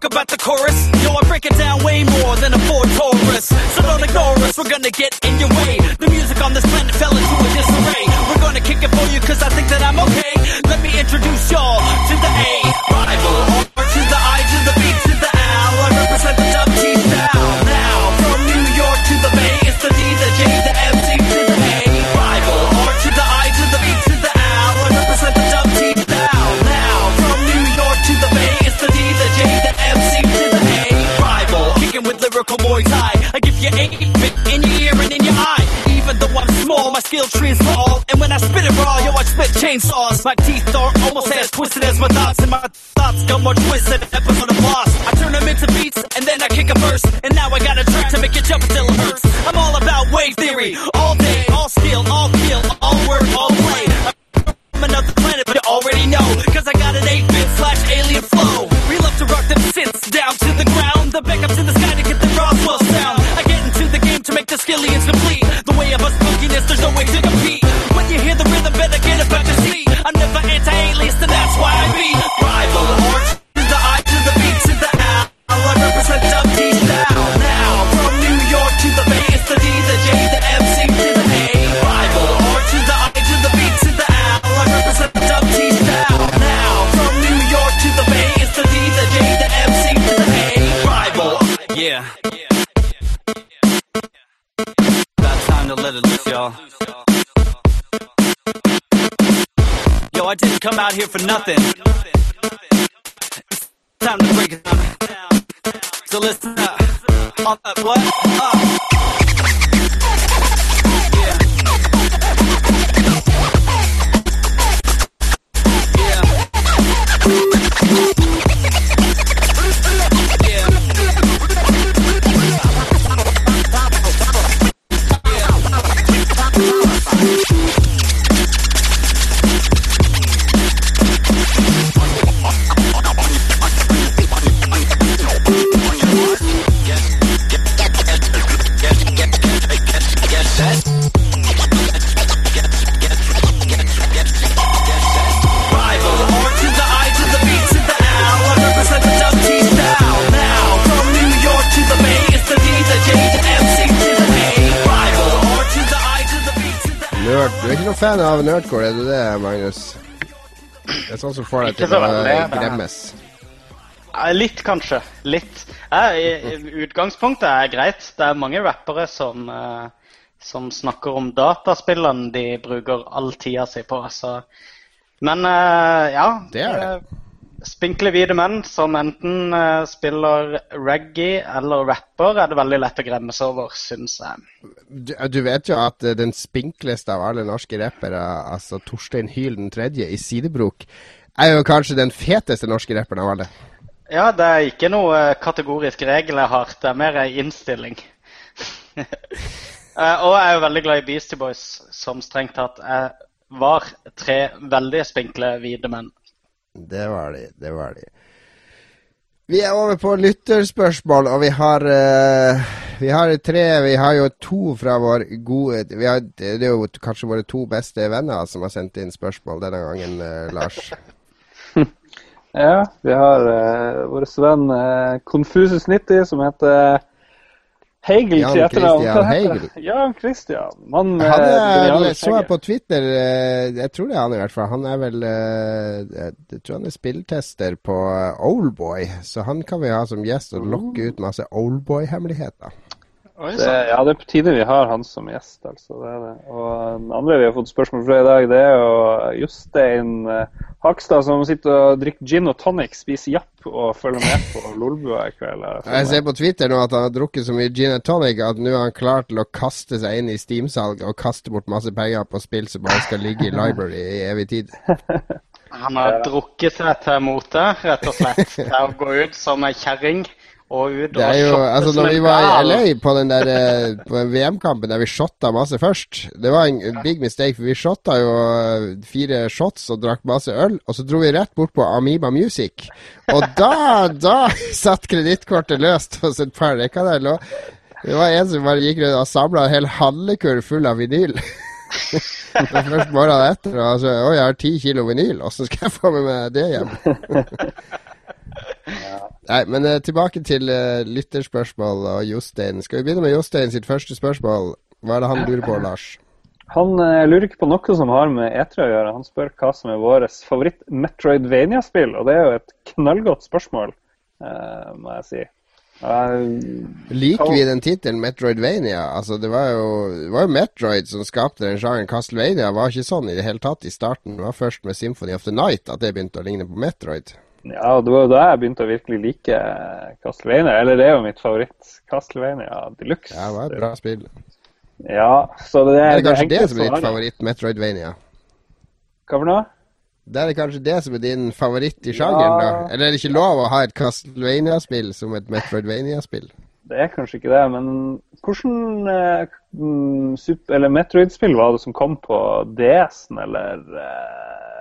about the chorus. Yo, I break it down way more than a Ford Taurus. So don't ignore us, we're gonna get in your way. The music on this planet fell into a disarray. We're gonna kick it for you cause I think that I'm okay. Let me introduce y'all to the A. small, my skill tree is. And when I spit it raw, yo, I spit chainsaws. My teeth are almost as twisted as my thoughts, and my thoughts got more twisted than episode of Lost. I turn them into beats, and then I kick a verse. And now I got a track to make you jump until it hurts. I'm all about wave theory, all day, all skill, all kill, all work, all play. I'm another planet, but you already know. Cause I got an 8-bit slash alien flow. We love to rock them synths down to the ground. The backups in the sky The way of us funkiness, there's no way to compete. I didn't come out here for nothing. It's time to break it down. So listen up. Uh, what? Uh. Fan av nerdcore, er du det, Magnus? Det er sånn som får deg til å gremmes. Eh, Litt, kanskje. Litt. Jeg, utgangspunktet er greit. Det er mange rappere som, eh, som snakker om dataspillene de bruker all tida si på. Så. Men eh, ja. Det er det. Eh, Spinkle hvite menn som enten eh, spiller reggae eller rapper, er det veldig lett å gremmes over, syns jeg. Du, du vet jo at eh, den spinkleste av alle norske rappere, altså Torstein Hyl den tredje i Sidebrok, er jo kanskje den feteste norske rapperen av alle. Ja, det er ikke noe eh, kategorisk regel jeg har, det er mer en innstilling. Eh, og jeg er jo veldig glad i Beastie Boys, som strengt tatt er, var tre veldig spinkle hvite menn. Det var de, det var de. Vi er over på lytterspørsmål, og vi har uh, Vi har tre Vi har jo to fra vår gode har, Det er jo kanskje våre to beste venner som har sendt inn spørsmål denne gangen, uh, Lars. Ja, vi har uh, vår venn uh, Confusus 90, som heter Heigel Jan til etternavn. Christian det? Jan Christian. Man, med geniale så jeg på Twitter eh, Jeg tror det er han i hvert fall. Han er vel eh, Jeg jeg tror han er spilltester på eh, Oldboy, så han kan vi ha som gjest og lokke ut masse Oldboy-hemmeligheter. Det, ja, det er på tide vi har han som gjest, altså. Det er det. Og den andre vi har fått spørsmål fra i dag, det er jo Jostein eh, Hakstad, som sitter og drikker gin og tonic, spiser japp og følger med på Lolbua i kveld. jeg Jeg ser på Twitter nå at han har drukket så mye gin og tonic at nå er han klar til å kaste seg inn i Steam-salg og kaste bort masse penger på spill som bare skal ligge i library i evig tid. Han har drukket seg til mote, rett og slett. Er å gå ut som ei kjerring og ut Det er og jo, altså som Når vi var i. LA på den der eh, VM-kampen der vi shotta masse først Det var en big mistake, for vi shotta jo eh, fire shots og drakk masse øl. Og så dro vi rett bort på Amiba Music. Og da, da satt kredittkortet løst hos et par. Det kan jeg love. Det var en som bare gikk rundt og samla en hel handlekurv full av vinyl. Det var først morgenen etter. Og altså, Å, jeg har ti kilo vinyl. Åssen skal jeg få med meg det hjem? Nei, men uh, tilbake til uh, lytterspørsmål og Jostein. Skal vi begynne med Jostein sitt første spørsmål? Hva er det han lurer på, Lars? Han uh, lurer ikke på noe som har med E3 å gjøre. Han spør hva som er vårt favoritt-Metroidvania-spill. Og det er jo et knallgodt spørsmål, må jeg si. Liker vi den tittelen Metroidvania? Altså, det var, jo, det var jo Metroid som skapte den sjangeren. Castlevania var ikke sånn i det hele tatt i starten. Det var først med Symphony of the Night at det begynte å ligne på Metroid. Ja, det var da jeg begynte å virkelig like Castlevania. Eller det er jo mitt favoritt. Castlevania Deluxe. Ja, det var et bra spill. Ja, så det er, det Er kanskje det det som er ditt favoritt Metroidvania? Hva for noe? Det er kanskje det som er din favoritt i sjangeren, da? Eller er det ikke lov å ha et Castlevania-spill som et Metroidvania-spill? Det er kanskje ikke det, men hvordan eh, mm, eller Metroid-spill var det som kom på DS-en, eller eh,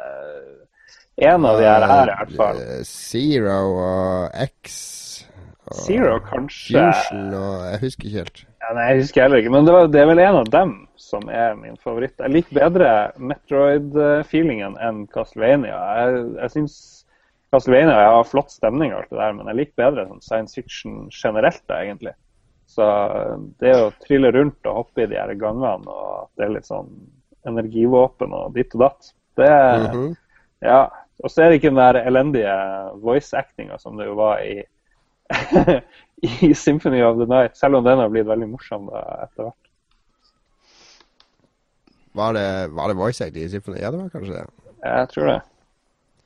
En av de her, i hvert fall. Eh, Zero og X og Zero, kanskje. Fusion og Jeg husker ikke helt. Ja, nei, jeg husker heller ikke, men det, var, det er vel en av dem som er min favoritt. Jeg liker bedre Metroid-feelingen enn Castlevania. Jeg, jeg syns Castlevania har flott stemning, og alt det der, men jeg liker bedre sånn science fiction generelt, da, egentlig. Så det å trille rundt og hoppe i de her gangene, og det er litt sånn energivåpen og ditt og datt, det Mhm. Ja. Og så er det ikke den der elendige voice-actinga som det jo var i i Symphony of the Night, selv om den har blitt veldig morsom etter hvert. Var det, var det voice acting i Symphony? Ja, det var kanskje det. Jeg tror det.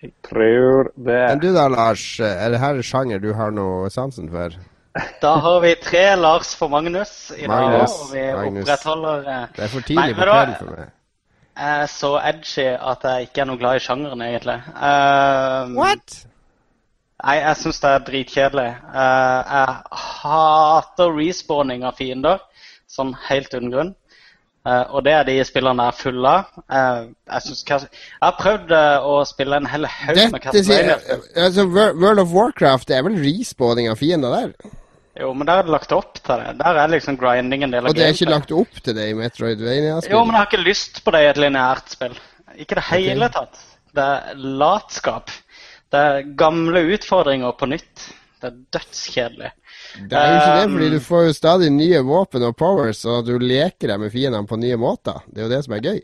Jeg tror det. Men du da, Lars. Er det her sjanger du har noe sansen for? Da har vi tre Lars for Magnus i dag, Magnus, og vi Magnus. opprettholder eh, Det er for tidlig på kvelden for meg. Jeg er så edgy at jeg ikke er noe glad i sjangeren, egentlig. Um, What? Nei, jeg syns det er dritkjedelig. Uh, jeg hater respawning av fiender, sånn helt uten grunn. Uh, og det er de spillerne jeg er full av. Uh, jeg, synes, jeg har prøvd å spille en hel haug med Castlevania. altså, World of Warcraft det er vel respawning av fiender der? Jo, men der er det lagt opp til det. Der er liksom grinding en del av Og det er ikke lagt opp til det i Metroidvania-spill? Jo, men jeg har ikke lyst på det i et lineært spill. Ikke i det hele okay. tatt. Det er latskap. Det er gamle utfordringer på nytt. Det er dødskjedelig. Det er jo ikke det, Um, fordi du får jo stadig nye våpen og powers, og du leker deg med fiendene på nye måter. Det er jo det som er gøy.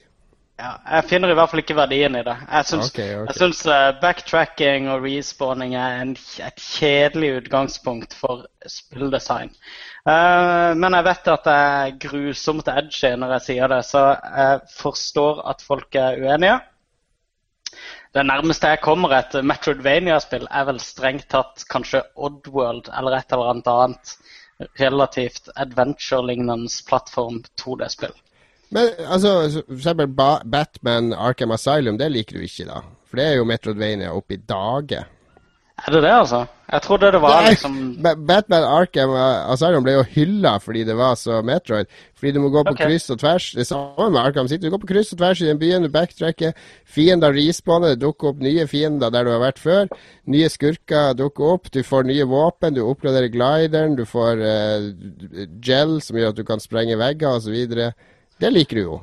Ja, jeg finner i hvert fall ikke verdien i det. Jeg syns, okay, okay. eh, backtracking og respawning er en, et kjedelig utgangspunkt for spilldesign. Uh, men jeg vet at det er grusomt edgy når jeg sier det, så jeg forstår at folk er uenige. Det nærmeste jeg kommer et Metroidvania-spill, er vel strengt tatt kanskje Oddworld eller et eller annet annet relativt adventure-lignende plattform 2D-spill. Men altså, for eksempel ba Batman Arkham Asylum, det liker du ikke, da? For det er jo Metroidvania oppe i dager. Er det det, altså? Jeg trodde det var Nei, liksom Batman Arkham Asylum ble jo hylla fordi det var så Metroid. Fordi du må gå på okay. kryss og tvers. Det samme med Arkham City. Du går på kryss og tvers i den byen, du backtracker. Fiender respawner, det dukker opp nye fiender der du har vært før. Nye skurker dukker opp. Du får nye våpen, du oppgraderer glideren, du får uh, gel som gjør at du kan sprenge vegger osv. Det liker du jo.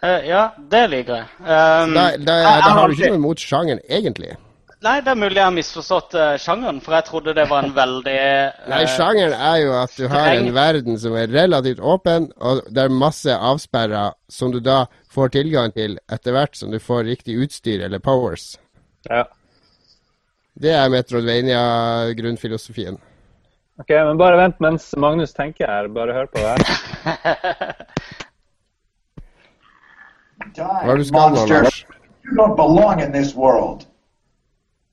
Uh, Ja, det liker jeg. Um, Da, da, jeg- da har du ikke noe imot sjangeren, egentlig. Nei, det er mulig jeg har misforstått uh, sjangeren, for jeg trodde det var en veldig uh, Nei, sjangeren er jo at du har en verden som er relativt åpen, og det er masse avsperra som du da får tilgang til etter hvert som du får riktig utstyr eller powers. Ja. Det er Metrodvania-grunnfilosofien. Ok, men bare vent mens Magnus tenker her. Bare hør på det her. Hva er det du skal Lars? You don't belong in this world.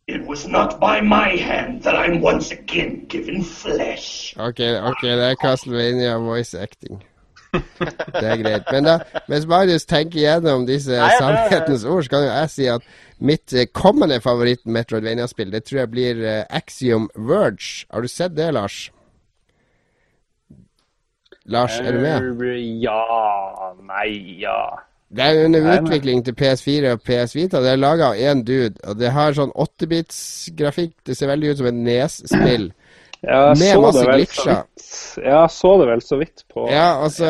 It was not by my hand that I'm once again given flesh. Ok, ok, det er Castlevania voice acting. Det er greit. Men da, mens Marius tenker gjennom disse Nei, sannhetens ord, så kan jo jeg si at mitt eh, kommende favoritt-Metroidvania-spill, det tror jeg blir eh, Axiom Verge. Har du sett det, Lars? Lars, er du med? Eh, Ja Nei, ja. Det er under utvikling til PS4 og PS Vita. Det er laga av én dude, og det har sånn 8-bits-grafikk. Det ser veldig ut som et Nes-spill. Med masse glitcher. Ja, jeg så det vel så vidt på Ja, altså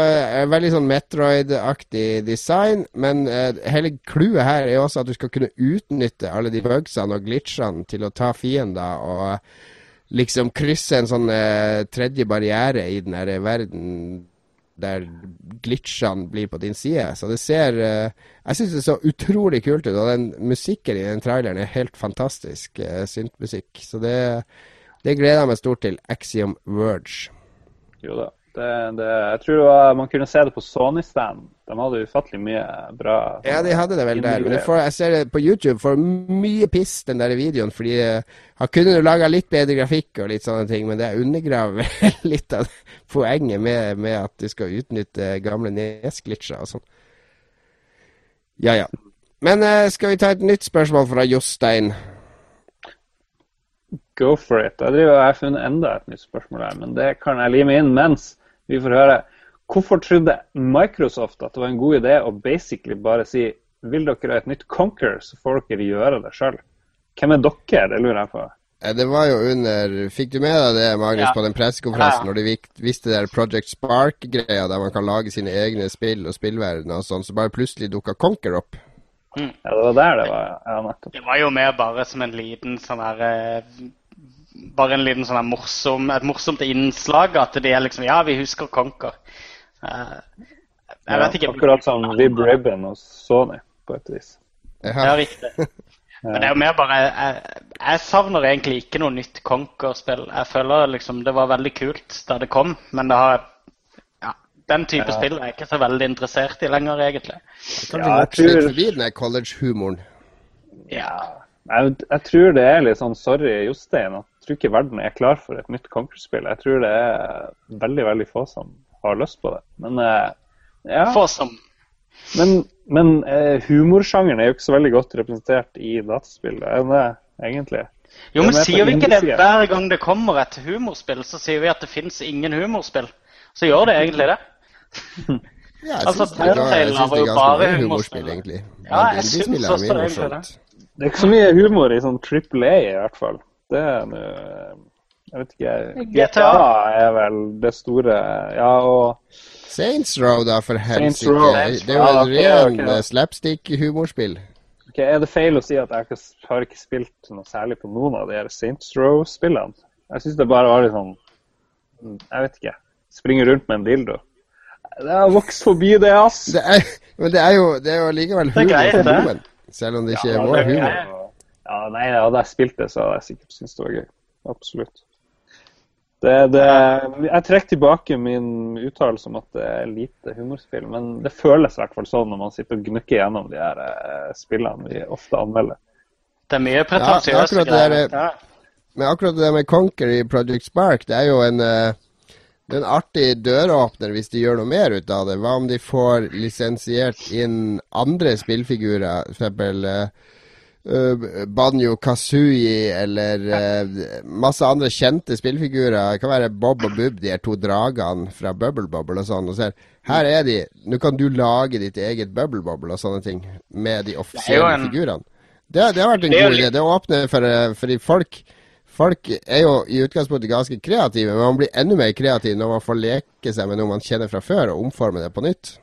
Veldig sånn Metroid-aktig design, men uh, hele clouet her er også at du skal kunne utnytte alle de bugsene og glitchene til å ta fiender og eh, liksom krysse en sånn uh, tredje barriere i den her verden der glitchene blir på din side. Så det ser eh, Jeg syns det så utrolig kult ut, og den musikken i den traileren er helt fantastisk. Uh, Syntmusikk. Så det, det gleder jeg meg stort til. Axiom Verge. Jo da. Det, det, jeg tror var, man kunne se det på Sony-stand. De hadde ufattelig mye bra Ja, de hadde det vel der. Men får, jeg ser det på YouTube får mye piss, den der videoen. Fordi eh, han kunne jo laga litt bedre grafikk og litt sånne ting, men det undergraver litt av poenget med, med at du skal utnytte gamle Nes-glitcher og sånn. Ja, ja. Men eh, skal vi ta et nytt spørsmål fra Jostein? Go for it. Jeg driver, jeg har funnet enda et nytt spørsmål her, men det kan jeg lime inn mens vi får høre. Hvorfor trodde Microsoft at det var en god idé å basically bare si vil dere ha et nytt Conquer, så får dere gjøre det sjøl? Hvem er dere? Det lurer jeg på. Eh, Det var jo under Fikk du med deg det, Magnus, Ja. på den pressekonferansen Ja, når de visste det der Project Spark-greia, der man kan lage sine egne spill og spillverdener og sånn, så bare plutselig dukka Conquer opp? Ja, det var der det var. Ja, nettopp. Det var jo mer bare som en liten sånn her eh, Bare en liten sånn morsom, et morsomt innslag. At de er liksom Ja, vi husker Conquer. Eh, jeg vet ikke. Akkurat som Vib Ribbon og Sony, på et vis. Ja, riktig. Men det er jo mer bare Jeg, jeg savner egentlig ikke noe nytt Conquer-spill. Jeg føler liksom det var veldig kult da det kom, men det har ja, Den type Ja. spill er jeg ikke så veldig interessert i lenger, egentlig. Kanskje Ja, jeg tror- forbi den college-humoren. Ja. Jeg, jeg tror det er litt sånn sorry, Jostein, at tror ikke verden er klar for et nytt Conquer-spill. Jeg tror det er veldig, veldig få som har lyst på det. Men eh, ja. Få som. Men, men eh, humorsjangeren er jo ikke så veldig godt representert i dataspill. Er den det, egentlig? Jo, men sier vi ikke det hver gang det kommer et humorspill, så sier vi at det fins ingen humorspill. Så gjør det egentlig det. Ja, jeg Altså, syns det, det er ganske mye humorspill. egentlig. Ja, jeg syns er også det, egentlig morsomt. Det er ikke så mye humor i sånn Triple A, i hvert fall. Det er nå Jeg vet ikke. GTA. GTA er vel det store Ja, og Saints Row, da, for Saints helsike. Det er jo en ren ok. eh, slapstick-humorspill. ok, Er det feil å si at jeg har ikke spilt noe særlig på noen av de her Saints Row-spillene? Jeg syns det bare var litt sånn Jeg vet ikke. Springe rundt med en dildo. Det har vokst forbi det, ass. Det er, men det er jo, det er jo likevel humor for noen. Selv om det ikke Ja, er vår humor. Ja, nei, hadde jeg spilt det, så hadde jeg sikkert syntes det var gøy. Absolutt. Det, det, jeg trekker tilbake min uttalelse om at det er lite humorspill, men det føles i hvert fall sånn når man sitter og gnukker gjennom de her eh, spillene vi ofte anmelder. Det er mye pretensiøse ja, greier. Ja. Men akkurat det med Conquer i Project Spark, det er jo en eh, det er en artig døråpner hvis de gjør noe mer ut av det. Hva om de får lisensiert inn andre spillfigurer, f.eks. Uh, Banjo Kazooie eller uh, masse andre kjente spillfigurer. Det kan være Bob og Bub, de er to dragene fra Bubble Bobble og sånn. Og ser, her er de. Nå kan du lage ditt eget Bubble Bobble og sånne ting med de offisielle en- figurene. Det, det har vært en god idé. Det åpner for, for fordi folk Folk er jo i utgangspunktet ganske kreative, men man blir enda mer kreativ når man får leke seg med noe man kjenner fra før, og omforme det på nytt.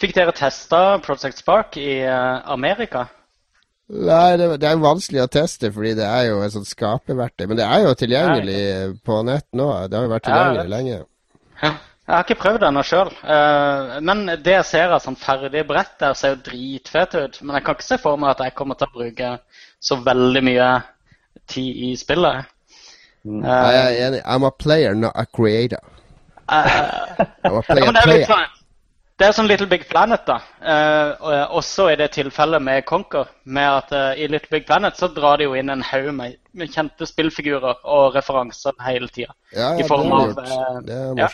Fikk dere testa Project Spark i eh, Amerika? Nei, det, det er jo vanskelig å teste, fordi det er jo et sånt skaperverktøy. Men det er jo tilgjengelig på nett nå. Det har jo vært Ja, tilgjengelig lenge. Jeg har ikke prøvd det ennå sjøl. Men det jeg ser av sånn ferdig brett der, ser jo dritfett ut. Men jeg kan ikke se for meg at jeg kommer til å bruke så veldig mye tid i spillet. Nei, Jeg er enig. I'm a player, not a creator. Uh, I'm a Ja, player, men det er litt player. sånn det er sånn Little Big Planet, da. Eh, også i det tilfellet med Conquer. Med at eh, i Little Big Planet så drar de jo inn en haug med, med kjente spillfigurer og referanser hele tida. Ja, ja, I det form har av eh, Det er ja.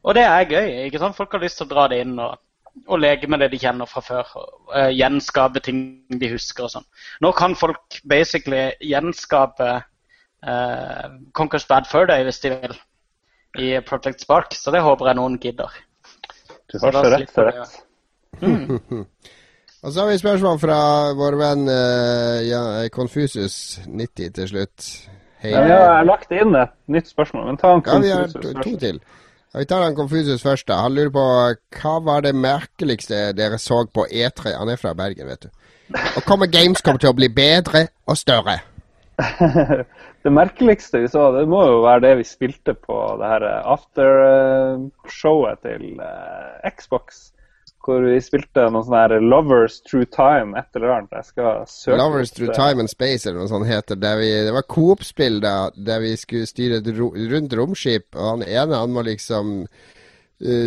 Og det er gøy. ikke sant? Folk har lyst til å dra det inn og, og leke med det de kjenner fra før. Og, eh, gjenskape ting de husker og sånn. Nå kan folk basically gjenskape uh, Conquers Bad Fur Day hvis de vil, i Project Spark. Så det håper jeg noen gidder. Så rett for vi å- Og så har vi spørsmål fra vår venn uh, ja, Confusus90 til slutt. Hei. Ja, jeg har lagt inn et nytt spørsmål, men ta en Ja, vi har to, først. to til. Ja, vi tar han Confusus først. da. Han lurer på hva var det merkeligste dere så på E3? Han er fra Bergen, vet du. Og kommer Gamescom til å bli bedre og større? det merkeligste vi så, det må jo være det vi spilte på det her aftershowet til eh, Xbox. Hvor vi spilte noe sånn her Lovers True Time, et eller annet. Jeg skal søke Lovers Through. Time and Space eller noe sånt heter det. vi, Det var Coop-spill da, der vi skulle styre et rundt romskip. Og han ene han må liksom eh,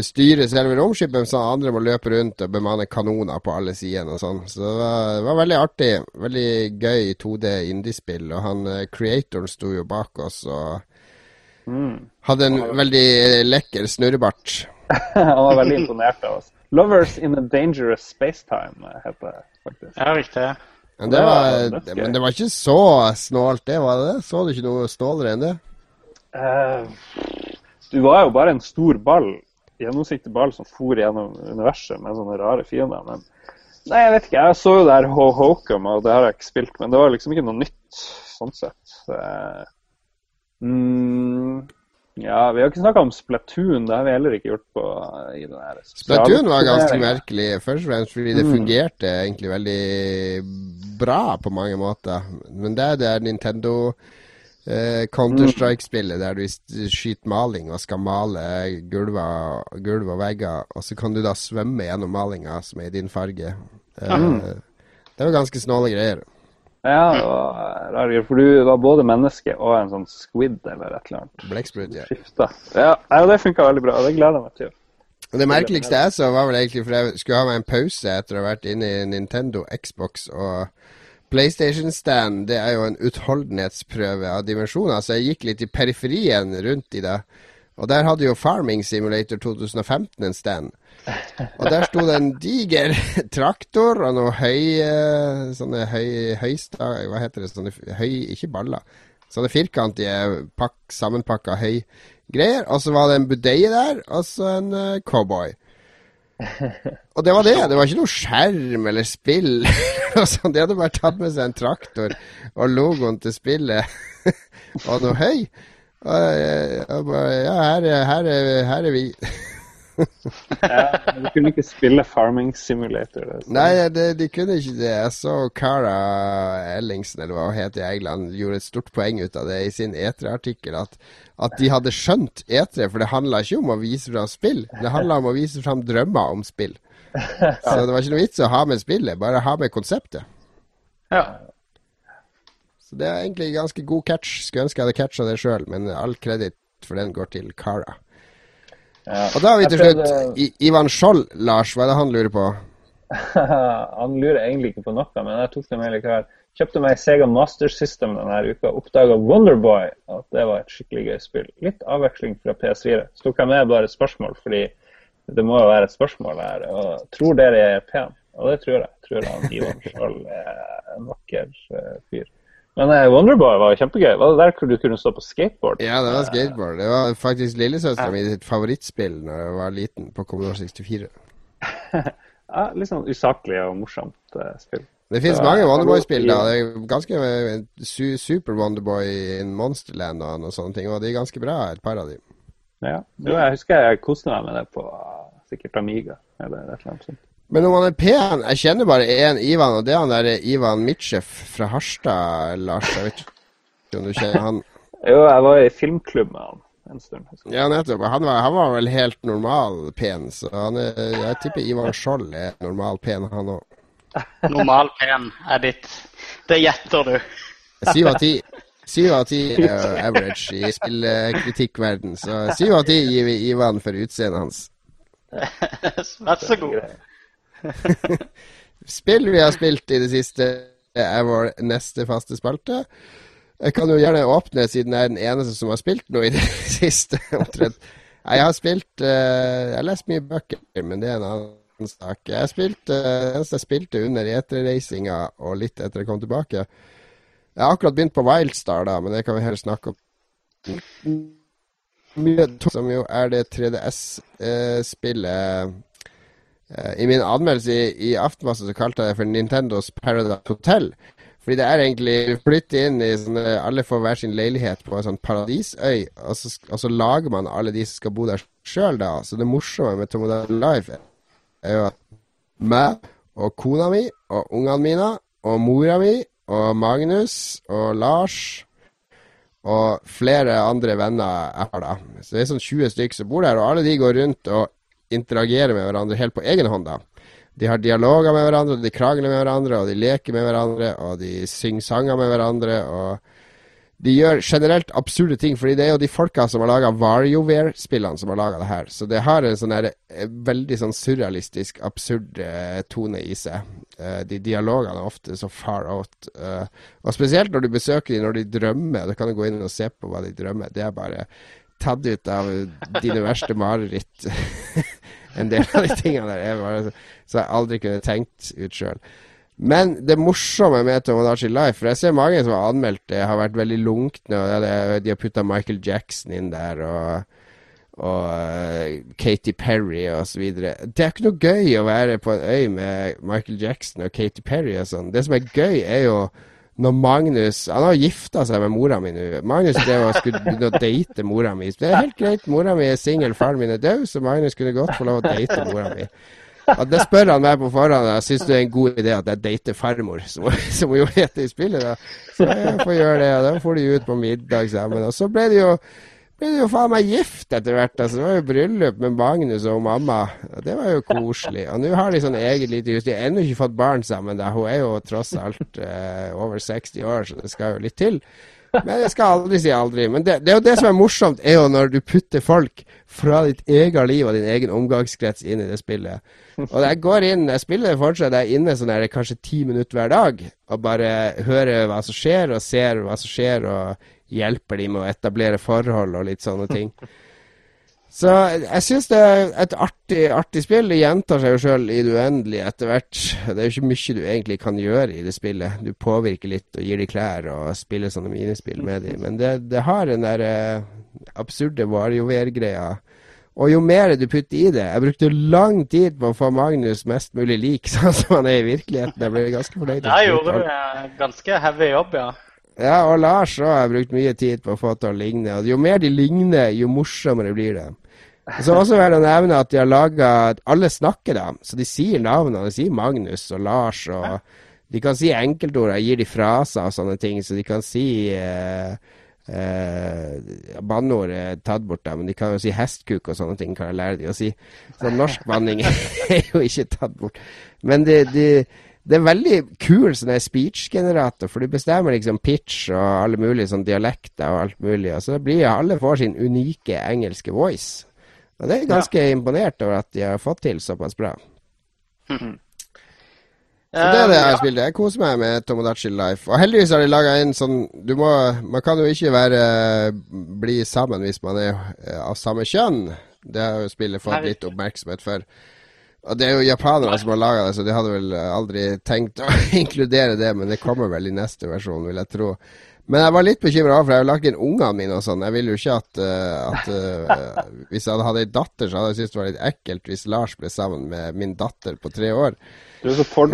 styre selve romskipet, mens andre må løpe rundt og bemanne kanoner på alle sidene og sånn. Så det var, det var veldig artig. Veldig gøy 2D indiespill. Og han eh, creatoren sto jo bak oss og Mm. hadde en veldig eh, lekker snurrebart. Han var veldig imponert av oss. Lovers in a Dangerous Spacetime eh, heter det faktisk. Ja, riktig. Men det, var, det, men det var ikke så snålt, det var det? Så du ikke noe snålere enn det? Uh, du var jo bare en stor ball, gjennomsiktig som for gjennom universet med sånne rare fiender. Men nei, jeg vet ikke. Jeg så jo det her Ho Hokum, og det har jeg ikke spilt, men det var liksom ikke noe nytt sånn sett. Eh, mm, ja, vi har ikke snakka om Splatoon. Det har vi heller ikke gjort på i den her Splatoon var ganske merkelig, først og fremst fordi det Mm. fungerte egentlig veldig bra på mange måter. Men det er det er Nintendo eh, Counter-Strike-spillet der du skyter maling og skal male gulv og, gulv og vegger, og så kan du da svømme gjennom malinga som er i din farge. Eh, Mm. Det var ganske snåle greier. Ja, det var rare. For du var både menneske og en sånn squid eller et eller annet. Blekksprut, ja. Skifta. Ja, det funka veldig bra. og Det gleder jeg meg til. Det merkeligste jeg så, var vel egentlig for jeg skulle ha meg en pause etter å ha vært inne i Nintendo, Xbox og PlayStation-stand. Det er jo en utholdenhetsprøve av dimensjoner, så jeg gikk litt i periferien rundt i det. Og der hadde jo Farming Simulator 2015 en stand. Og der sto det en diger traktor og noe høy eh, Sånne høy, høysta... Hva heter det? Sånne høy Ikke baller. Sånne firkantige, pakk, sammenpakka høygreier. Og så var det en budeie der, og så en uh, cowboy. Og det var det. Det var ikke noe skjerm eller spill. De hadde bare tatt med seg en traktor og logoen til spillet og noe høy. Og jeg, jeg bare Ja, her, er- her, er- her er vi. Ja, du kunne ikke spille Farming Simulator. Det, Nei, det, de kunne ikke det. Jeg så Cara Ellingsen, eller hva hun het i England, gjorde et stort poeng ut av det i sin E3-artikkel. At, at, de hadde skjønt E3, for det handla ikke om å vise fram spill. Det handla om å vise fram drømmer om spill. Så det var ikke noe vits å ha med spillet, bare ha med konseptet. Ja. Så det er egentlig ganske god catch. Skulle ønske jeg hadde catcha det sjøl, men all kreditt for den går til Cara. Ja. Og da har vi til slutt I, Ivan Skjold, Lars. Hva er det han lurer på? Han lurer egentlig ikke på noe, men jeg tok det med likevel. Kjøpte meg Sega Master System denne uka. Oppdaga Wonderboy, at det var et skikkelig gøy spill. Litt avveksling fra PS4. Så tok jeg med bare et spørsmål, fordi det må jo være et spørsmål her. Og tror dere jeg er pen? Og det tror jeg. Jeg tror han Ivan Skjold er en vakker eh, fyr. Men Wonderboy var kjempegøy. Var det der du kunne stå på skateboard? Ja, det var skateboard. Det var faktisk lillesøstera mi sitt favorittspill da jeg var liten, på Commodore 64. Ja, litt sånn usaklig og morsomt uh, spill. Det finnes Så, mange jeg- Wonderboy-spill. da Det er ganske eh, su Super Wonderboy in Monsterland og noen sånne ting. Og de er ganske bra, et par av dem. Ja. Jo, jeg husker jeg koste meg med det på sikkert Amiga eller et eller annet sånt. Men om han er pen Jeg kjenner bare én Ivan, og det er han der Ivan Mitchef fra Harstad, Lars. Jeg vet ikke om du kjenner han? Jo, jeg var i filmklubb med han en stund. Ja, nettopp. Han var, han var vel helt normal pen, så han er, jeg tipper Ivan Skjold er normal pen, han òg. Normal pen er ditt. Det gjetter du. Syv av ti. Syv av ti er average i spillkritikkverden, så syv av ti gir vi Ivan for utseendet hans. Vær så god. Spill vi har spilt i det siste, er vår neste faste spalte. Jeg kan jo gjerne åpne, siden jeg er den eneste som har spilt noe i det siste. omtrent. Jeg har spilt eh, Jeg har lest mye bøker, men det er en annen sak. Jeg har spilt, eh, Det eneste jeg spilte under E3-reisinga og litt etter jeg kom tilbake Jeg har akkurat begynt på Wildstar, da, men det kan vi heller snakke om. Som jo er det 3DS-spillet Eh, I min anmeldelse i, i så kalte jeg det for Nintendos Paradise Hotel. Fordi det er egentlig Du flytter inn i sånne Alle får hver sin leilighet på en sånn paradisøy, og så, og så lager man alle de som skal bo der sjøl, da. Så det morsomme med Tomodal Life er jo at meg og kona mi og ungene mine og mora mi og Magnus og Lars og flere andre venner jeg har, da. Så det er sånn 20 stykker som bor der, og alle de går rundt og interagerer med hverandre helt på egen hånd, da. De har dialoger med hverandre, de krangler med hverandre, og de leker med hverandre, og de synger sanger med hverandre, og de gjør generelt absurde ting, fordi det er jo de folka som har laga WarioWare-spillene som har laga det her. Så det har en sånn her eh, veldig sånn surrealistisk, absurd eh, tone i seg. Eh, de dialogene er ofte så far out. og spesielt når du besøker dem når de drømmer. Da kan du gå inn og se på hva de drømmer. Det er bare tatt ut av dine verste mareritt. en del av de tingene der er bare så jeg aldri kunne tenkt ut sjøl. Men det morsomme med Tomodachi Life For jeg ser mange som har anmeldt det, har vært veldig lunkne. Og de har putta Michael Jackson inn der, og, og uh, Katy Perry osv. Det er ikke noe gøy å være på en øy med Michael Jackson og Katy Perry og sånn. Det som er gøy, er jo når Magnus Han har gifta seg med mora mi nå. Magnus drev og skulle å date mora mi. Det er helt greit, mora mi er singel, faren min er død, så Magnus kunne godt få lov å date mora mi. Og det spør han meg på forhånd. Jeg syns det er en god idé at jeg dater farmor, som, som hun jo heter i spillet. da. Så jeg får gjøre det, og da får de ut på middag sammen. Og så ble det jo ble jo faen meg gift etter hvert. altså Det var jo bryllup med Magnus og mamma. Og det var jo koselig. Og nå har de sånn eget lite hus. De har ennå ikke fått barn sammen. da. Hun er jo tross alt eh, over 60 år, så det skal jo litt til. Men jeg skal aldri si aldri. Men det, det er jo det som er morsomt, er jo når du putter folk fra ditt eget liv og din egen omgangskrets inn i det spillet. Og jeg går inn, jeg spiller det fortsatt, jeg er inne sånn her kanskje ti minutter hver dag og bare hører hva som skjer, og ser hva som skjer, og hjelper de med å etablere forhold og litt sånne ting. Så jeg syns det er et artig, artig spill. Det gjentar seg jo sjøl i det uendelige etter hvert. Det er jo ikke mye du egentlig kan gjøre i det spillet. Du påvirker litt og gir de klær og spiller sånne minispill med dem. Men det, det har den der eh, absurde WarioWare-greia. Og jo mer du putter i det Jeg brukte lang tid på å få Magnus mest mulig lik sånn som han er i virkeligheten. Jeg ble ganske fornøyd. Der gjorde du eh, ganske heavy jobb, ja. Ja, og Lars òg har brukt mye tid på å få til å ligne. Og jo mer de ligner, jo morsommere blir det. Så også vil jeg nevne at de har laga Alle snakker, da. Så de sier navnene. De sier Magnus og Lars og De kan si enkeltord. Jeg gir de fraser og sånne ting. Så de kan si eh, eh, Banneord er tatt bort, da, men de kan jo si hestkuk og sånne ting. Kan jeg lære de å si. Så norsk banning er jo ikke tatt bort. Men de, de det er veldig kul sånn speech-generator, for du bestemmer liksom pitch og alle mulige sånn dialekter og alt mulig. Og så blir alle får sin unike engelske voice. Og det er ganske ja. imponert over at de har fått til såpass bra. Mhm. Så det er det jeg har spilt. Jeg koser meg med Tomodachi Life. Og heldigvis har de laga en sånn du må, Man kan jo ikke være bli sammen hvis man er eh, av samme kjønn. Det har jo spillet fått litt oppmerksomhet for. Og Det er jo japanere som har laga det, så de hadde vel aldri tenkt å inkludere det. Men det kommer vel i neste versjon, vil jeg tro. Men jeg var litt bekymra, for jeg har lagt inn ungene mine og sånn. Jeg vil jo ikke at, uh, at uh, Hvis jeg hadde hatt ei datter, så hadde jeg syntes det var litt ekkelt hvis Lars ble sammen med min datter på tre år.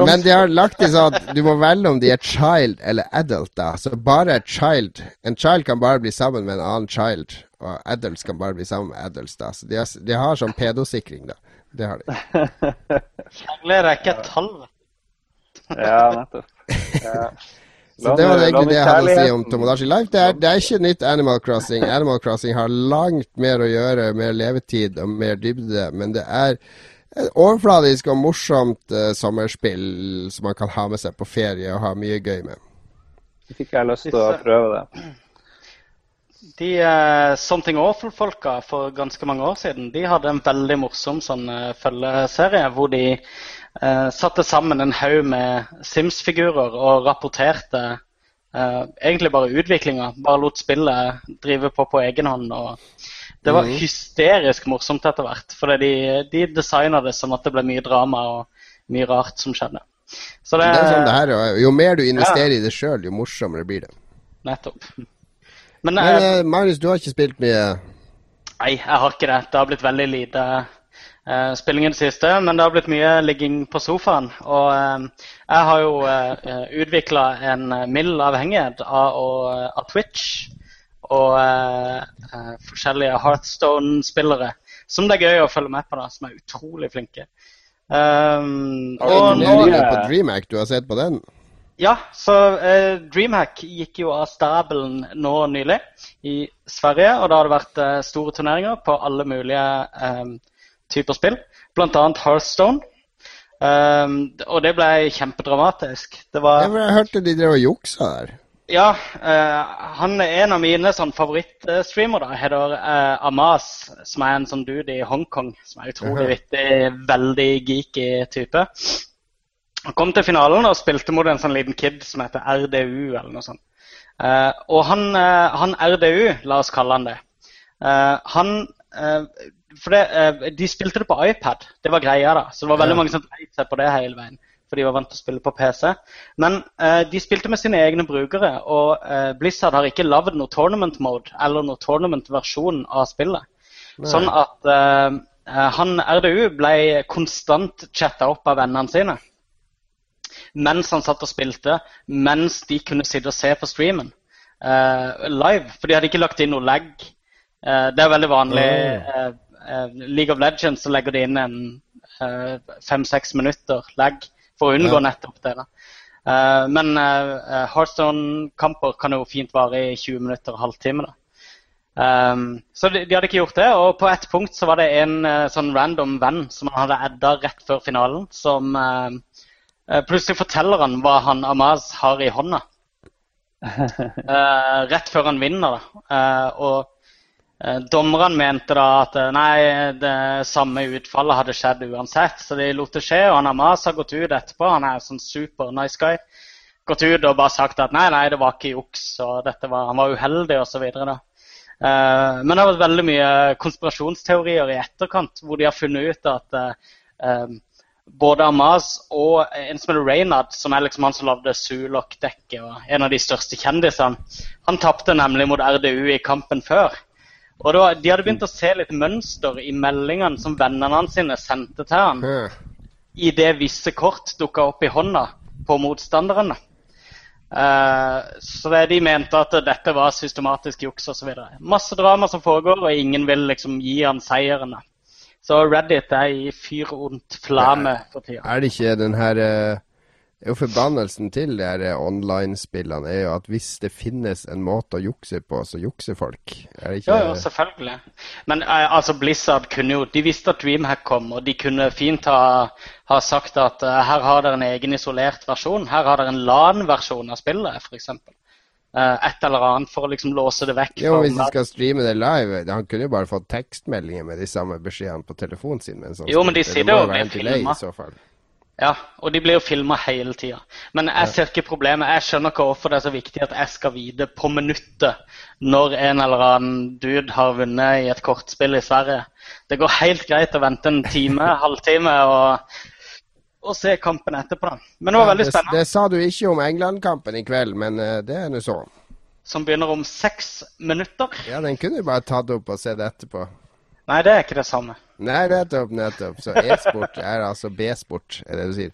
Men de har lagt inn sånn at du må velge om de er child eller adult, da. Så bare child En child kan bare bli sammen med en annen child, og adults kan bare bli sammen med adults, da. Så de har, de har sånn pedosikring, da. Det har de. Mangler rekke ikke et tall. ja, nettopp. Ja. Så det var egentlig det jeg hadde å si om Tomodachi Life. Det er, det er, ikke nytt Animal Crossing. Animal Crossing har langt mer å gjøre, mer levetid og mer dybde. Men det er et overfladisk og morsomt uh, sommerspill som man kan ha med seg på ferie og ha mye gøy med. Fikk jeg lyst til å prøve det. De uh, Something Awful-folka for ganske mange år siden de hadde en veldig morsom sånn uh, følgeserie hvor de uh, satte sammen en haug med Sims-figurer og rapporterte egentlig bare utviklinga. Bare lot spillet drive på på egen hånd. og Det var mm. hysterisk morsomt etter hvert. For de, de designa det sånn at det ble mye drama og mye rart som skjedde. Så det, det sånn det her, jo mer du investerer ja. i det sjøl, jo morsommere blir det. Nettopp. Men, Men uh, Magnus, du har ikke spilt mye? Nei, jeg har ikke det. Det har blitt veldig lite uh, spilling i det siste. Men det har blitt mye ligging på sofaen. Og uh, jeg har jo uh, utvikla en mild avhengighet av, av Twitch og forskjellige Heartstone-spillere. Som det er gøy å følge med på, da, som er utrolig flinke. Um, og nå, på DreamHack, du har sett på den? Ja, så eh, Dreamhack gikk jo av stabelen nå nylig i Sverige. Og da har det vært eh, store turneringer på alle mulige eh, typer spill, bl.a. Hearthstone. Um, og det ble kjempedramatisk. Det var Jeg, jeg hørte de drev og juksa her. Ja, uh, han er en av mine sånn, favorittstreamere. heter uh, Amas, som er en sånn dude i Hongkong. Som er utrolig vittig, veldig geeky type. Han kom til finalen og spilte mot en sånn liten kid som heter RDU. eller noe sånt. Uh, og han, uh, han, RDU, la oss kalle han det uh, Han For det, de spilte det på iPad. Det var greia, da. Så det var veldig mange som dreit seg på det hele veien. For de var vant til å spille på PC. Men de spilte med sine egne brukere. Og Blizzard har ikke lagd noe tournament mode eller noe tournament-versjon av spillet. Nei. Sånn at han RDU ble konstant chatta opp av vennene sine mens han satt og spilte, mens de kunne sitte og se på streamen uh, live. For de hadde ikke lagt inn noe lag. Uh, det er veldig vanlig. Uh, League of Legends så legger de inn en fem-seks minutter lag for å unngå ja. nettopp det. da. men Heartstone-kamper kan jo fint vare i 20 minutter, halvtime. da. Um, så de, de, hadde ikke gjort det. Og på et punkt så var det en uh, sånn random venn som han hadde adda rett før finalen, som uh, plutselig forteller han hva han Amaz har i hånda. uh, rett før han vinner. da. Uh, og uh, dommerne mente da at nei, det samme utfallet hadde skjedd uansett. Så de lot det skje. Og han Amaz har gått ut etterpå. Han er sånn super nice guy. Gått ut og bare sagt at nei, nei, det var ikke juks, og var, han var uheldig osv. Uh, men det har vært veldig mye konspirasjonsteorier i etterkant hvor de har funnet ut at både Amaz og en som heter Reynard, som er liksom han som lagde Zulok-dekket og en av de største kjendisene. Han tapte nemlig mot RDU i kampen før. Og da, De hadde begynt å se litt mønster i meldingene som vennene hans sine sendte til han i det visse kort dukka opp i hånda på motstanderne. Uh, så det, de mente at dette var systematisk juks osv. Masse drama som foregår, og ingen vil liksom gi han seieren. Så Reddit er i fyr ondt flame for tida. Er det ikke den her eh, jo Forbannelsen til de her online-spillene er jo at hvis det finnes en måte å jukse på, så jukser folk. Er det ikke Jo, jo, selvfølgelig. Men eh, altså Blizzard kunne jo De visste at Dreamhack kom, og de kunne fint ha, ha sagt at eh, her har dere en egen isolert versjon. Her har dere en LAN-versjon av spillet, f.eks. Uh, et eller annet for å liksom låse det vekk. Jo, hvis de skal streame det live Han kunne jo bare fått tekstmeldinger med de samme beskjedene på telefonen sin. mens sånn Jo, men de sier sitter det jo blir filma. Ja, og de blir jo filma hele tida. Men jeg ser ikke problemet. Jeg skjønner ikke hvorfor det er så viktig at jeg skal vite på minuttet når en eller annen dude har vunnet i et kortspill i Sverige. Det går helt greit å vente en time, halvtime og, og se kampen etterpå. da. Men det var veldig spennende. det sa du ikke om England-kampen i kveld, men eh, det er nå så. Som begynner om seks minutter. Ja, den kunne du bare tatt opp og sett etterpå. Nei, det er ikke det samme. Nei, nettopp, nettopp. Så e-sport er altså B-sport, er det du sier.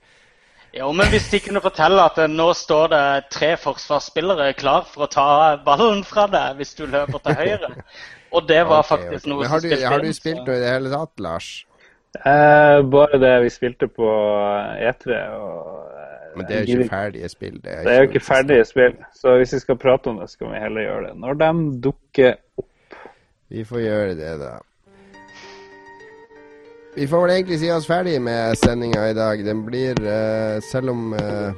Jo, men hvis de kunne fortelle at nå står det tre forsvarsspillere klar for å ta ballen fra deg hvis du løper til høyre. Og det var okay, faktisk okay. noe som spilte inn. har du spilt noe i det hele tatt, Lars? Eh, bare det vi spilte på E3. Og, eh, Men det er jo ikke ferdige spill. Det er, Det er jo ikke ferdige spill, så hvis vi skal prate om det, skal vi heller gjøre det når de dukker opp. Vi får gjøre det, da. Vi får vel egentlig si oss ferdig med sendinga i dag. Den blir, uh, selv om uh,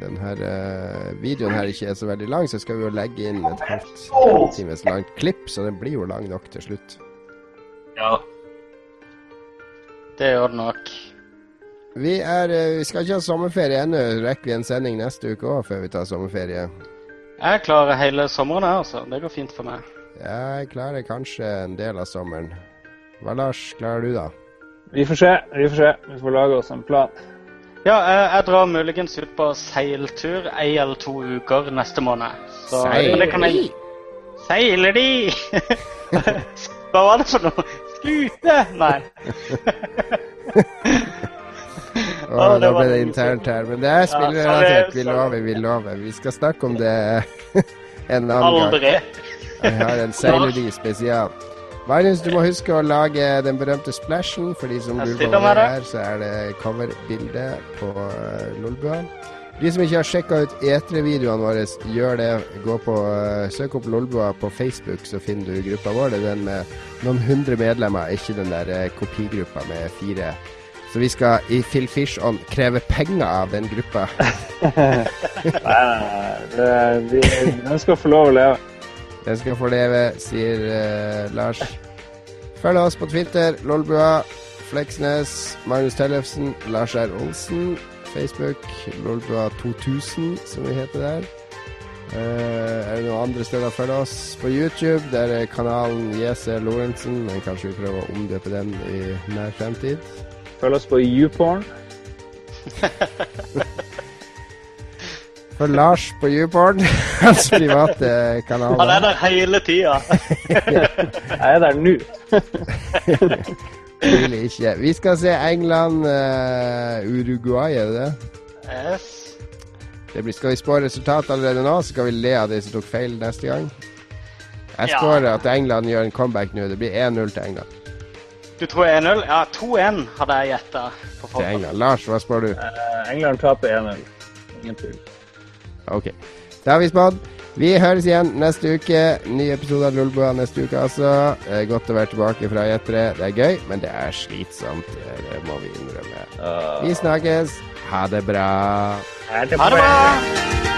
denne eh, videoen her ikke er så veldig lang, så skal vi jo legge inn et halvt times langt klipp, så den blir jo lang nok til slutt. Ja. Det gjør det nok. Vi, er, eh, vi skal ikke ha sommerferie ennå. Rekker vi en sending neste uke òg før vi tar sommerferie? Jeg klarer hele sommeren, jeg, altså. Det går fint for meg. Jeg klarer kanskje en del av sommeren. Hva, Lars, klarer du, da? Vi får se. Vi får se. Vi får lage oss en plan. Ja, jeg, jeg drar muligens ut på seiltur ei eller to uker neste måned. Så, Seiler de? jeg... Seiler de? Hva var det for noe? Skute? Nei. Å, Å, det da ble det internt her. Men det er spillrelatert. Vi lover, vi lover. Vi skal snakke om det en annen gang. Jeg har en Seilerdi spesial. Magnus, du må huske å lage den berømte splashen. For de som lurer på hva det er, så er det coverbildet på uh, Lolbua. De som ikke har sjekka ut E3-videoene våre, gjør det. Gå på, uh, Søk opp Lolbua på Facebook, så finner du gruppa vår. Det er den med noen hundre medlemmer, ikke den der uh, kopigruppa med fire. Så vi skal i Phil Fish-ånd kreve penger av den gruppa. Nei, nei, nei. Den skal få lov å leve. Den skal få leve, sier uh, Lars. Følg oss på Twitter, Lolbua, Fleksnes, Magnus Tellefsen, Lars R. Olsen. Facebook, Lolbua2000, som vi heter der. Uh, er det noen andre steder å følge oss? På YouTube, der er kanalen JC Lorentzen. Men kanskje vi prøver å omdøpe den i nær fremtid. Følg oss på YouPorn. For Lars på YouPorn, hans private kanal. Han er der hele tida. Jeg er der nå. Tviler ikke. Vi skal se England, eh, Uruguay, er det det? Yes. det blir, skal vi spå resultat allerede nå, så skal vi le av de som tok feil neste gang. Jeg Ja. spår at England gjør en comeback nå. Det blir 1-0 til England. Du tror 1-0? Ja, 2-1 hadde jeg gjetta. på Til. England. Lars, hva spår du? Uh, England taper 1-0. Ingen tvil. Ok. Det har vi spådd. Vi høres igjen neste uke. Ny episode av Lolbua neste uke, altså. Det er godt å være tilbake fra E3. Det er gøy, men det er slitsomt. Det må vi innrømme. Vi snakkes. Ha det bra. Ha det bra!